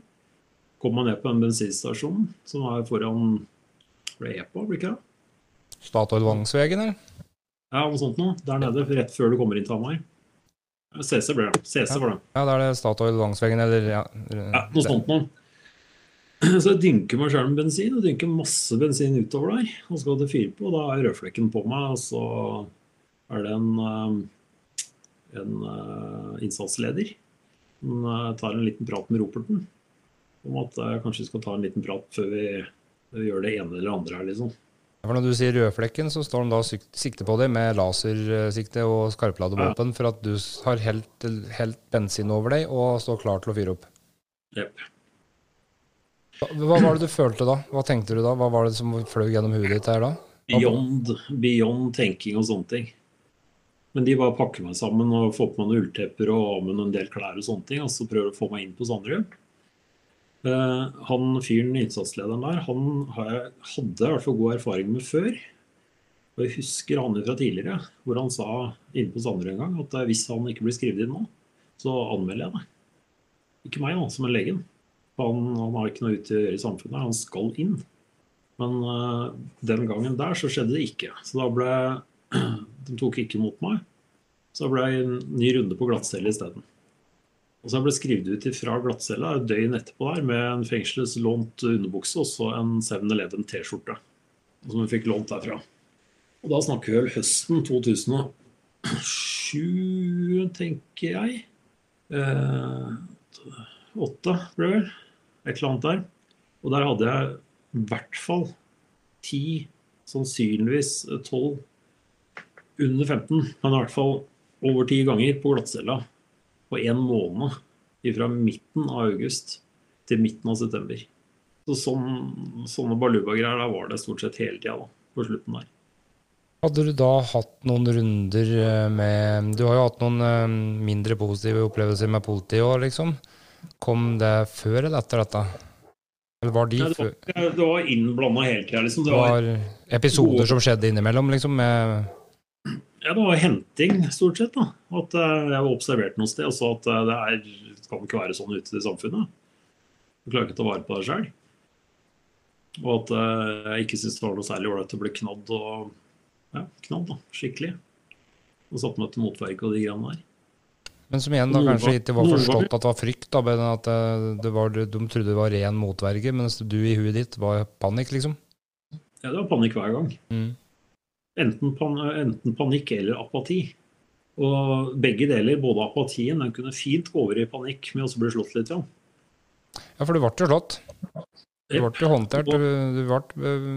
Kom meg ned på en bensinstasjon som er foran ble EPA, blir ikke det? Statoil Vangsvegen, eller? Ja, noe sånt noe. Der nede, rett før du kommer inn til Hamar. CC ble det. CC var det. Ja, da er det Statoil Vangsvegen, eller ja, Ja, noe sånt noe. Så jeg dynker meg sjøl med bensin, og dynker masse bensin utover der. Og så skal det fyre på, og da er rødflekken på meg, og så er det en, eh, en eh, innsatsleder som eh, tar en liten prat med Roperten om at kanskje skal ta en liten prat før vi, vi gjør det ene eller andre her, liksom. For Når du sier rødflekken, så står de da sikte på deg med lasersikte og skarpladet våpen for at du har helt, helt bensin over deg og står klar til å fyre opp. Jepp. Hva, hva var det du følte da? Hva tenkte du da? Hva var det som fløy gjennom huet ditt her da? Beyond, beyond tenking og sånne ting. Men de bare pakker meg sammen og får på meg noen ulltepper og av med en del klær og sånne ting, og så prøver å få meg inn på Sanderud. Eh, han fyren, innsatslederen der, han jeg, hadde i hvert fall god erfaring med før. Og jeg husker han fra tidligere, hvor han sa inne på Sanderud en gang at eh, hvis han ikke blir skrevet inn nå, så anmelder jeg det. Ikke meg, da, som er legen. Han, han har ikke noe ute å gjøre i samfunnet, han skal inn. Men uh, den gangen der så skjedde det ikke. Så da ble De tok ikke imot meg. Så da ble jeg en ny runde på glattcelle isteden. Og så jeg ble skrevet ut fra glattcella et døgn etterpå der med en fengselslånt underbukse og så en 7-Eleven T-skjorte. Som hun fikk lånt derfra. Og da snakker vi vel høsten 2007, tenker jeg. Eh, åtte ble det vel. Et eller annet der. Og der hadde jeg i hvert fall ti, sannsynligvis tolv, under 15, men i hvert fall over ti ganger på glattcella på én måned. Fra midten av august til midten av september. Så sånn, sånne baluba-greier der var det stort sett hele tida på slutten der. Hadde du da hatt noen runder eh, med Du har jo hatt noen eh, mindre positive opplevelser med politiet òg, liksom. Kom det før eller etter dette? Eller var de Nei, det før? var, det var innblanda hele tida. Liksom. Det Det var, var episoder som skjedde innimellom, liksom? Med ja, det var henting, stort sett. da. At eh, jeg var observert noe sted og så at eh, det er, kan ikke være sånn ute i samfunnet. Du klarer ikke å ta vare på deg sjøl. Og at eh, jeg ikke syntes det var noe særlig ålreit å bli knadd og ja, knadd da, skikkelig. Og satt meg til motverge og de greiene der. Men som igjen da kanskje ikke var forstått at det var frykt, da, men at det var, de trodde det var ren motverge, mens du i huet ditt var panikk, liksom. Ja, det var panikk hver gang. Mm. Enten, pan enten panikk eller apati. Og begge deler, både apatien, den kunne fint gå over i panikk med å bli slått litt. Ja. Ja, for du ble jo slått. Du ble jo håndtert. Du, du ble, eh,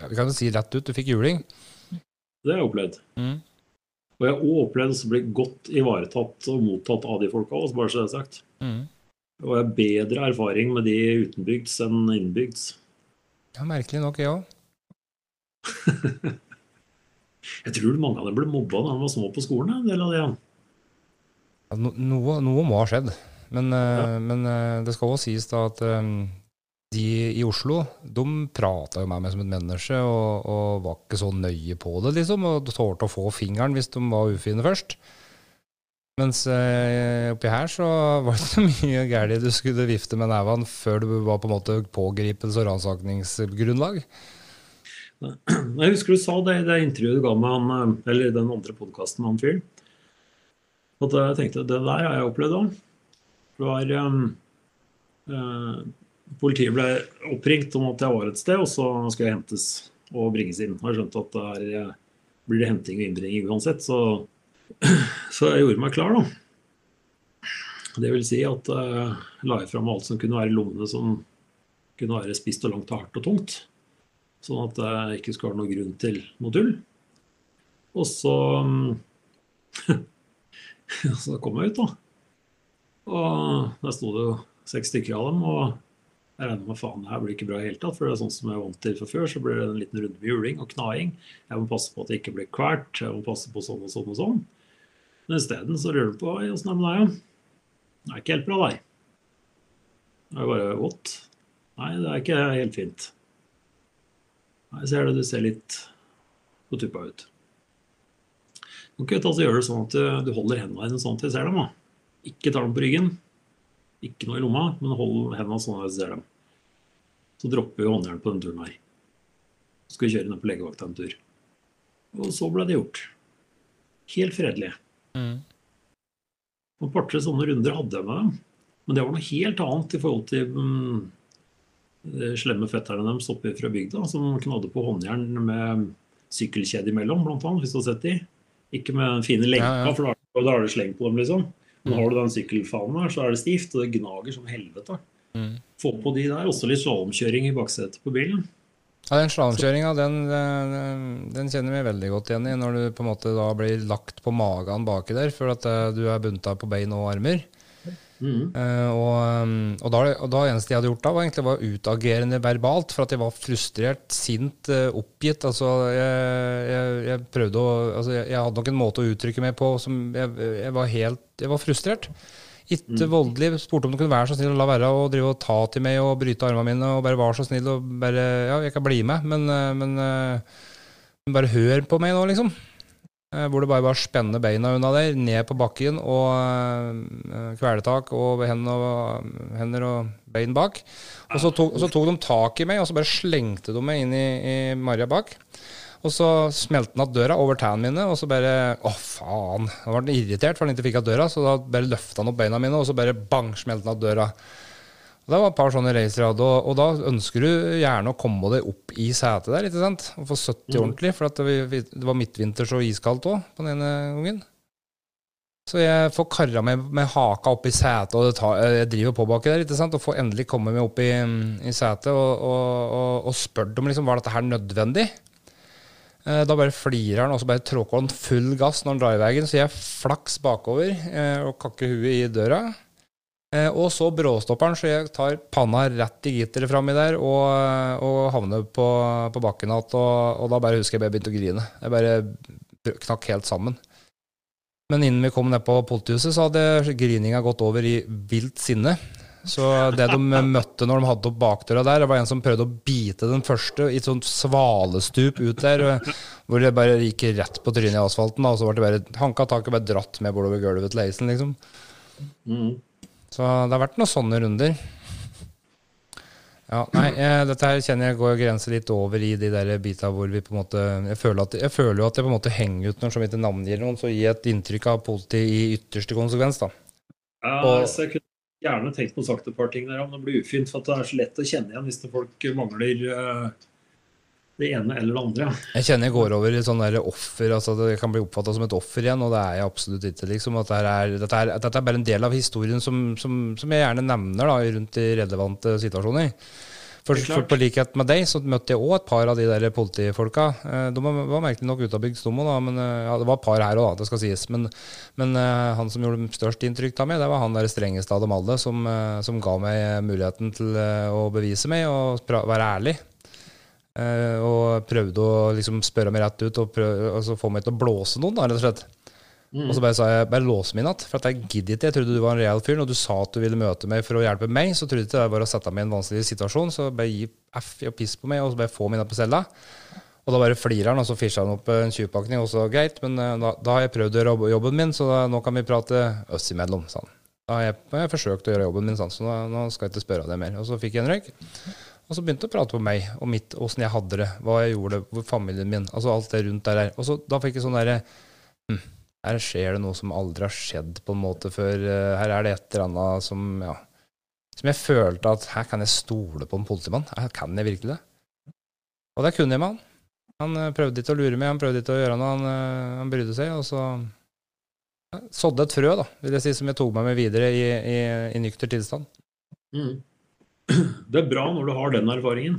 ja, vi kan jo si rett ut, du fikk juling. Det har jeg opplevd. Mm. Og jeg har også opplevd å bli godt ivaretatt og mottatt av de folka, også, bare så det er sagt. Mm. Og jeg har bedre erfaring med de utenbygds enn innbygds. Ja, merkelig nok, jeg òg. Jeg tror mange av dem ble mobba da de var små på skolen. En del av det. Ja, no, noe, noe må ha skjedd. Men, ja. men eh, det skal også sies da at eh, de i Oslo de prata jo med meg som et menneske og, og var ikke så nøye på det, liksom. Og tålte å få fingeren hvis de var ufine først. Mens eh, oppi her så var det så mye galt du skulle vifte med nevene før du var på en måte pågripelse og ransakningsgrunnlag. Jeg husker du sa det i det intervjuet du ga med han, eh, eller den andre podkasten med han fyren. At jeg tenkte det der har jeg opplevd òg. Det var eh, eh, Politiet ble oppringt om at jeg var et sted, og så skulle jeg hentes og bringes inn. Jeg skjønte at det blir det henting og innbringing uansett, så, så jeg gjorde meg klar, da. Det vil si at jeg la fram alt som kunne være i lommene som kunne være spist og langt og hardt og tungt. Sånn at det ikke skulle være noen grunn til noe tull. Og så Så kom jeg ut, da. Og der sto det jo seks stykker av dem. Og Jeg regner med faen, det her blir ikke bra i hele tatt, for det er sånn som jeg er vant til fra før, så blir det en liten runde med juling og knaing. Jeg må passe på at det ikke blir kvalt. jeg må passe på sånn og sånn og sånn. Men isteden så lurer du på åssen er det med deg? Det er ikke helt bra, nei. Det er bare vått. Nei, det er ikke helt fint. Jeg ser det, du ser litt på tuppa ut. Du kan altså gjøre det sånn at du holder hendene dine sånn til jeg ser dem. da. Ikke tar dem på ryggen, ikke noe i lomma, men hold hendene sånn at jeg ser dem. Så dropper vi håndjern på denne turen her. Så skal vi kjøre ned på legevakta en tur. Og så ble det gjort. Helt fredelig. Mm. Et par-tre sånne runder hadde jeg med dem. Men det var noe helt annet i forhold til de slemme fetterne deres oppe fra bygda, som knadde på håndjern med sykkelkjede imellom, blant annet, hvis du har sett de. Ikke med den fine lenka, Ja, ja. for da, har det sleng på dem, liksom. Men har du den sykkelfanen her, så er det stivt, og det gnager som helvete. Mm. Få på de der. Også litt slalåmkjøring i baksetet på bilen. Ja, den slalåmkjøringa, den, den, den kjenner vi veldig godt igjen i, når du på en måte da blir lagt på magen baki der, for at eh, du er bunta på bein og armer. Mhm. Uh, og, um, og, da, og da eneste jeg hadde gjort da, var egentlig var utagerende verbalt, for at jeg var frustrert, sint, eh, oppgitt. Altså, jeg, jeg, jeg prøvde å altså, jeg, jeg hadde nok en måte å uttrykke meg på som Jeg, var helt Jeg var frustrert. Ikke voldelig. Spurte om du kunne være så snill å la være å drive og ta til meg og bryte armene mine, og bare var så snill og bare Ja, jeg kan bli med, men, men, eh, men bare hør på meg nå, liksom. Eh, Hvor det bare var å spenne beina unna der, ned på bakken og eh, kvelertak og hender og, hender og bein bak. Og så tok, så tok de tak i meg, og så bare slengte de meg inn i, i marja bak. Og så smelte han igjen døra over tærne mine, og så bare Å, faen. Da ble han irritert for han ikke fikk av døra, så da bare løfta han opp beina mine, og så bare bang, smelte han igjen døra. Det var et par sånne racer jeg hadde, og, og da ønsker du gjerne å komme deg opp i setet der, ikke sant? Og få 70 ordentlig, for at det, det var midtvinters og iskaldt òg på den ene gangen. Så jeg får karra meg med haka opp i setet, og det tar, jeg driver på baki der, ikke sant? og får endelig komme meg opp i, i setet og, og, og, og spurt om liksom, var dette her nødvendig. Eh, Da bare flirer han, og så bare tråkker han full gass når han drar i veien, så jeg flaks bakover eh, og kakker huet i døra. Eh, og så bråstopperen, så jeg tar panna rett i gitteret framme der og, og havner på, på bakken igjen. Og, og da bare husker jeg bare begynte å grine. Jeg bare knakk helt sammen. Men innen vi kom ned på politihuset, så hadde grininga gått over i vilt sinne. Så det de møtte når de hadde opp bakdøra der, det var en som prøvde å bite den første i et sånt svalestup ut der, hvor det bare gikk rett på trynet i asfalten. Og så ble det bare hanka tak og bare dratt med bortover gulvet til leisen, liksom. Mhm. Så det har vært noen sånne runder. Ja, nei, jeg, dette her kjenner jeg går grenser litt over i de der bita hvor vi på en måte Jeg føler, at, jeg føler jo at jeg på en måte henger ut noen som ikke navngir noen, så gi et inntrykk av politi i ytterste konsekvens, da. Ja, Og- altså, jeg kunne gjerne tenkt på å sagt et par ting der, men det blir ufint. For at det er så lett å kjenne igjen hvis folk mangler eh, det ene eller det andre. Jeg kjenner jeg går over i sånn offer, altså at jeg kan bli oppfatta som et offer igjen, og det er jeg absolutt ikke. liksom, at dette er, dette er, dette er bare en del av historien som, som, som jeg gjerne nevner da, rundt i relevante situasjoner. For, Det for på likhet med deg så møtte jeg òg et par av de der politifolka. Eh, De var, merkelig nok utabygd stomo, da, men eh, ja, det var et par her òg, det skal sies. Men, men eh, han som gjorde størst inntrykk av meg, det var han der strengeste av dem alle, som, som ga meg muligheten til å bevise meg og være ærlig. Eh, og prøvde å liksom spørre meg rett ut og prøve, altså få meg til å blåse noen, da, rett og slett. Og så bare sa jeg bare lås meg i natt, for at jeg gidder ikke. Jeg trodde du var en real fyr. Når du sa at du ville møte meg for å hjelpe meg, så trodde jeg ikke det var å sette meg i en vanskelig situasjon. Så bare gi F og piss på meg, og så bare få meg inn på cella. Og da bare flirer han, og så fischer han opp en 20-pakning, og så greit. Men eh, da, da har jeg prøvd å gjøre jobben min, så da, nå kan vi prate oss imellom, sa han. Da har jeg, har jeg forsøkt å gjøre jobben min, sånn, så da, nå skal jeg ikke spørre deg mer. Og så fikk jeg en røyk. Og så begynte jeg å prate på meg og mitt, åssen jeg hadde det, hva jeg gjorde, hvor familien min, altså alt det rundt der. Og så da fikk jeg sånn derre hm, Her skjer det noe som aldri har skjedd på en måte før. eh, Her er det et eller annet som ja, som jeg følte at her kan jeg stole på en politimann. Her kan jeg virkelig det. Og det kunne jeg med han. Han eh, prøvde ikke å lure meg, han prøvde ikke å gjøre noe, han, eh, han brydde seg. Og så sådde et frø, da, vil jeg si, som jeg tok med meg videre i, i, i nykter tilstand. Mm. Det er bra når du har den erfaringen.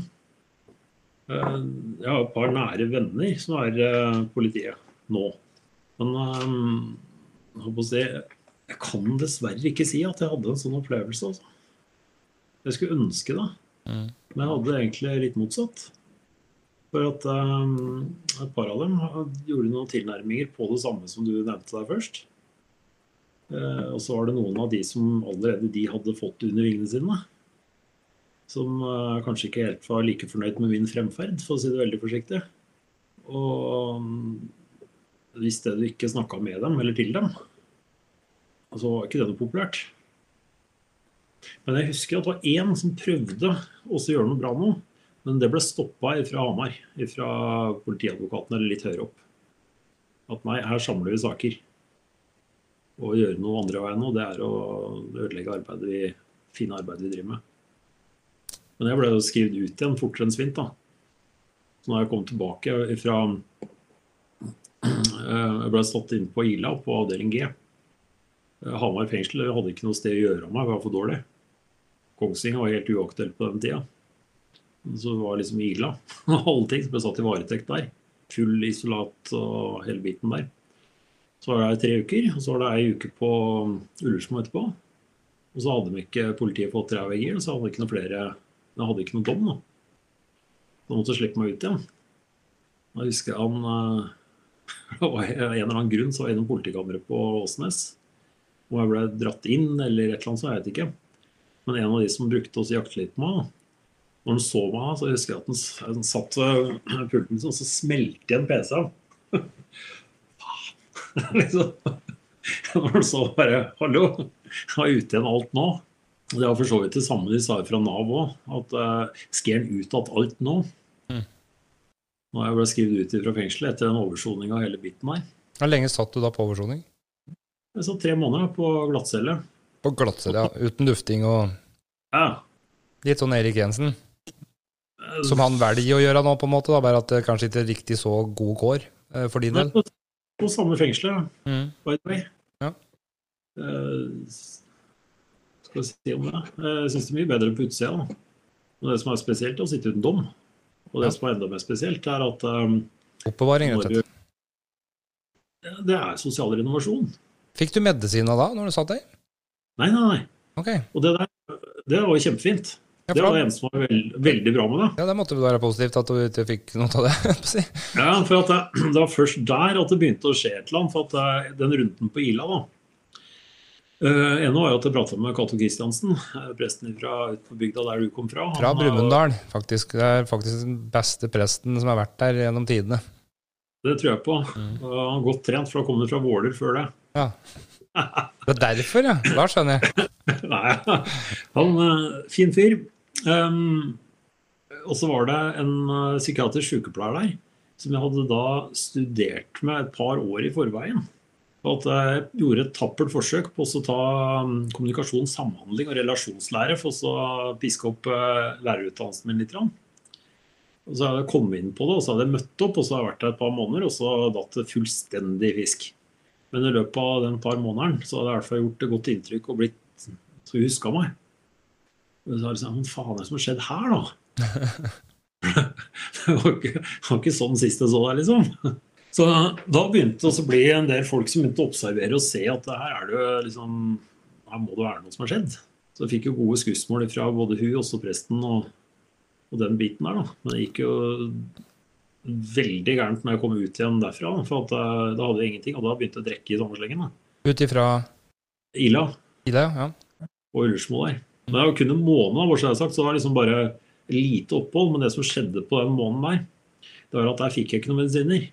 Eh, Jeg har et par nære venner som er eh, politiet nå. Men eh, jeg, kan dessverre ikke si at jeg hadde en sånn opplevelse. Altså. Jeg skulle ønske det. Mm. Men jeg hadde egentlig litt motsatt. For at um, et par av dem gjorde noen tilnærminger på det samme som du nevnte der først. Uh, og så var det noen av de som allerede de hadde fått under vingene sine. Som eh, kanskje ikke helt var like fornøyd med min fremferd, for å si det veldig forsiktig. Og um, hvis det du ikke snakka med dem eller til dem, så var ikke det noe populært. Men jeg husker at det var én som prøvde også å gjøre noe bra nå. Men det ble stoppa fra Hamar, fra politiadvokaten eller litt høyere opp. At nei, her samler vi saker. Å gjøre noe andre veien nå, det er å ødelegge arbeidet vi, fine arbeidet vi driver med. Men jeg ble jo skrevet ut igjen fortere enn svint. da. Så når jeg kom tilbake fra Jeg ble satt inn på Ila på avdeling G. Hamar fengsel hadde ikke noe sted å gjøre av meg, jeg var for dårlig. Kongsvinger var helt uaktuelt på den tida. Så det var liksom Ila og alle ting som ble satt i varetekt der. Full isolat og hele biten der. Så var det tre uker, og så var det ei uke på Ullersmo etterpå. Og så hadde de ikke politiet fått i og så hadde de ikke noe flere De hadde ikke noe dom. Da måtte jeg slippe meg ut igjen. Da husker jeg han Det var en eller annen grunn så var jeg innom politikammeret på Åsnes. Og jeg ble dratt inn eller et eller annet, så jeg vet ikke. Men en av de som brukte oss jakte litt på meg, når han så meg, så husker jeg at han, satt ved pulten og så smelte igjen PC-en. liksom. Når han så bare Hallo, jeg var ute igjen alt nå. Det var for så vidt det samme de sa fra Nav òg. At uh, skal han ut igjen alt nå? Mm. Når jeg ble skrevet ut fra fengselet etter den oversoninga av hele biten her. Hvor lenge satt du da på oversoning? Jeg satt tre måneder på glattcelle. På glattcelle, ja. Uten lufting og Ja. litt sånn Erik Jensen. Som han velger å gjøre nå, på en måte. da, Bare at det kanskje ikke er riktig så god kår eh, for din del. på, på samme fengselet, Mm. by the way. Ja. Eh, vi si om det? Eh, Jeg syns det er mye bedre på utsida. da. Men det som er spesielt, er å sitte uten dom. Og det Ja. som er enda mer spesielt, er at um, Oppbevaring, rett og slett. Det er sosial renovasjon. Fikk du medisiner da, når du satt der? Nei, nei, nei. Okay. Og det der det var jo kjempefint. Ja, Det var det eneste som var veld, veldig bra med det. ja, det måtte vel være positivt at du ikke fikk noe av det. å. Ja, for at det, det var først der at det begynte å skje et eller annet. For at eh, den runden på Ila, da uh, en var jo at jeg prata med Cato Kristiansen, eh, presten fra på bygda der du kom fra. Han, fra Brumunddal, faktisk. Det er faktisk den beste presten som har vært der gjennom tidene. Det tror jeg på. Mm. Uh, Han har godt trent, for han fra Våler før det. Ja. Det er derfor, ja. Da skjønner jeg. Nei, han eh, Fin fyr. Um, og så var det en psykiatrisk sykepleier der som jeg hadde da studert med et par år i forveien. Og at jeg gjorde et tappert forsøk på å ta um, kommunikasjon, samhandling og relasjonslære for å piske opp uh, lærerutdannelsen min litt. Og så hadde jeg kommet inn på det, og så hadde jeg møtt opp, og så har jeg vært der et par måneder, og så datt det fullstendig fisk. Men i løpet av den par månedene så hadde jeg i hvert fall gjort et godt inntrykk og blitt så huska meg. Og så var det sånn, Hva faen er det som har skjedd her, da? det var ikke, det var ikke sånn sist jeg så deg, liksom. Så da begynte det å bli en del folk som begynte å observere og se at her er det liksom Her må det være noe som har skjedd. Så jeg fikk jo gode skussmål fra både hun, også presten, og, og den biten der, da. Men det gikk jo veldig gærent når jeg kom ut igjen derfra. For eh, da hadde jeg ingenting, og da begynte jeg å drikke i sommerslengen. Ut ifra Ila Ila, ja. og Ullersmo der. Men det var kun en måned, hvor jeg har sagt, så det var liksom bare lite opphold. Men det som skjedde på den måneden der, det var at der fikk jeg ikke noen medisiner.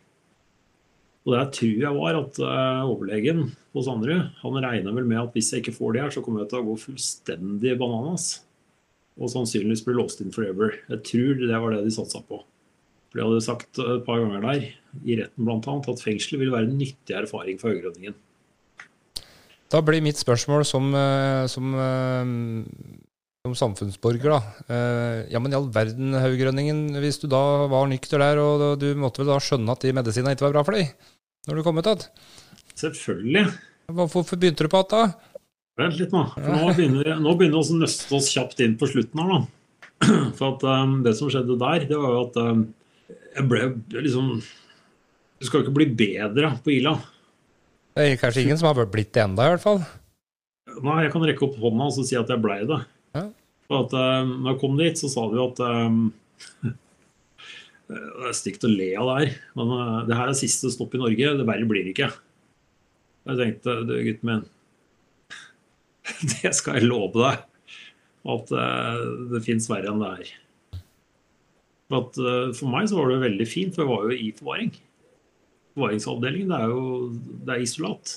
Og der tror jeg var at eh, overlegen på Sanderud han regna vel med at hvis jeg ikke får det her, så kommer jeg til å gå fullstendig bananas. Og sannsynligvis bli låst inn forever. Jeg tror det var det de satsa på. For de hadde sagt et par ganger der, i retten bl.a., at fengselet vil være en nyttig erfaring for Høyrønningen. Da blir mitt spørsmål som, eh, som, eh, som samfunnsborger, da. Eh, Ja, men i all verden, Haugrønningen, hvis du da var nykter der, og du måtte vel da skjønne at de medisinene ikke var bra for deg? Når du kom ut igjen? Selvfølgelig. Hvorfor begynte du på igjen da? Vent litt nå. For nå begynner, nå begynner vi å nøste oss kjapt inn på slutten her, da. For at um, det som skjedde der, det var jo at um, jeg ble liksom Du skal ikke bli bedre på Ila. Det er kanskje ingen som har blitt det enda, i hvert fall. Nei, jeg kan rekke opp hånda og så si at jeg blei det. Ja. For at, um, når jeg kom dit, så sa de at um, Det er stygt å le av det her, men uh, det her er siste stopp i Norge. Det verre blir det ikke. Jeg tenkte, du gutten min, det skal jeg love deg. At uh, det fins verre enn det her. For, for meg så var det veldig fint, for jeg var jo i forvaring. Forvaringsavdelingen det er jo det er isolat.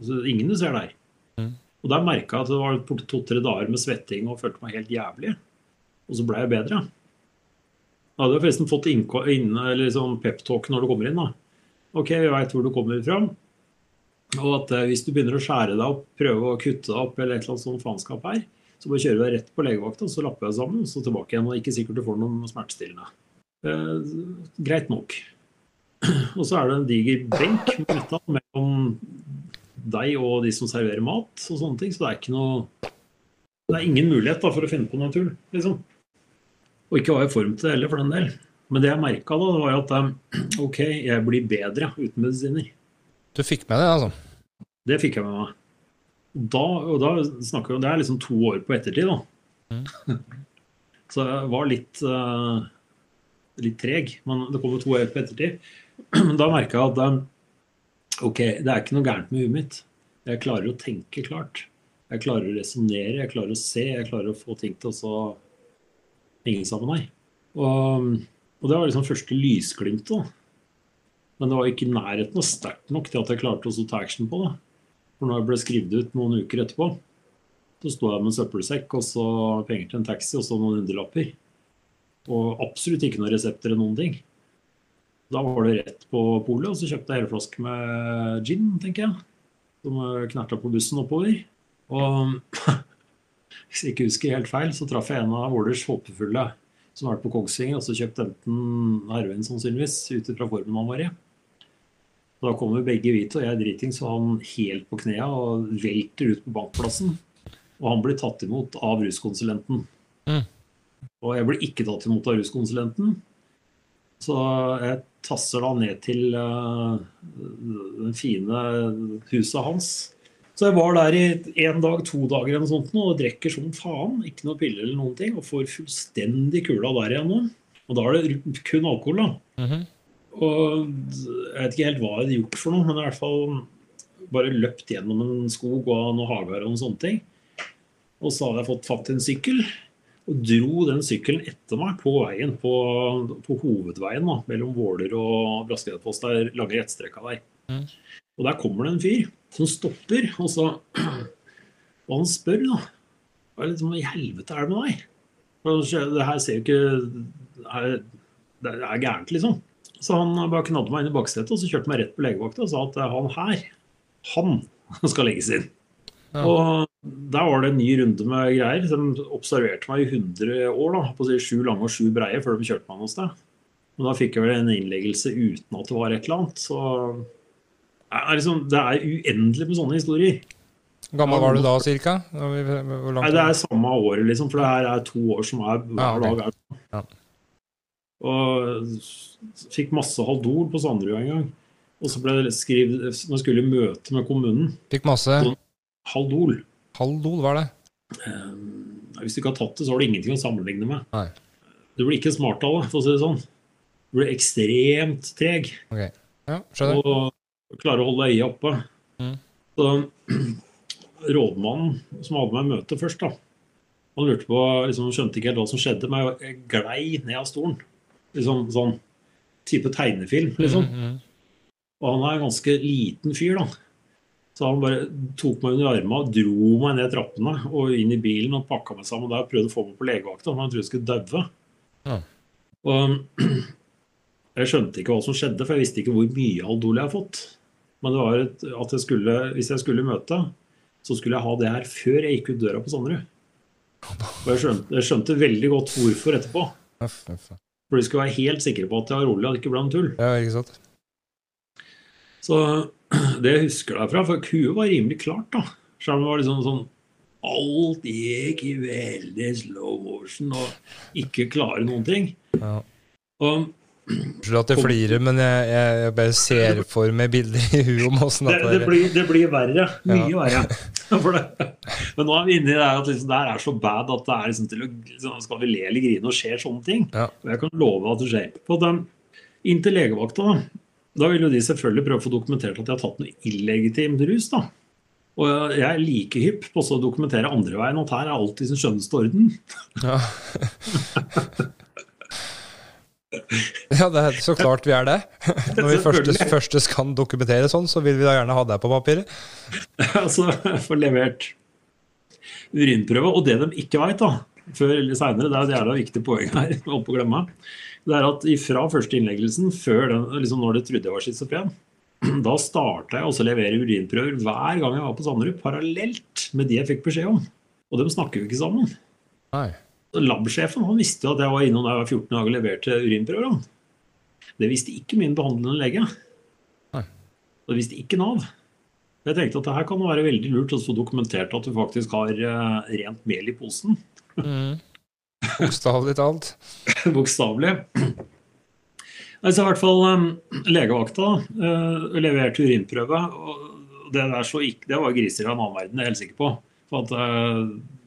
Altså, ingen du ser der. Mm. Og Der merka jeg at det var to-tre dager med svetting og følte meg helt jævlig. Og så ble jeg bedre. Da hadde jeg forresten fått inn, liksom peptalk når du kommer inn. da. OK, vi veit hvor du kommer fra. Og at eh, hvis du begynner å skjære deg opp, prøve å kutte deg opp, eller et eller annet sånt faenskap her, så bare kjører du deg rett på legevakta, så lapper jeg sammen, så tilbake igjen. Og ikke sikkert du får noen smertestillende. Eh, greit nok. Og så er det en diger benk mellom deg og de som serverer mat og sånne ting. Så det er ikke noe Det er ingen mulighet da, for å finne på noe tull, liksom. Og ikke var i form til det heller, for den del. Men det jeg merka da, var at um, OK, jeg blir bedre uten medisiner. Du fikk med det, altså? Det fikk jeg med meg. Da, og da snakker vi Det er liksom to år på ettertid, da. Mm. Så jeg var litt uh, litt treg, men det kommer to år på ettertid. Da merka jeg at um, OK, det er ikke noe gærent med huet mitt. Jeg klarer å tenke klart. Jeg klarer å resonnere, jeg klarer å se, jeg klarer å få ting til å henge sammen her. Og, og, det var liksom første lysglimtet. Men det var ikke i nærheten av sterkt nok til at jeg klarte å ta action på det. For når jeg ble skrevet ut noen uker etterpå, så sto jeg med en søppelsekk og så penger til en taxi og så noen hundrelapper. Og absolutt ikke noen resepter eller noen ting. Da var det rett på polet, og så kjøpte jeg hele flaske med gin, tenker jeg. Som knerta på bussen oppover. Og hvis jeg ikke husker helt feil, så traff jeg en av Vålers håpefulle som har vært på Kongsvinger, og så kjøpte enten heroin sannsynligvis, ut fra formen han var i. Og da kommer begge hvite, og jeg er driting, så han helt på knea og velter ut på bankplassen. Og han blir tatt imot av ruskonsulenten. Mm. Og jeg blir ikke tatt imot av ruskonsulenten. Så jeg tasser da ned til uh, det fine huset hans. Så jeg var der i én dag, to dager eller noe sånt og drikker som faen. Ikke noe piller eller noen ting. Og får fullstendig kula der igjen. Og da er det kun alkohol, da. Mm -hmm. Og jeg vet ikke helt hva jeg hadde gjort for noe, men i hvert fall bare løpt gjennom en skog og noen hager og noen sånne ting. Og så hadde jeg fått fatt i en sykkel og dro den sykkelen etter meg på veien, på, på hovedveien da, mellom Våler og Braskereidfoss. Der lange rettstrekka der. Mm. Og der kommer det en fyr som stopper, og så Og han spør, da. Hva liksom, i helvete er det med deg? Det her ser jo ikke Det er gærent, liksom. Så han bare knadde meg inn i baksetet og så kjørte meg rett på legevakta og sa at han her, han skal legges inn. Ja. Og der var det en ny runde med greier. De observerte meg i 100 år, da, på å si sju lange og sju breie, før de kjørte meg noe sted. Men da fikk jeg vel en innleggelse uten at det var et eller annet. Så er, liksom, det er uendelig med sånne historier. Hvor gammel var du da cirka? Nei, det er samme året, liksom. For det her er to år som er hver dag. Er. Ja. Og fikk masse Haldol på Sanderud en gang. Og så ble det skrevet når jeg skulle i møte med kommunen. Fikk masse? Haldol. Haldol, hva er det? Um, hvis du ikke har tatt det, så har du ingenting å sammenligne med. Nei. Du blir ikke smart av det, for å si det sånn. Du blir ekstremt treg. Okay. Ja, skjønner. Og klarer å holde øyet oppe. Mm. Så rådmannen som hadde meg møte først, da, han lurte på, liksom, skjønte ikke helt hva som skjedde, men jeg glei ned av stolen. Liksom sånn type tegnefilm, liksom. Mm, mm. Og han er en ganske liten fyr, da. Så han bare tok meg under armene og dro meg ned trappene og inn i bilen og pakka meg sammen der og prøvde å få meg på legevakta, for han trodde jeg skulle daue. Ja. Og jeg skjønte ikke hva som skjedde, for jeg visste ikke hvor mye Aldol jeg har fått. Men det var et, at jeg skulle, hvis jeg skulle møte, så skulle jeg ha det her før jeg gikk ut døra på Sanderud. Og jeg skjønte, jeg skjønte, veldig godt hvorfor etterpå. For de skulle være helt sikre på at jeg var rolig, det ikke ble noe tull. Ja, ikke sant? Så det jeg husker derfra, for huet var rimelig klart, da. Selv om det var liksom sånn Alt gikk i veldig slow motion og ikke klare noen ting. Ja. Og Unnskyld at jeg flirer, men jeg, jeg, bare ser for meg bilder i huet om åssen Det, det, blir, det blir verre. Mye verre. For det. Men nå er vi inne i det her at liksom, det her er så bad at det er liksom til å liksom, Skal vi le eller grine og skjer sånne ting? Ja. Og jeg kan love at det skjer. På den, inntil legevakta, da, da vil jo de selvfølgelig prøve å få dokumentert at de har tatt noe illegitimt rus. da. Og jeg er like hypp på å dokumentere andre veien at her er alt i sin skjønneste orden. Ja. ja, det er så klart vi er det. Når vi først kan dokumentere sånn, så vil vi da gjerne ha deg på papiret. altså få levert urinprøve. Og det de ikke veit, da, før eller seinere, det er et jævla viktig poeng her, holdt å glemme, det er at fra første innleggelsen, før den, liksom når de trodde jeg var schizofren, da starta jeg også å levere urinprøver hver gang jeg var på Sanderud, parallelt med de jeg fikk beskjed om. Og de snakker jo ikke sammen. Nei. Lab-sjefen han visste jo at jeg var innom da jeg var 14 dager og leverte urinprøver. Det visste ikke min behandlende lege. Nei. Og det visste ikke Nav. Jeg tenkte at det her kan være veldig lurt å få dokumentert at du faktisk har eh, rent mel i posen. Mm. Bokstavelig talt. Bokstavelig. Altså i hvert fall um, legevakta uh, leverte urinprøve. og Det der så ikke, det var griser i en annen verden, det er jeg helt sikker på. For at uh,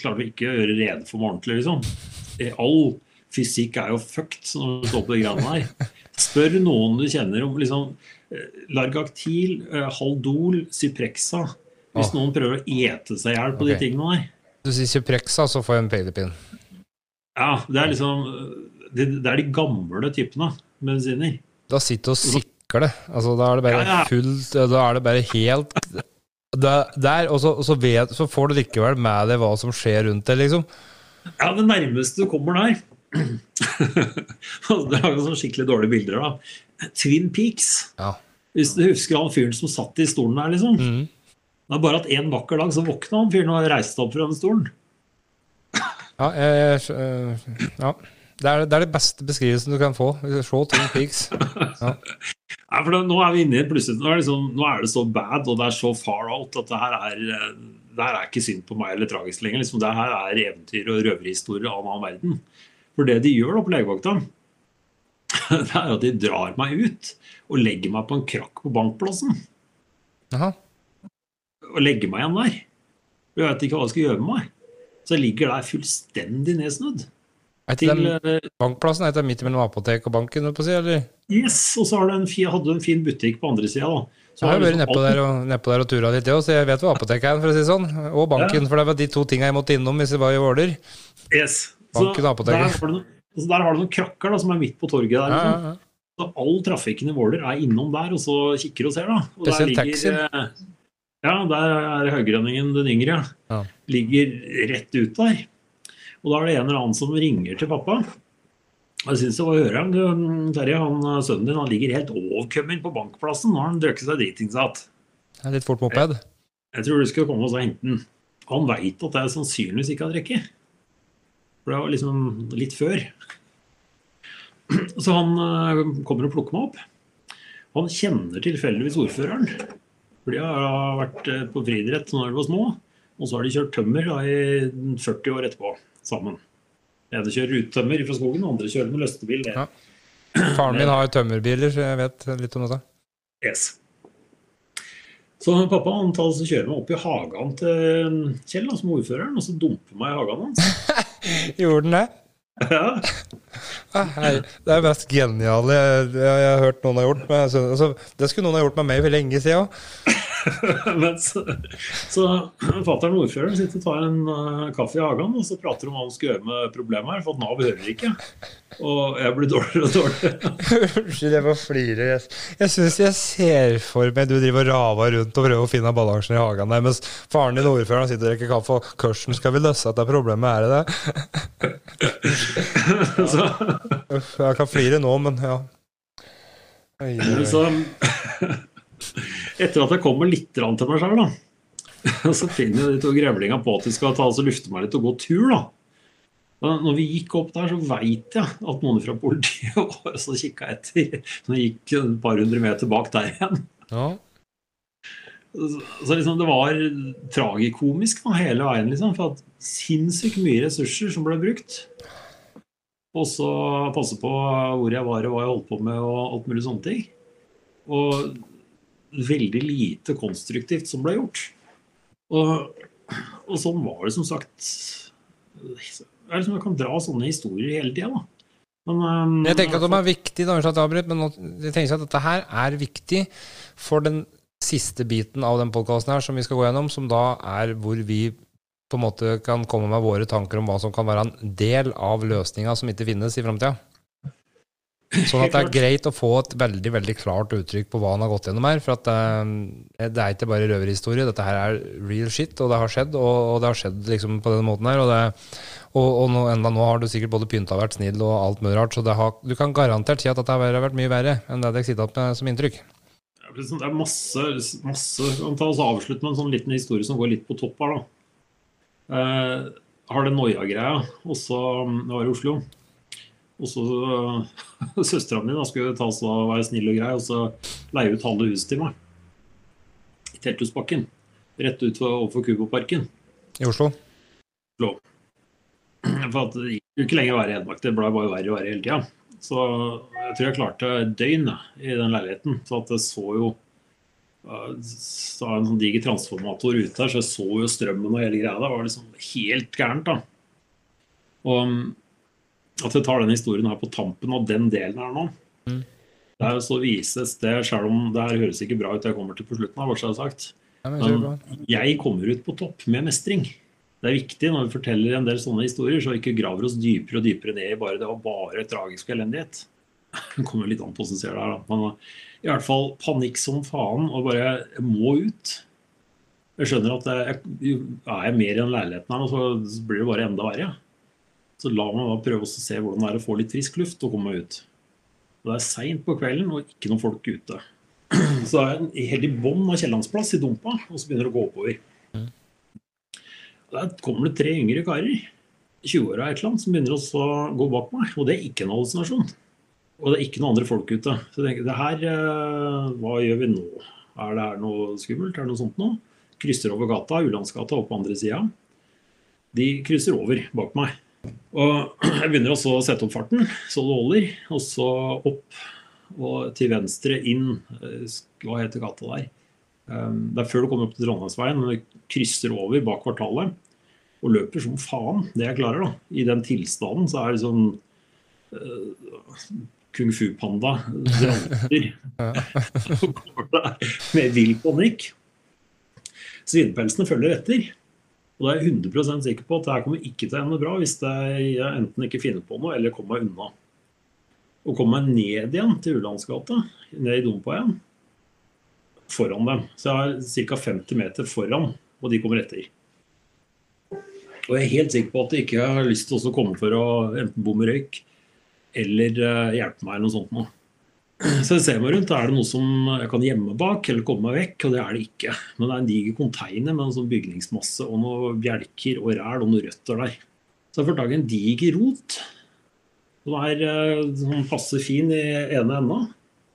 klarte vi ikke å gjøre rede for meg ordentlig, liksom. All fysikk er jo fucked når du står på de greiene der. Spør noen du kjenner om liksom eh, Largaktil, eh, Haldol, Cyprexa. Hvis Åh. noen prøver å ete seg i hjel på okay. de tingene der. Du sier Cyprexa, så får jeg en peilepinn. Ja, det er liksom Det, det er de gamle typene medisiner. Da sitter du og sikler det. Altså, da er det bare fullt Da er det bare helt der, og så, og så, vet, så får du likevel med deg hva som skjer rundt deg, liksom. Ja, det nærmeste du kommer der Det er jo sånn skikkelig dårlige bilder, da. Twin Peaks. Ja. Hvis du husker han fyren som satt i stolen der, liksom. Mm. Det er bare at en vakker dag så våkna han fyren og reiste opp fra den stolen. Ja, jeg, jeg, ja. Det, er, det er det beste beskrivelsen du kan få. Se Twin Peaks. Nei, for det, nå er vi inne i plutselig, nå er, det liksom, nå er det så bad og det er så far out at det her er, eh, det her er ikke synd på meg eller tragisk lenger. Liksom, det her er eventyr og røverhistorier av en annen verden. For det de gjør da på legevakta, det er at de drar meg ut og legger meg på en krakk på bankplassen. Aha. Og legger meg igjen der. Jeg vet ikke hva jeg skal gjøre med meg. Så jeg ligger der fullstendig nedsnødd. Er Til, den eh, bankplassen er midt mellom apotek og banken? på Si, eller? Yes, og så har du en, fi- hadde du en fin butikk på andre sida. Jeg har vært nedpå der og, ned der og tura litt, ja, så jeg vet hva apoteket er, for å si sånn. Og banken, for det var de to tingene jeg måtte innom hvis jeg var i Våler. Yes. Banken og apoteket. Der, du noen- der har du noen krakker da, som er midt på torget. der. Ja, Liksom. ja, ja. Så all trafikken i Våler er innom der, og så kikker og ser. da. Og der Spesielt ligger, eh, Ja, der er Høygrønningen den yngre. Ja. Ligger rett ut der. Og da er det en eller annen som ringer til pappa. Jeg synes det var å høre du, Terje, han, sønnen din han ligger helt overkommen på bankplassen. Nå har han drukket seg dritings igjen. Litt fort moped. Jeg tror du skal komme og hente den. Han veit at jeg sannsynligvis ikke har drukket. For det var liksom litt før. Så han eh, kommer og plukker meg opp. Han kjenner tilfeldigvis ordføreren. For de har vært eh, på friidrett når de var små. Og så har de kjørt tømmer da, i 40 år etterpå sammen. Ene kjører uttømmer fra skogen, og andre kjører med løstebil. Ja. Faren min har tømmerbiler, så jeg vet litt om dette. Yes. Så pappa tar så kjører meg opp i hagen til Kjell, som ordføreren, og så dumper meg i hagen hans. Gjorde den det? Ja. Ah. Det er det mest geniale jeg, jeg, jeg har hørt noen har gjort. Men, altså, det skulle noen ha gjort med meg for lenge siden. Men så, så fatter'n ordføreren sitter og tar en uh, kaffe i hagen og så prater om hva han skal gjøre med problemet her, for Nav hører ikke. Og jeg blir dårligere og dårligere. Unnskyld, jeg må flire. Jeg, jeg syns jeg ser for meg du driver og raver rundt og prøver å finne balansen i hagen der, mens faren din ordføreren sitter og drikker kaffe, og hvordan skal vi løse dette problemet? Er det det? Så, jeg kan flire nå, men ja. Oi, oi. så etter at jeg kommer litt til meg sjøl, så finner de to grevlinga på at de skal ta, altså, lufte meg litt og gå tur. da. Når vi gikk opp der, så veit jeg at noen fra politiet var og kikka etter. Når jeg gikk et par hundre meter bak der igjen. Ja. Så så liksom det var tragikomisk da, hele veien, liksom. For at sinnssykt mye ressurser som ble brukt. Og så passe på hvor jeg var og hva jeg holdt på med og alt mulig sånne ting. Og veldig lite konstruktivt som ble gjort. Og, og sånn var det som sagt. Jeg, liksom, jeg kan dra sånne historier hele tida, Men, um, jeg tenker at de er viktige, da, men jeg tenker at dette her er viktig for den siste biten av den podkasten her som vi skal gå gjennom, som da er hvor vi på en måte kan komme med våre tanker om hva som kan være en del av løsninga som ikke finnes i framtida. Sånn at det er greit å få et veldig veldig klart uttrykk på hva han har gått gjennom her. For at det, det er ikke bare røverhistorie. Dette her er real shit, og det har skjedd. Og, og det har skjedd liksom på denne måten her. Og, det, og, og nå, enda nå har du sikkert både pynta og vært snill og alt mulig rart. Så har, du kan garantert si at dette har vært mye verre enn det dere sitter opp med som inntrykk. Det er masse, masse Kan ta oss avslutte med en sånn liten historie som går litt på topp her. da. Eh, har det noia-greia også det var i Oslo. Og så uh, Søstera mi skulle ta av å være snill og grei og så leie ut halve huset til meg. I Telthusbakken. Rett ut overfor Kuboparken. I Oslo? Oslo. For at det gikk jo ikke lenger å være i Hedmark. Det ble bare verre og verre hele tida. Så jeg tror jeg klarte et døgn i den leiligheten. Så at jeg så jo så en sånn diger transformator ute her, så jeg så jo strømmen og hele greia. Det var liksom helt gærent, da. Og at jeg tar den historien her på tampen av den delen her nå mm. Der så vises det, selv om det her høres ikke bra ut jeg kommer til på slutten av, hva jeg har sagt. Men jeg kommer ut på topp med mestring. Det er viktig når vi forteller en del sånne historier, så vi ikke graver oss dypere og dypere ned i bare det var bare tragisk elendighet. Det kommer litt an på hvordan ser det her, da. Men i hvert fall panikk som faen og bare jeg må ut. Jeg skjønner at jeg, er jeg mer i den leiligheten her, så blir det bare enda verre. Så la meg da prøve å se hvordan det er å få litt frisk luft og komme meg ut. Og det er seint på kvelden og ikke noen folk ute. Så er jeg helt i bånn av Kiellandsplass i dumpa, og så begynner det å gå oppover. og Der kommer det tre yngre karer, 20-åra et eller annet, som begynner å gå bak meg. Og det er ikke en hallusinasjon. Og det er ikke noen andre folk ute. Så jeg tenker, det her, eh, hva gjør vi nå? Er det her noe skummelt? Er det noe sånt nå? Krysser over gata, Ulandsgata opp på andre sida. De krysser over bak meg. Og jeg begynner også å sette opp farten, så det holder. Og så opp og til venstre inn. Eh, hva heter gata der? Eh, det er før du kommer opp til Trondheimsveien, men du krysser over bak kvartalet. Og løper som faen, det jeg klarer. da. I den tilstanden så er det sånn kung fu-panda dranter med vill panikk. Svinepelsene følger etter. Og da er jeg 100 sikker på at det her kommer ikke til å ende bra hvis jeg enten ikke finner på noe eller kommer meg unna. Og kommer meg ned igjen til Ulandsgata, ned i Dumpa igjen, foran dem. Så jeg er ca. 50 meter foran, og de kommer etter. Og jeg er helt sikker på at de ikke har lyst til å komme for å enten bomme røyk eller uh, hjelpe meg eller noe sånt noe. Så jeg ser meg rundt, er det noe som jeg kan gjemme bak eller komme meg vekk, og det er det ikke. Men det er en diger konteiner med en sånn bygningsmasse og noen bjelker og ræl og noen røtter der. Så jeg får tak i en diger rot som er uh, sånn passe fin i ene enda,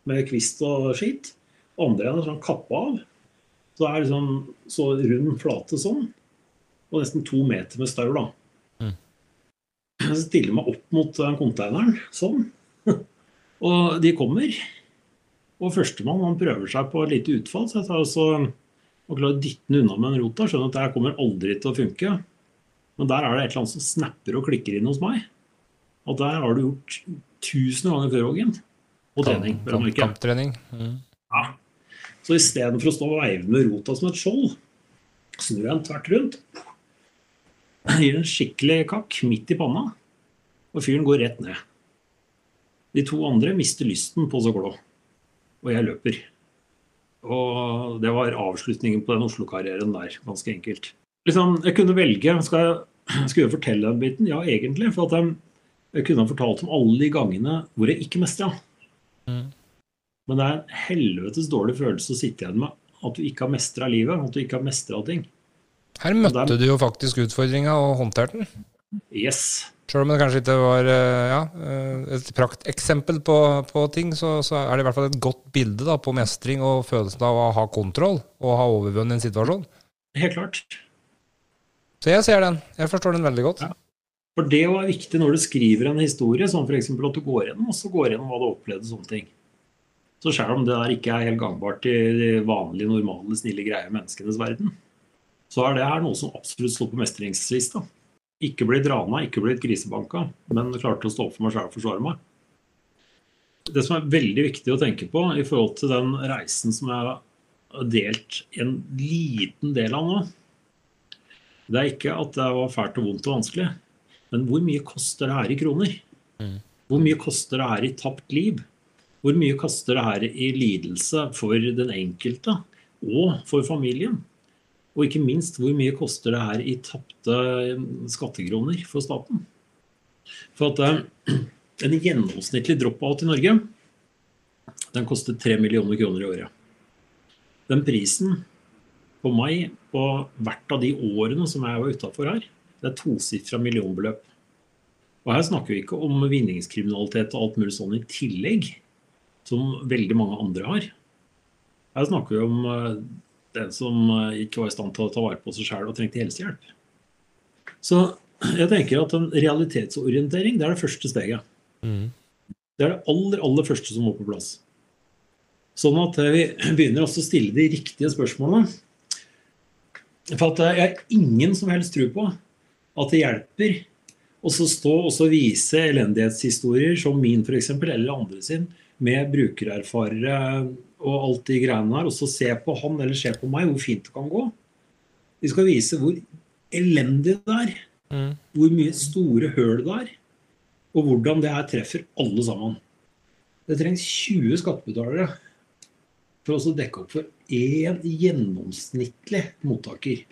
med kvist og skitt. Andre enden er sånn kappa av. Så det er liksom så rund flate sånn. Og nesten to meter med staur, da. Jeg stiller meg opp mot den konteineren sånn. Og de kommer. Og førstemann han prøver seg på et lite utfall. Så jeg tar også og klarer å dytte den unna med en rota. Skjønner at det her kommer aldri til å funke. Men der er det et eller annet som snapper og klikker inn hos meg. Og der har du gjort tusen ganger før, Hågen. Og trening. Kamp, kamptrening. Mm. Ja. Så istedenfor å stå og veive med rota som et skjold, snur jeg den tvert rundt gir en skikkelig kakk midt i panna, og fyren går rett ned. De to andre mister lysten på å gå, og jeg løper. Og det var avslutningen på den Oslo-karrieren der, ganske enkelt. Liksom, jeg kunne velge Skal jeg, skal jeg fortelle den biten? Ja, egentlig. For jeg, jeg, kunne ha fortalt om alle de gangene hvor jeg ikke mestra. Mm. Men det er en helvetes dårlig følelse å sitte igjen med at du ikke har mestra livet. At du ikke har mestra ting. Her møtte der, du jo faktisk utfordringa og håndterte den. Yes. Selv om det kanskje ikke var eh, ja, eh, et prakteksempel på, på ting, så, så, er det i hvert fall et godt bilde da, på mestring og følelsen av å ha kontroll og ha overvunnet en situasjon. Helt klart. Så jeg ser den. Jeg forstår den veldig godt. Ja. For det er viktig når du skriver en historie, som f.eks. at du går gjennom og så går gjennom hva du opplevde. sånne ting. Så selv om det der ikke er helt gangbart i de vanlige, normale, snille, greie menneskenes verden, så er det her noe som absolutt står på mestringslista. Ikke blitt rana, ikke blitt grisebanka, men klarte å stå opp for meg sjøl og forsvare meg. Det som er veldig viktig å tenke på i forhold til den reisen som jeg har delt en liten del av nå, det er ikke at det var fælt og vondt og vanskelig, men hvor mye koster det her i kroner? Mm. Hvor mye koster det her i tapt liv? Hvor mye koster det her i lidelse for den enkelte og for familien? Og ikke minst, hvor mye koster det her i tapte skattekroner for staten? For at eh, en gjennomsnittlig drop-out i Norge, den koster 3 millioner kroner i året. Den prisen på meg på hvert av de årene som jeg var utafor her, det er tosifra millionbeløp. Og her snakker vi ikke om vinningskriminalitet og alt mulig sånn i tillegg, som veldig mange andre har. Her snakker vi om den som eh, ikke var i stand til å ta vare på seg sjøl og trengte helsehjelp. Så jeg tenker at en realitetsorientering det er det første steget. Mm. Det er det aller, aller første som må på plass. Sånn at vi begynner også å stille de riktige spørsmålene. For at jeg har ingen som helst tro på at det hjelper å stå og vise elendighetshistorier som min f.eks., eller andre sin, med brukererfarere og alt de greiene her, og så se på han eller se på meg hvor fint det kan gå. Vi skal vise hvor elendig det er. Mm. Hvor mye store høl det er. Og hvordan det her treffer alle sammen. Det trengs 20 skattebetalere for å dekke opp for én gjennomsnittlig mottaker.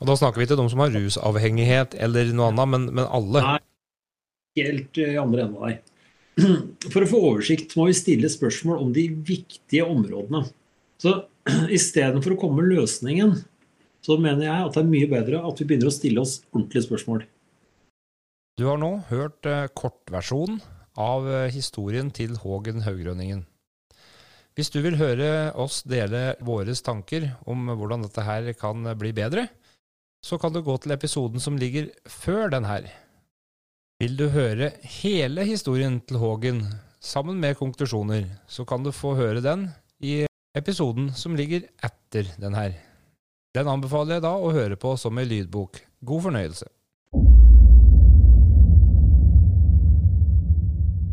Og da snakker vi til de som har rusavhengighet eller noe annet, men, men alle. Nei, helt i andre enden der. For å få oversikt må vi stille spørsmål om de viktige områdene. Så istedenfor å komme med løsningen, så mener jeg at det er mye bedre at vi begynner å stille oss ordentlige spørsmål. Du har nå hørt eh, kortversjonen av eh, historien til Hågen Haugrønningen. Hvis du vil høre oss dele våre tanker om hvordan dette her kan bli bedre, så kan du gå til episoden som ligger før den her. Vil du høre hele historien til Hågen sammen med konklusjoner, så kan du få høre den i episoden som ligger etter den her. Den anbefaler jeg da å høre på som ei lydbok. God fornøyelse.